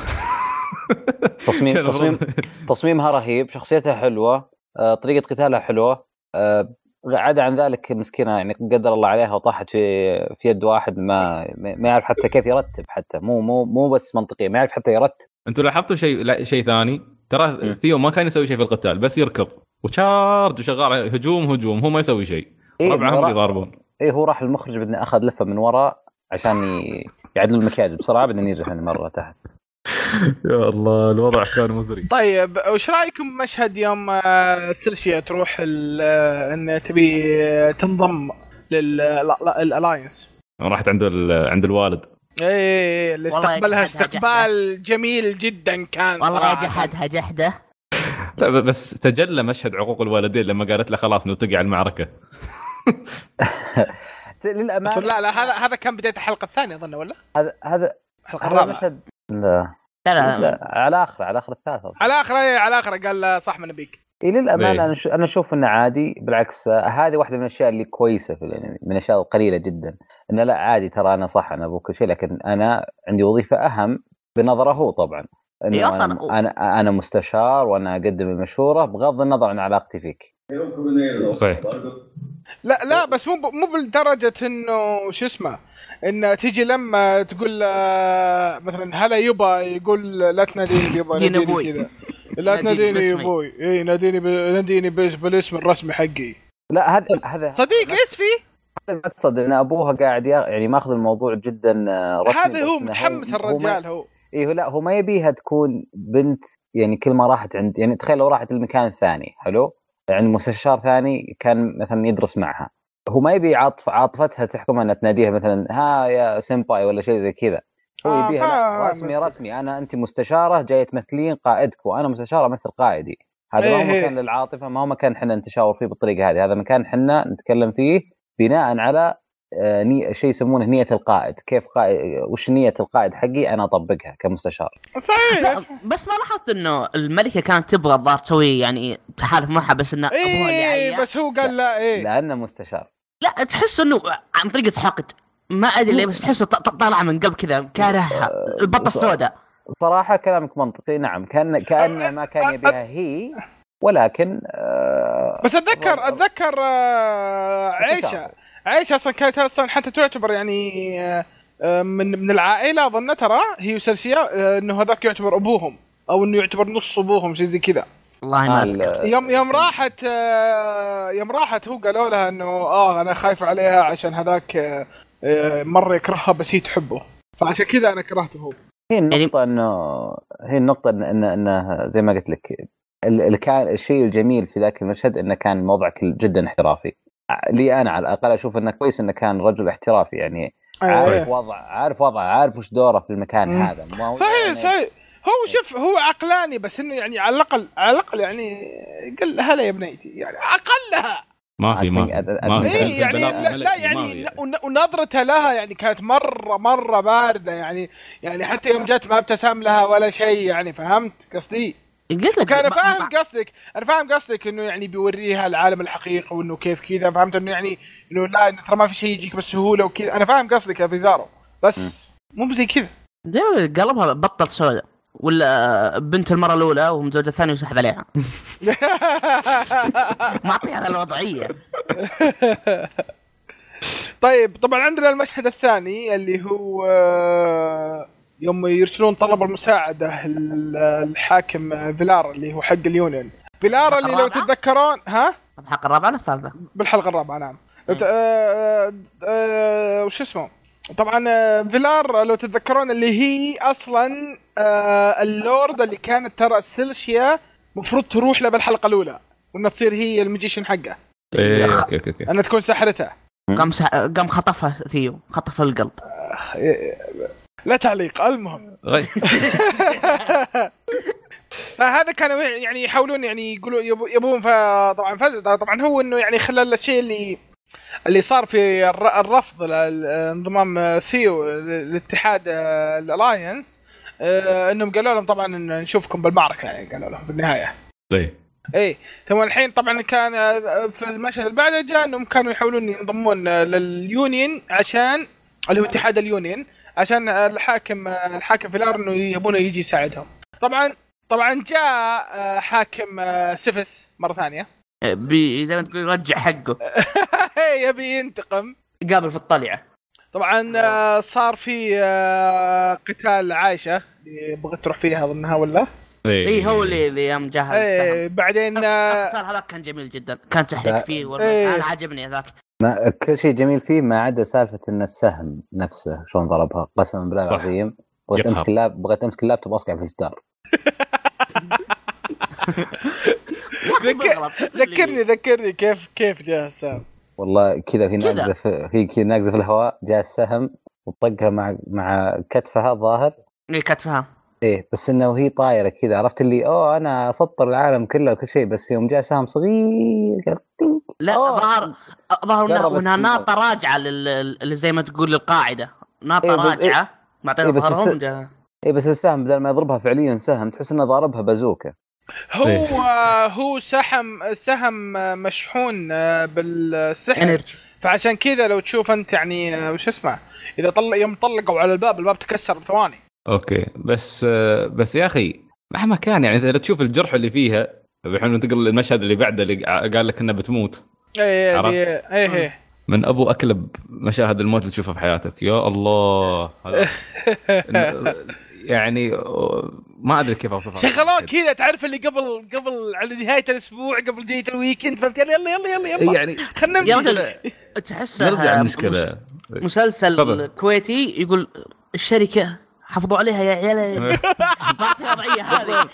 تصميم تصميم تصميمها رهيب شخصيتها حلوة آه، طريقة قتالها حلوة آه، عدا عن ذلك المسكينه يعني قدر الله عليها وطاحت في في يد واحد ما ما يعرف حتى كيف يرتب حتى. مو مو مو بس منطقيا ما يعرف حتى يرتب. أنتوا لاحظتوا شيء لا شيء ثاني؟ ترى ثيو ما كان يسوي شيء في القتال بس يركض. وشارج وشغال هجوم هجوم هو ما يسوي شيء. إيه، ربعهم يضاربون. إيه هو راح المخرج بدنا أخذ لفة من وراء عشان يعدل المكياج بسرعة بعدين يرجع ثاني مرة تحت. يا الله الوضع كان مزري. طيب وش رأيكم مشهد يوم آه، سلشيا تروح آه، إن تبي آه، تنضم لل alliance راحت عند ال- عند الوالد. إيه اللي والله استقبلها جحدها استقبال جميل جدا كان والله. جحدها جحدة. لا بس تجلى مشهد عقوق الوالدين لما قالت له خلاص نلتقي على المعركة. للامانه لا لا هذا هذا كان بداية الحلقة الثانية أظن ولا؟ هذا هذا الحلقة هذا الرابعة. مشهد لا لا لا, لا على اخره على آخر الثالثة. على اخره إيه، على اخره قال صح من نبيك إيه للأمانة إيه. أنا ش- أنا أشوف إنه عادي بالعكس هذه واحدة من الأشياء اللي كويسة في الأنمي من الأشياء القليلة جدا. انه لا عادي ترى أنا صح أنا أبو كل شيء لكن أنا عندي وظيفة أهم بنظره هو طبعا. إنه إيه، أصلاً أنا أنا, أنا مستشار وأنا أقدم المشورة بغض النظر عن علاقتي فيك. صحيح. لا لا بس مو ب- مو بالدرجة إنه شو اسمه إن تيجي لما تقول له مثلا هلا يبا يقول لا تناديني يبا ناديني. كذا. لا ناديني تناديني يا. أبوي إي ناديني ب... ناديني بالاسم الرسمي حقي. لا هذا هذا. صديق إيش فيه؟ هذا المقصد إن أبوها قاعد يا- يعني ماخذ الموضوع جدا آه، رسمي هذا هو متحمس الرجال هو. إيه لا هو ما يبيها تكون بنت يعني كل ما راحت عند يعني تخيل لو راحت المكان الثاني حلو؟ يعني مستشار ثاني كان مثلا يدرس معها هو ما يبي عاطف عاطفتها تحكمها أنها تناديها مثلا ها يا سيمباي ولا شيء زي كذا هو آه، يبيها فاهم. رسمي رسمي أنا انت مستشارة جاية تمثلين قائدك وأنا مستشارة امثل قائدي هذا ما هو إيه إيه. مكان للعاطفة ما هو مكان إحنا نتشاور فيه بالطريقة هذه هذا مكان إحنا نتكلم فيه بناء على آه،. شيء يسمونه نية القائد. كيف قائد وش نية القائد حقي؟ أنا أطبقها كمستشار. صحيح. بس ما لاحظت إنه الملكة كانت تبغى الظاهر تسوي يعني تحالف معها بس إنه عيا بس هو قال لا إيه. لأنه مستشار. لا تحس إنه عن طريقه حقد ما أدري ليه بس تحسه طالع من قبل كذا كارهها. البطة السوداء. صراحة كلامك منطقي نعم. كان كانه ما كان يبيها هي ولكن آه، بس اتذكر أتذكر آه، عيشه عيشه أصلا كانت أصلا حتى تعتبر يعني آه، آه، من من العائلة أظن ترى هي وسلسيا آه، إنه هذاك يعتبر أبوهم أو إنه يعتبر نص أبوهم شيء زي كذا. والله ما أذكر. يوم يوم راحت يوم راحت هو قالوا لها إنه آه أنا خايف عليها عشان هذاك مره يكرهها بس هي تحبه. فعشان كذا أنا كرهته هو. هي يعني- النقطة إنه هي النقطة إن إن انه زي ما قلت لك ال- اللي كان الشيء الجميل في ذاك المشهد إنه كان موضع كل- جدا احترافي. لي أنا على الأقل أشوف إنه كويس إنه كان رجل احترافي يعني عارف آه. وضع عارف وضعه عارف وش دوره في المكان مم. هذا ما صحيح يعني صحيح هو شوف هو عقلاني بس إنه يعني على الاقل على الأقل يعني قل هلا يا بنيتي يعني أقلها ما في ما في ما اي يعني لا, لا يعني. ون- ونظرته لها يعني كانت مره مرة باردة يعني يعني حتى يوم جت ما ابتسم لها ولا شيء يعني فهمت قصدي؟ قلت لك كان ما- فاهم قصدك. أنا فاهم قصدك إنه يعني بيوريها العالم الحقيقي وإنه كيف كذا. فهمت إنه يعني إنه لا إنه ترى ما في شيء يجيك بسهولة وكذا. أنا فاهم قصدك يا فيزارو. بس مو زي كذا. زي ما قلبها بطل سوداء. ولا بنت المرة الأولى ومزوجة الثانية وسحب عليها. معطيها الوضعية. طيب طبعا عندنا المشهد الثاني اللي هو آه، يوم يرسلون طلب المساعدة ال- الحاكم فيلار اللي هو حق ال Union فيلار اللي لو؟ تتذكرون ها؟ الحلقة الرابعه ولا الثالثه؟ بالحلقة الرابعة نعم. ت- آه، آه، وش اسمه؟ طبعا آه، فيلار لو تتذكرون اللي هي أصلا آه، اللورد اللي كانت ترى سيلشيا مفروض تروح له بالحلقة الأولى وإنها تصير هي ال magician حقه. إيه، أوكي أوكي أوكي. إنها تكون ساحرته. قام. قام خطفها ثيو خطف القلب. لا تعليق المهم. غي- فهذا كانوا يعني يحاولون يعني يقولوا يبو- يبون طبعا طبعا هو إنه يعني خلى الشيء اللي اللي صار في الر- الرفض لانضمام ثيو لاتحاد ال Alliance إنهم قالوا لهم طبعا نشوفكم بالمعركة يعني قالوا لهم في النهاية. طيب إي. ثم الحين طبعا كان آه، في المشهد اللي بعده جاء إنهم كانوا يحاولون ينضمون آه، لل Union عشان اللي هو اتحاد ال Union عشان الحاكم الحاكم فيلار إنه يبونه يجي يساعدهم. طبعا طبعا جاء آه، حاكم آه، سيفس مرة ثانية. بي... زي ما تقول يرجع حقه. يبي ينتقم. قابل في الطلعة. طبعا آه، صار في قتال عايشة. اللي بغيت تروح فيها أظنها ولا؟ إيه. إي هو اللي اللي يوم جاهز السهم. بعدين القتال هذاك كان جميل جدا. كان تحرك لا. فيه والله. إيه. أنا عجبني ذاك ما كل شيء جميل فيه ما عدا سالفة إن السهم نفسه شلون ضربها قسما بالله. العظيم بغيت. أمسك اللاب بغيت أمسك اللابتوب أصقع في الجدار ذكرني ذكرني كيف كيف جاء سام والله كذا في. ناقزه في هي كذا ناقزه في الهواء جاء السهم وطقها مع مع كتفها الظاهر إيه، كتفها إيه بس إنه وهي طايرة كذا عرفت اللي أوه أنا أسطر العالم كله وكل شيء. بس يوم جاء سهم صغير قال لا. ظهر ظهر إنها وانها. ناطة راجعة لل... زي ما تقول للقاعدة. ناطة إيه، بس- راجعة معطينا إيه، بس ظهرهم الس- إيه بس السهم بدل ما يضربها فعليا سهم تحس إنه ضاربها بازوكا. هو إيه. هو سهم سهم مشحون بالسحر. energy فعشان كذا لو تشوف أنت يعني وش اسمه إذا طلع يوم طلقوا على الباب الباب تكسر بثواني. أوكي بس بس يا أخي مهما كان يعني إذا تشوف الجرح اللي فيها الحين تقرا المشهد اللي بعده اللي قال لك انها بتموت إيه؟ إيه إيه, إيه. من أبو أكلب مشاهد الموت اللي تشوفها في حياتك يا الله هذا يعني ما أدري كيف أوصفها شغلوه كذا تعرف اللي قبل قبل على نهاية الأسبوع قبل جاية ال weekend فهمت يلا يلا يلا يلا, يلا. يعني خلنا يا نمشي تحسها نرجع المشكلة مسلسل. كويتي يقول الشركة حافظوا عليها يا عيال ما في وضعيه هذه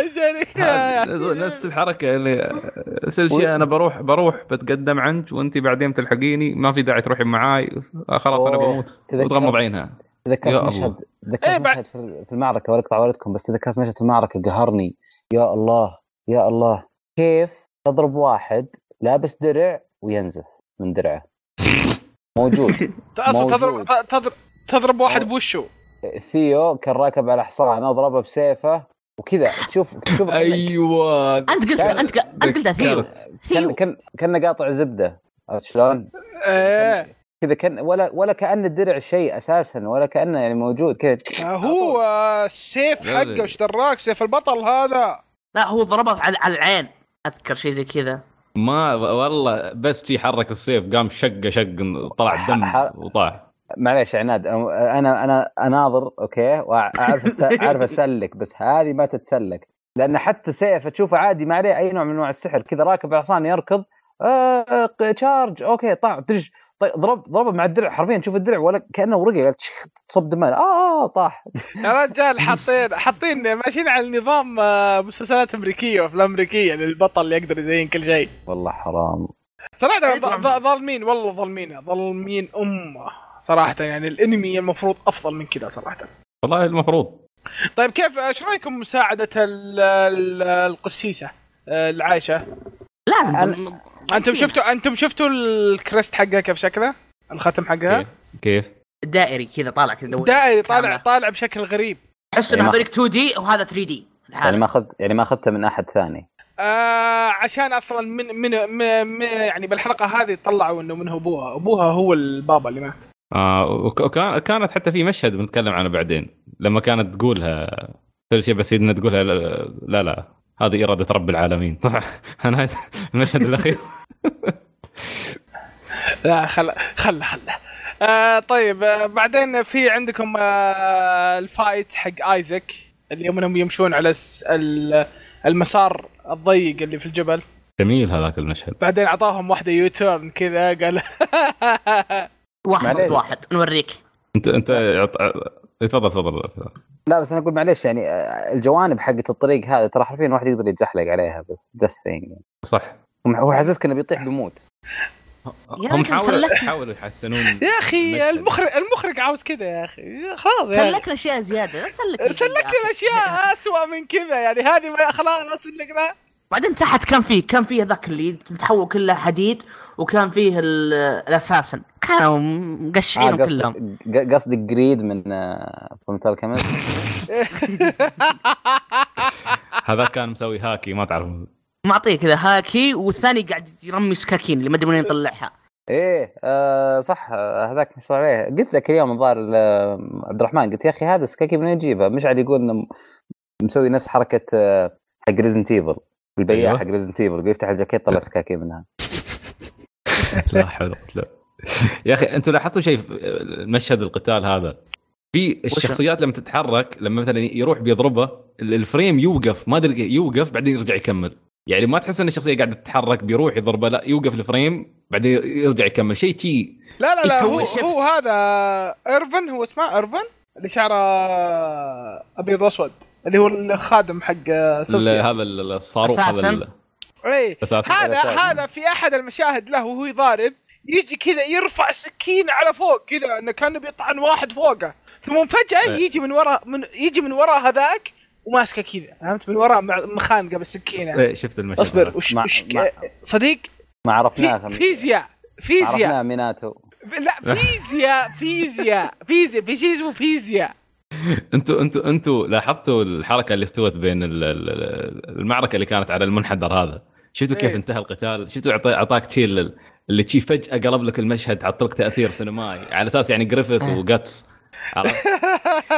الشركة نفس الحركة اللي سلشي أنا بروح بروح بتقدم عنك وأنت بعدين تلحقيني ما في داعي تروحين معاي. آه خلاص أنا. بموت. وتغمض عينها. يا تذكرت الله. مشهد إيه تذكرت بعد- مشهد في المعركة ولا اقطع والدكم بس تذكرت مشهد في المعركة قهرني. يا الله يا الله. كيف تضرب واحد لابس درع وينزف من درعه؟ موجود. تضرب تضرب تضرب واحد بوشه ثيو كان راكب على حصان اضربه بسيفه وكذا. تشوف تشوف أيوه. أنت قلت كان- أنت ق- أنت قلتها ثيو. كان ثيو. كان كأنه قاطع زبدة. عرفت شلون؟ إيه. كذا كان ولا ولا كان الدرع شيء أساسا ولا كأنه يعني موجود. كذا هو آه، السيف لا، حقه. وش دراك؟ سيف البطل هذا. لا هو ضربه على على العين. أذكر شيء زي كذا. ما والله بس شي حرك السيف قام شقه شق طلع دم وطاح. معليش يا عناد أنا أنا أناظر أوكي وأعرف أعرف أسلك بس هذه ما تتسلك. لأن حتى سيف تشوفه عادي ما عليه أي نوع من أنواع السحر كذا راكب حصان يركض آه charge أوكي طاع ترج طيب ضرب ضربه مع الدرع حرفيا تشوف الدرع ولا كأنه ورقة تصب دماء آه آه، طاح. يا رجال حاطين حاطين ماشيين على نظام آه، مسلسلات أمريكية وأفلام أمريكية للبطل يقدر يزين كل شيء. والله حرام. صراحة ظالمين والله ظالمين ظالمين أمة. صراحة يعني الانمي المفروض افضل من كذا صراحة. والله المفروض. طيب كيف إيش رأيكم مساعدة ال- ال- القسيسة؟ آه، العايشة؟ لازم. أنا- أنتم شفتوا أنتم شفتوا الكريست حقها كيف شكله؟ الختم حقها؟ كيف؟ كيف؟ دائري كذا طالع كذا دائري طالع كاملة. طالع بشكل غريب. تحس يعني انه هذولك 2 دي وهذا 3 دي يعني ما اخذ يعني ما اخذته من أحد ثاني. آه عشان أصلا من من, من, من يعني بالحلقة هذه طلعوا إنه من أبوها. أبوها هو البابا اللي مات. آه وك- وكان كانت حتى في مشهد بنتكلم عنه بعدين لما كانت تقولها كل شيء بس انها تقولها لا لا, لا هذه إرادة رب العالمين. طبعا أنا المشهد الأخير. لا خل خل خل. آه طيب آه بعدين في عندكم آه ال fight حق آيزك اللي يوم انهم يمشون على المسار الضيق اللي في الجبل. جميل هذاك المشهد. بعدين أعطاهم واحدة U-turn كذا قال واحد. ضد واحد. نوريك. انت انت عط- تفضل تفضل. لا بس أنا أقول معليش يعني آه، الجوانب حقت الطريق هذا ترى حرفيا الواحد يقدر يتزحلق عليها بس ده السين صح. هو حاسسك إنه بيطيح بيموت هم حاولوا. حاولوا يحسنون يا أخي. المخرج المخرج عاوز كذا يا أخي. خلاص. يعني سلكنا أشياء زيادة لا سلكنا الأشياء اسوء من كذا يعني هذه ما- خلاص ما سلكنا بعدين تحت كان فيه كان فيه ذاك اللي متحول كله حديد وكان فيه ال- ال assassin. كانوا مقشعينهم آه، كلهم. قصدك جريد من آه، فيلم Alchemist هذا كان مسوي haki ما تعرف. معطيه كذا haki والثاني قاعد يرمي سكاكين اللي ما ادري منين يطلعها. إيه آه صح آه هذاك مش عليه قلت لك اليوم الظاهر ل- عبد الرحمن قلت يا أخي هذا سكاكي من وين يجيبها مشعل يقول إنه مسوي نفس حركة آه، حق Resident Evil البياع أيوة. حق Resident Evil يقول يفتح الجاكيت طلع سكاكين منها. لا حول لا يا أخي أنتم لاحظتوا شيء في المشهد القتال هذا؟ في الشخصيات لما تتحرك لما مثلا يروح بيضربه ال- ال frame يوقف ما أدري يوقف بعدين يرجع يكمل. يعني ما تحس إن الشخصية قاعدة تتحرك بيروح يضربه لا يوقف ال frame بعدين يرجع يكمل. شيء شي لا لا لا هو. هو هذا إيرفن هو اسمه إيرفن؟ اللي شعره أبيض وأسود اللي هو الخادم حق ال- سوسي هذا ال- الصاروخ هذا اي. هذا. هذا في أحد المشاهد له وهو يضارب يجي كذا يرفع سكين على فوق كذا إنه كانه بيطعن واحد فوقه. ثم فجأة إيه. يجي من وراء من يجي من وراء هذاك وماسكه كذا فهمت؟ من وراء مع- مخانقه بالسكينه إيه، شفت المشهد أصبر. وش مع- وش مع- صديق؟ ما عرفناه في فيزياء فيزياء. عرفناه ميناتو. لا فيزياء فيزياء فيزياء في شيء اسمه فيزياء. أنتوا أنتوا أنتوا لاحظتوا الحركة اللي استوت بين ال- ال- المعركة اللي كانت على المنحدر هذا؟ شفتوا كيف إيه. انتهى القتال؟ شفتوا أعطاك ال- اللي تشي فجأة قلب لك المشهد حط لك تأثير سينمائي. على أساس يعني جريفيث إيه. وجاتس عرفت؟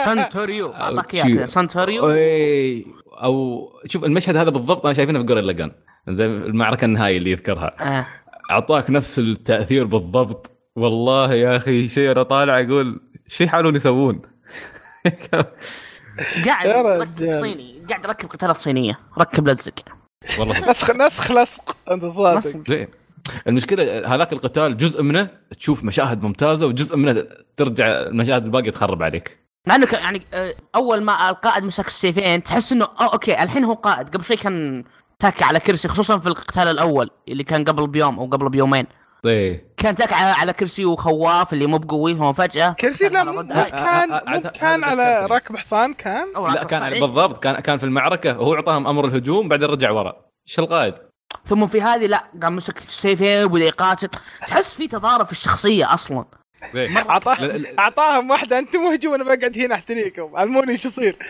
santoryu. أعطاك اياه santoryu. أي. أو شوف المشهد هذا بالضبط أنا شايفينه في جوريلا جان زي المعركة النهائية اللي يذكرها. اعطاك نفس التأثير بالضبط. والله يا أخي شيء أنا طالع أقول شو يحاولون يسوون؟ قاعد. صيني. قاعد يركب قتالات صينية. ركب لزق. نسخ والله. نسخ لصق. أنت صادق. المشكلة هذاك القتال جزء منه تشوف مشاهد ممتازة وجزء منه ترجع المشاهد الباقية تخرب عليك. مع إنه كان- يعني آه، أول ما القائد مسك السيفين تحس إنه أو أوكي الحين هو قائد. قبل شوي كان تاكي على كرسي خصوصا في القتال الأول اللي كان قبل بيوم أو قبل بيومين. إيه كان تاكي على, على كرسي وخواف اللي مو بقوي هو فجأة كرسي لا مو رد- مو آه، كان آه، مو آه، كان على. ركب حصان كان. لا كان. بالضبط كان كان في المعركة هو أعطاهم أمر الهجوم بعدين رجع ورا. إيش القائد؟ ثم في هذه لا قام مسك سيفين وبدا يقاتل تحس في تضارب في الشخصية أصلا. إيه. اعطاه لا- لا- اعطاهم واحدة أنتم مهجوم أنا بقعد هنا أحتريكم. علموني إيش يصير.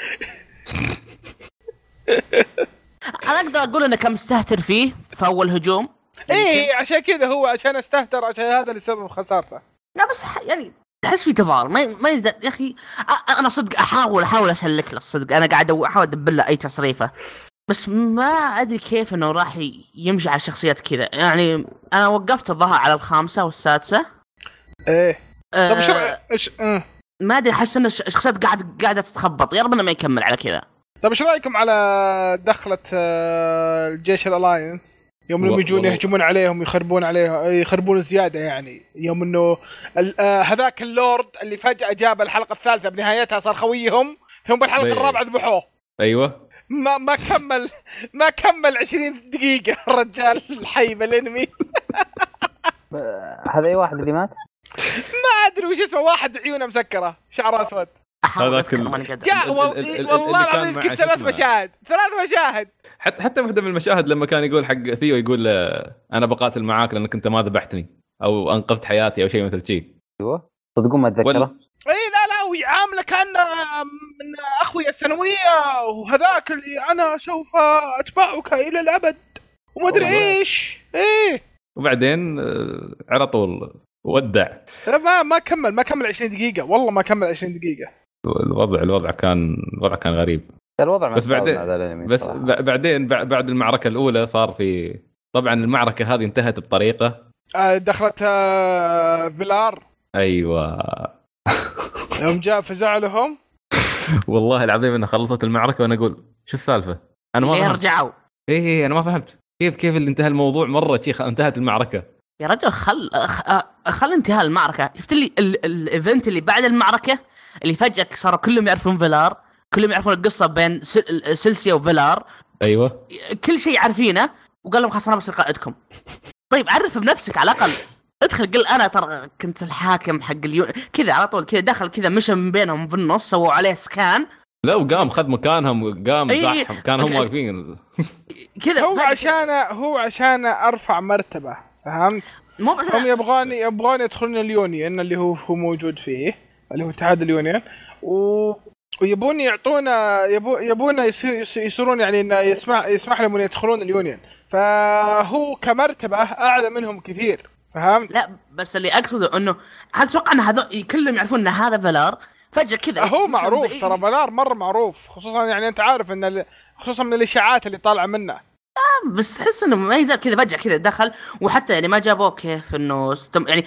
أنا أقدر أقول انه كان مستهتر فيه في أول هجوم. إيه عشان كذا هو عشان أستهتر عشان هذا اللي سبب خسارته. لا بس ح- يعني تحس في تضارب. ما ما ينزل يا أخي أ- أنا صدق أحاول أحاول أسلك له الصدق أنا قاعد أحاول ادبر له أي تصريفة. بس ما أدري كيف إنه راح يمشي على شخصيات كذا. يعني أنا وقفت الظهر على الخامسة والسادسة. إيه. أه طيب إيش إيش أه. ما أدري أحس إن الش- الشخصيات قاعد قاعدة تتخبط. يا رب إنه ما يكمل على كذا. طيب إيش رأيكم على دخلة آه، الجيش ال Alliance يوم إنهم يجون يهجمون عليهم يخربون عليهم يخربون زيادة يعني. يوم إنه ال- آه، هذاك اللورد اللي فجأة جاب الحلقة الثالثة بنهايتها صار خويهم ثم بالحلقة إيه. الرابعة ذبحوه. أيوه. ما ما كمل ما كمل 20 دقيقة الرجال الحي بالانمي هذا أي واحد اللي مات؟ ما أدري وش اسمه واحد عيونه مسكرة شعره أسود. أحاول هذاك جاء ال- ال- وال- ال- ال- والله العظيم يمكن شو ثلاث؟ مشاهد ثلاث مشاهد. حتى حتى واحدة من المشاهد لما كان يقول حق ثيو يقول أنا بقاتل معاك لأنك أنت ما ذبحتني. أو أنقذت حياتي أو شيء مثل شيء أيوه. صدقون ما أتذكره. إي لا لا ويعامله كانه من اخويا الثانوية وهذاك اللي أنا سوف أتبعك إلى الأبد. وما أدري. إيش. إيه. وبعدين آه، على طول ودع. لا ما ما كمل ما كمل 20 دقيقة. والله ما كمل 20 دقيقة. الوضع الوضع كان الوضع كان غريب. الوضع بس مأساوي بعدين- بس صراحة. بعدين بع- بعد المعركة الأولى صار في طبعا المعركة هذه انتهت بطريقة. آه، دخلت آه، فيلار. أيوه. يوم جاء فزع لهم والله العظيم إنه خلصت المعركة وأنا أقول شو السالفة؟ أنا ما ليه فهمت. رجعوا. اي اي أنا ما فهمت. كيف كيف اللي انتهى الموضوع مرة شي خ- انتهت المعركة؟ يا رجل خل خ- خل انتهاء المعركة. شفت لي ال- ال event اللي بعد المعركة؟ اللي فجأة صاروا كلهم يعرفون فيلار كلهم يعرفون القصة بين سل- سلسيا وفيلار. أيوه. كل شيء عارفينه وقال لهم خلاص أنا بصير قائدكم. طيب عرف بنفسك على الأقل. ادخل قل أنا ترى كنت الحاكم حق اليون كذا على طول كذا دخل كذا مشى من بينهم في النص سووا عليه سكان لا وقام خذ مكانهم وقام إي. زحهم كان هم. واقفين كذا هو عشان هو عشان أرفع مرتبة فهمت؟ مو هم عشان يبغون يبغون يدخلون اليونيون اللي هو هو موجود فيه اللي هو اتحاد اليونيون و... ويبون يعطونا يبو... يبون يص- يصيرون يعني إنه يسمح يسمح لهم ان يدخلون اليونيون فهو كمرتبة أعلى منهم كثير فهمت؟ لا بس اللي أقصده إنه هل تتوقع إن هذول كلهم يعرفون إن هذا فيلار فجأة كذا هو معروف. ترى بلار مرة معروف خصوصا يعني أنت عارف إن ال... خصوصا من الإشاعات اللي طالعة منه بس تحس إنه ما يزال كذا فجأة كذا دخل وحتى يعني ما جابوه كيف إنه استم... يعني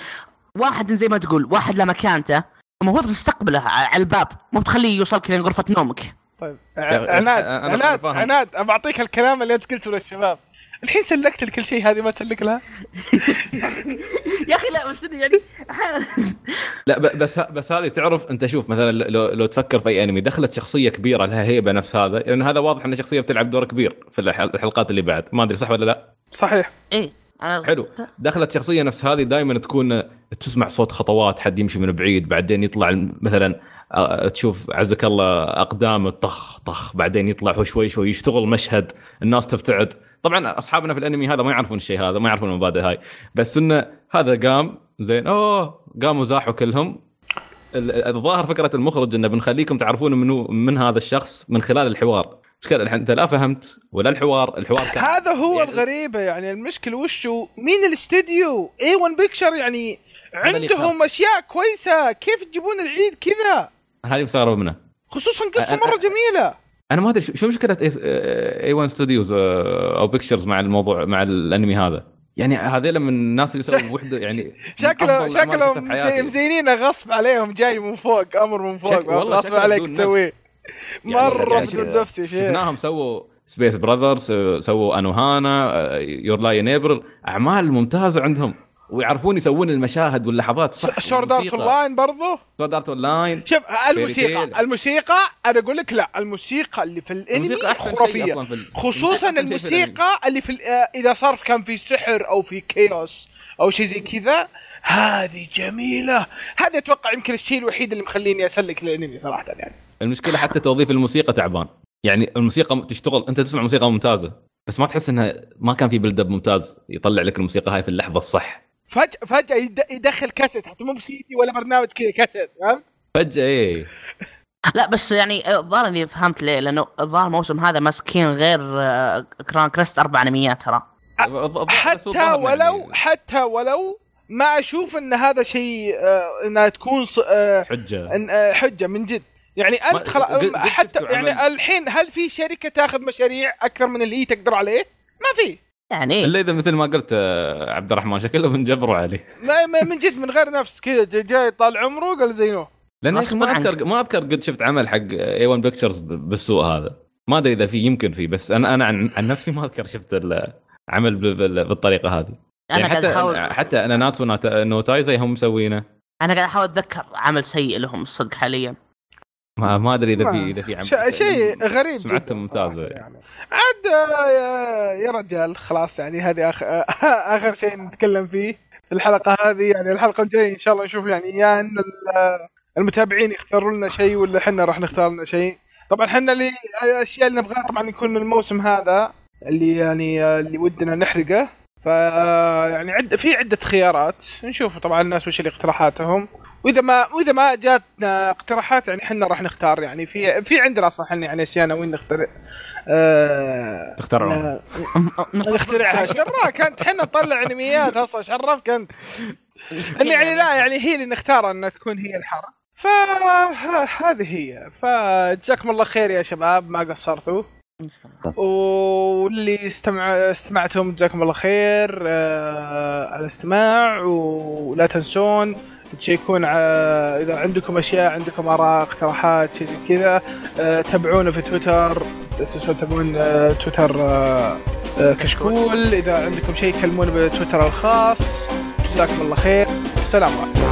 واحد زي ما تقول واحد له مكانته المفروض تستقبله على الباب مو بتخليه يوصل كذا غرفه نومك طيب عناد عناد. عناد بعطيك الكلام اللي أنت قلته للشباب الحين سلكت لكل شيء هذه ما تسلك لها؟ يا أخي لا بس يعني. لا بس بس هذه تعرف أنت شوف مثلا لو, لو تفكر في أي أنمي دخلت شخصية كبيرة لها هيبة نفس هذا لأن هذا واضح إن شخصية بتلعب دور كبير في الح- الحلقات اللي بعد. ما أدري صح ولا لا؟ صحيح. إيه أنا حلو. دخلت شخصية نفس هذه دائما تكون تسمع صوت خطوات حد يمشي من بعيد بعدين يطلع مثلا آه، تشوف عزك الله أقدامه طخ طخ بعدين يطلع هو شوي شوي يشتغل مشهد الناس تبتعد. طبعا أصحابنا في الأنمي هذا ما يعرفون الشيء هذا ما يعرفون المبادئ هاي. بس إنه هذا قام زين أوه قاموا زاحوا كلهم. ال- الظاهر فكرة المخرج إنه بنخليكم تعرفون منو من هذا الشخص من خلال الحوار. مشكلة الحين أنت لا فهمت ولا الحوار الحوار كان هذا هو يعني- الغريبة يعني المشكلة وشو مين الاستديو؟ اي 1 بيكشر يعني عندهم أشياء كويسة كيف تجيبون العيد كذا؟ هذه مستغرب منه خصوصا قصة أنا- مرة جميلة. أنا ما أدري شو مشكلة A 1 Studios أو Pictures مع الموضوع مع الأنمي هذا؟ يعني هذول من الناس اللي سووا وحدة يعني شكله شكلهم. زي مزينينه غصب عليهم جاي من فوق أمر من فوق شكل- والله غصب عليك بدون تسويه. يعني- مرة يعني بدون شوف- نفس يا شيخ. شفناهم سووا Space Brothers سووا Anohana Your Lie in April أعمال ممتازة عندهم. ويعرفون يسوون المشاهد واللحظات صح Sword Art On line برضه Sword Art Online شوف الموسيقى. الموسيقى أنا أقول لك لا الموسيقى اللي في الأنمي خرافية. أصلا في ال- خصوصا في. الموسيقى اللي في آه، إذا صار كان في سحر أو في chaos أو شيء زي كذا هذه جميلة. هذا أتوقع يمكن الشيء الوحيد اللي مخليني أسلك الانمي صراحة يعني. المشكلة حتى توظيف الموسيقى تعبان. يعني الموسيقى تشتغل أنت تسمع موسيقى ممتازة بس ما تحس إنها ما كان في build up ممتاز يطلع لك الموسيقى هاي في اللحظة الصح. فجاه فجأة يد- يدخل كاسيت حتى مو بسيدي ولا برنامج كذا كاسيت فهمت؟ فجأة إيه. لا بس يعني الظاهر إني فهمت ليه لأنه الظاهر الموسم هذا ماسكين غير آه، كران كريست أربع انميات ترى. حتى ولو حتى ولو ما أشوف إن هذا شيء آه، إنها تكون ص- آه، حجة. إن- آه، حجة من جد. يعني انت خلا... قد- قد حتى يعني الحين هل في شركة تاخذ مشاريع أكثر من اللي هي تقدر عليه؟ ما في. يعني. إلا إذا مثل ما قلت آه، عبد الرحمن شكلهم جبروا عليه من جد من غير نفس كذا جاي طال عمره قال زينوه لأن ما. أذكر ما أذكر قد شفت عمل حق A 1 Pictures بالسوء هذا. ما أدري إذا في يمكن في بس أنا أنا عن, عن نفسي ما أذكر شفت العمل بال- بال- بالطريقة هذه. أنا يعني قاعد حتى احاول حتى أنا Nanatsu نات- no Taizai هم مسوينه. أنا قاعد أحاول أتذكر عمل سيء لهم الصدق حاليا. ما, ما أدري إذا في إذا في عمل ش- شيء غريب سمعته ممتازة. يعني. عاد آه، يا- يا رجال خلاص يعني هذه آخر, آخر شيء نتكلم فيه. في الحلقة هذه يعني الحلقة الجاية إن شاء الله نشوف يعني يا إن ال- المتابعين يختاروا لنا شيء ولا إحنا راح نختار لنا شيء. طبعا إحنا اللي الأشياء اللي نبغاها طبعا يكون الموسم هذا اللي يعني اللي ودنا نحرقه. ف يعني عد في عدة خيارات. نشوف طبعا الناس وش اللي اقتراحاتهم. وإذا ما وإذا ما جاتنا اقتراحات يعني إحنا راح نختار يعني في في عندنا أصلا إحنا يعني اشياء ناويين نخترع؟ آه تخترعون. نخترعها شراك انت إحنا نطلع أنميات أصلا شرفك انت اللي يعني لا يعني هي اللي نختار إنها تكون هي الحرب. فهذه هي. فجزاكم الله خير يا شباب ما قصرتوا. طيب. واللي استمع استمعتم جزاكم الله خير آه، على الاستماع. ولا تنسون تشيكون على إذا عندكم أشياء عندكم آراء اقتراحات شيء كذا آه، تابعونا في تويتر. تنسون تابعون آه، تويتر كشكول. إذا عندكم شيء كلمونا بتويتر الخاص. جزاكم الله خير. سلام عليكم.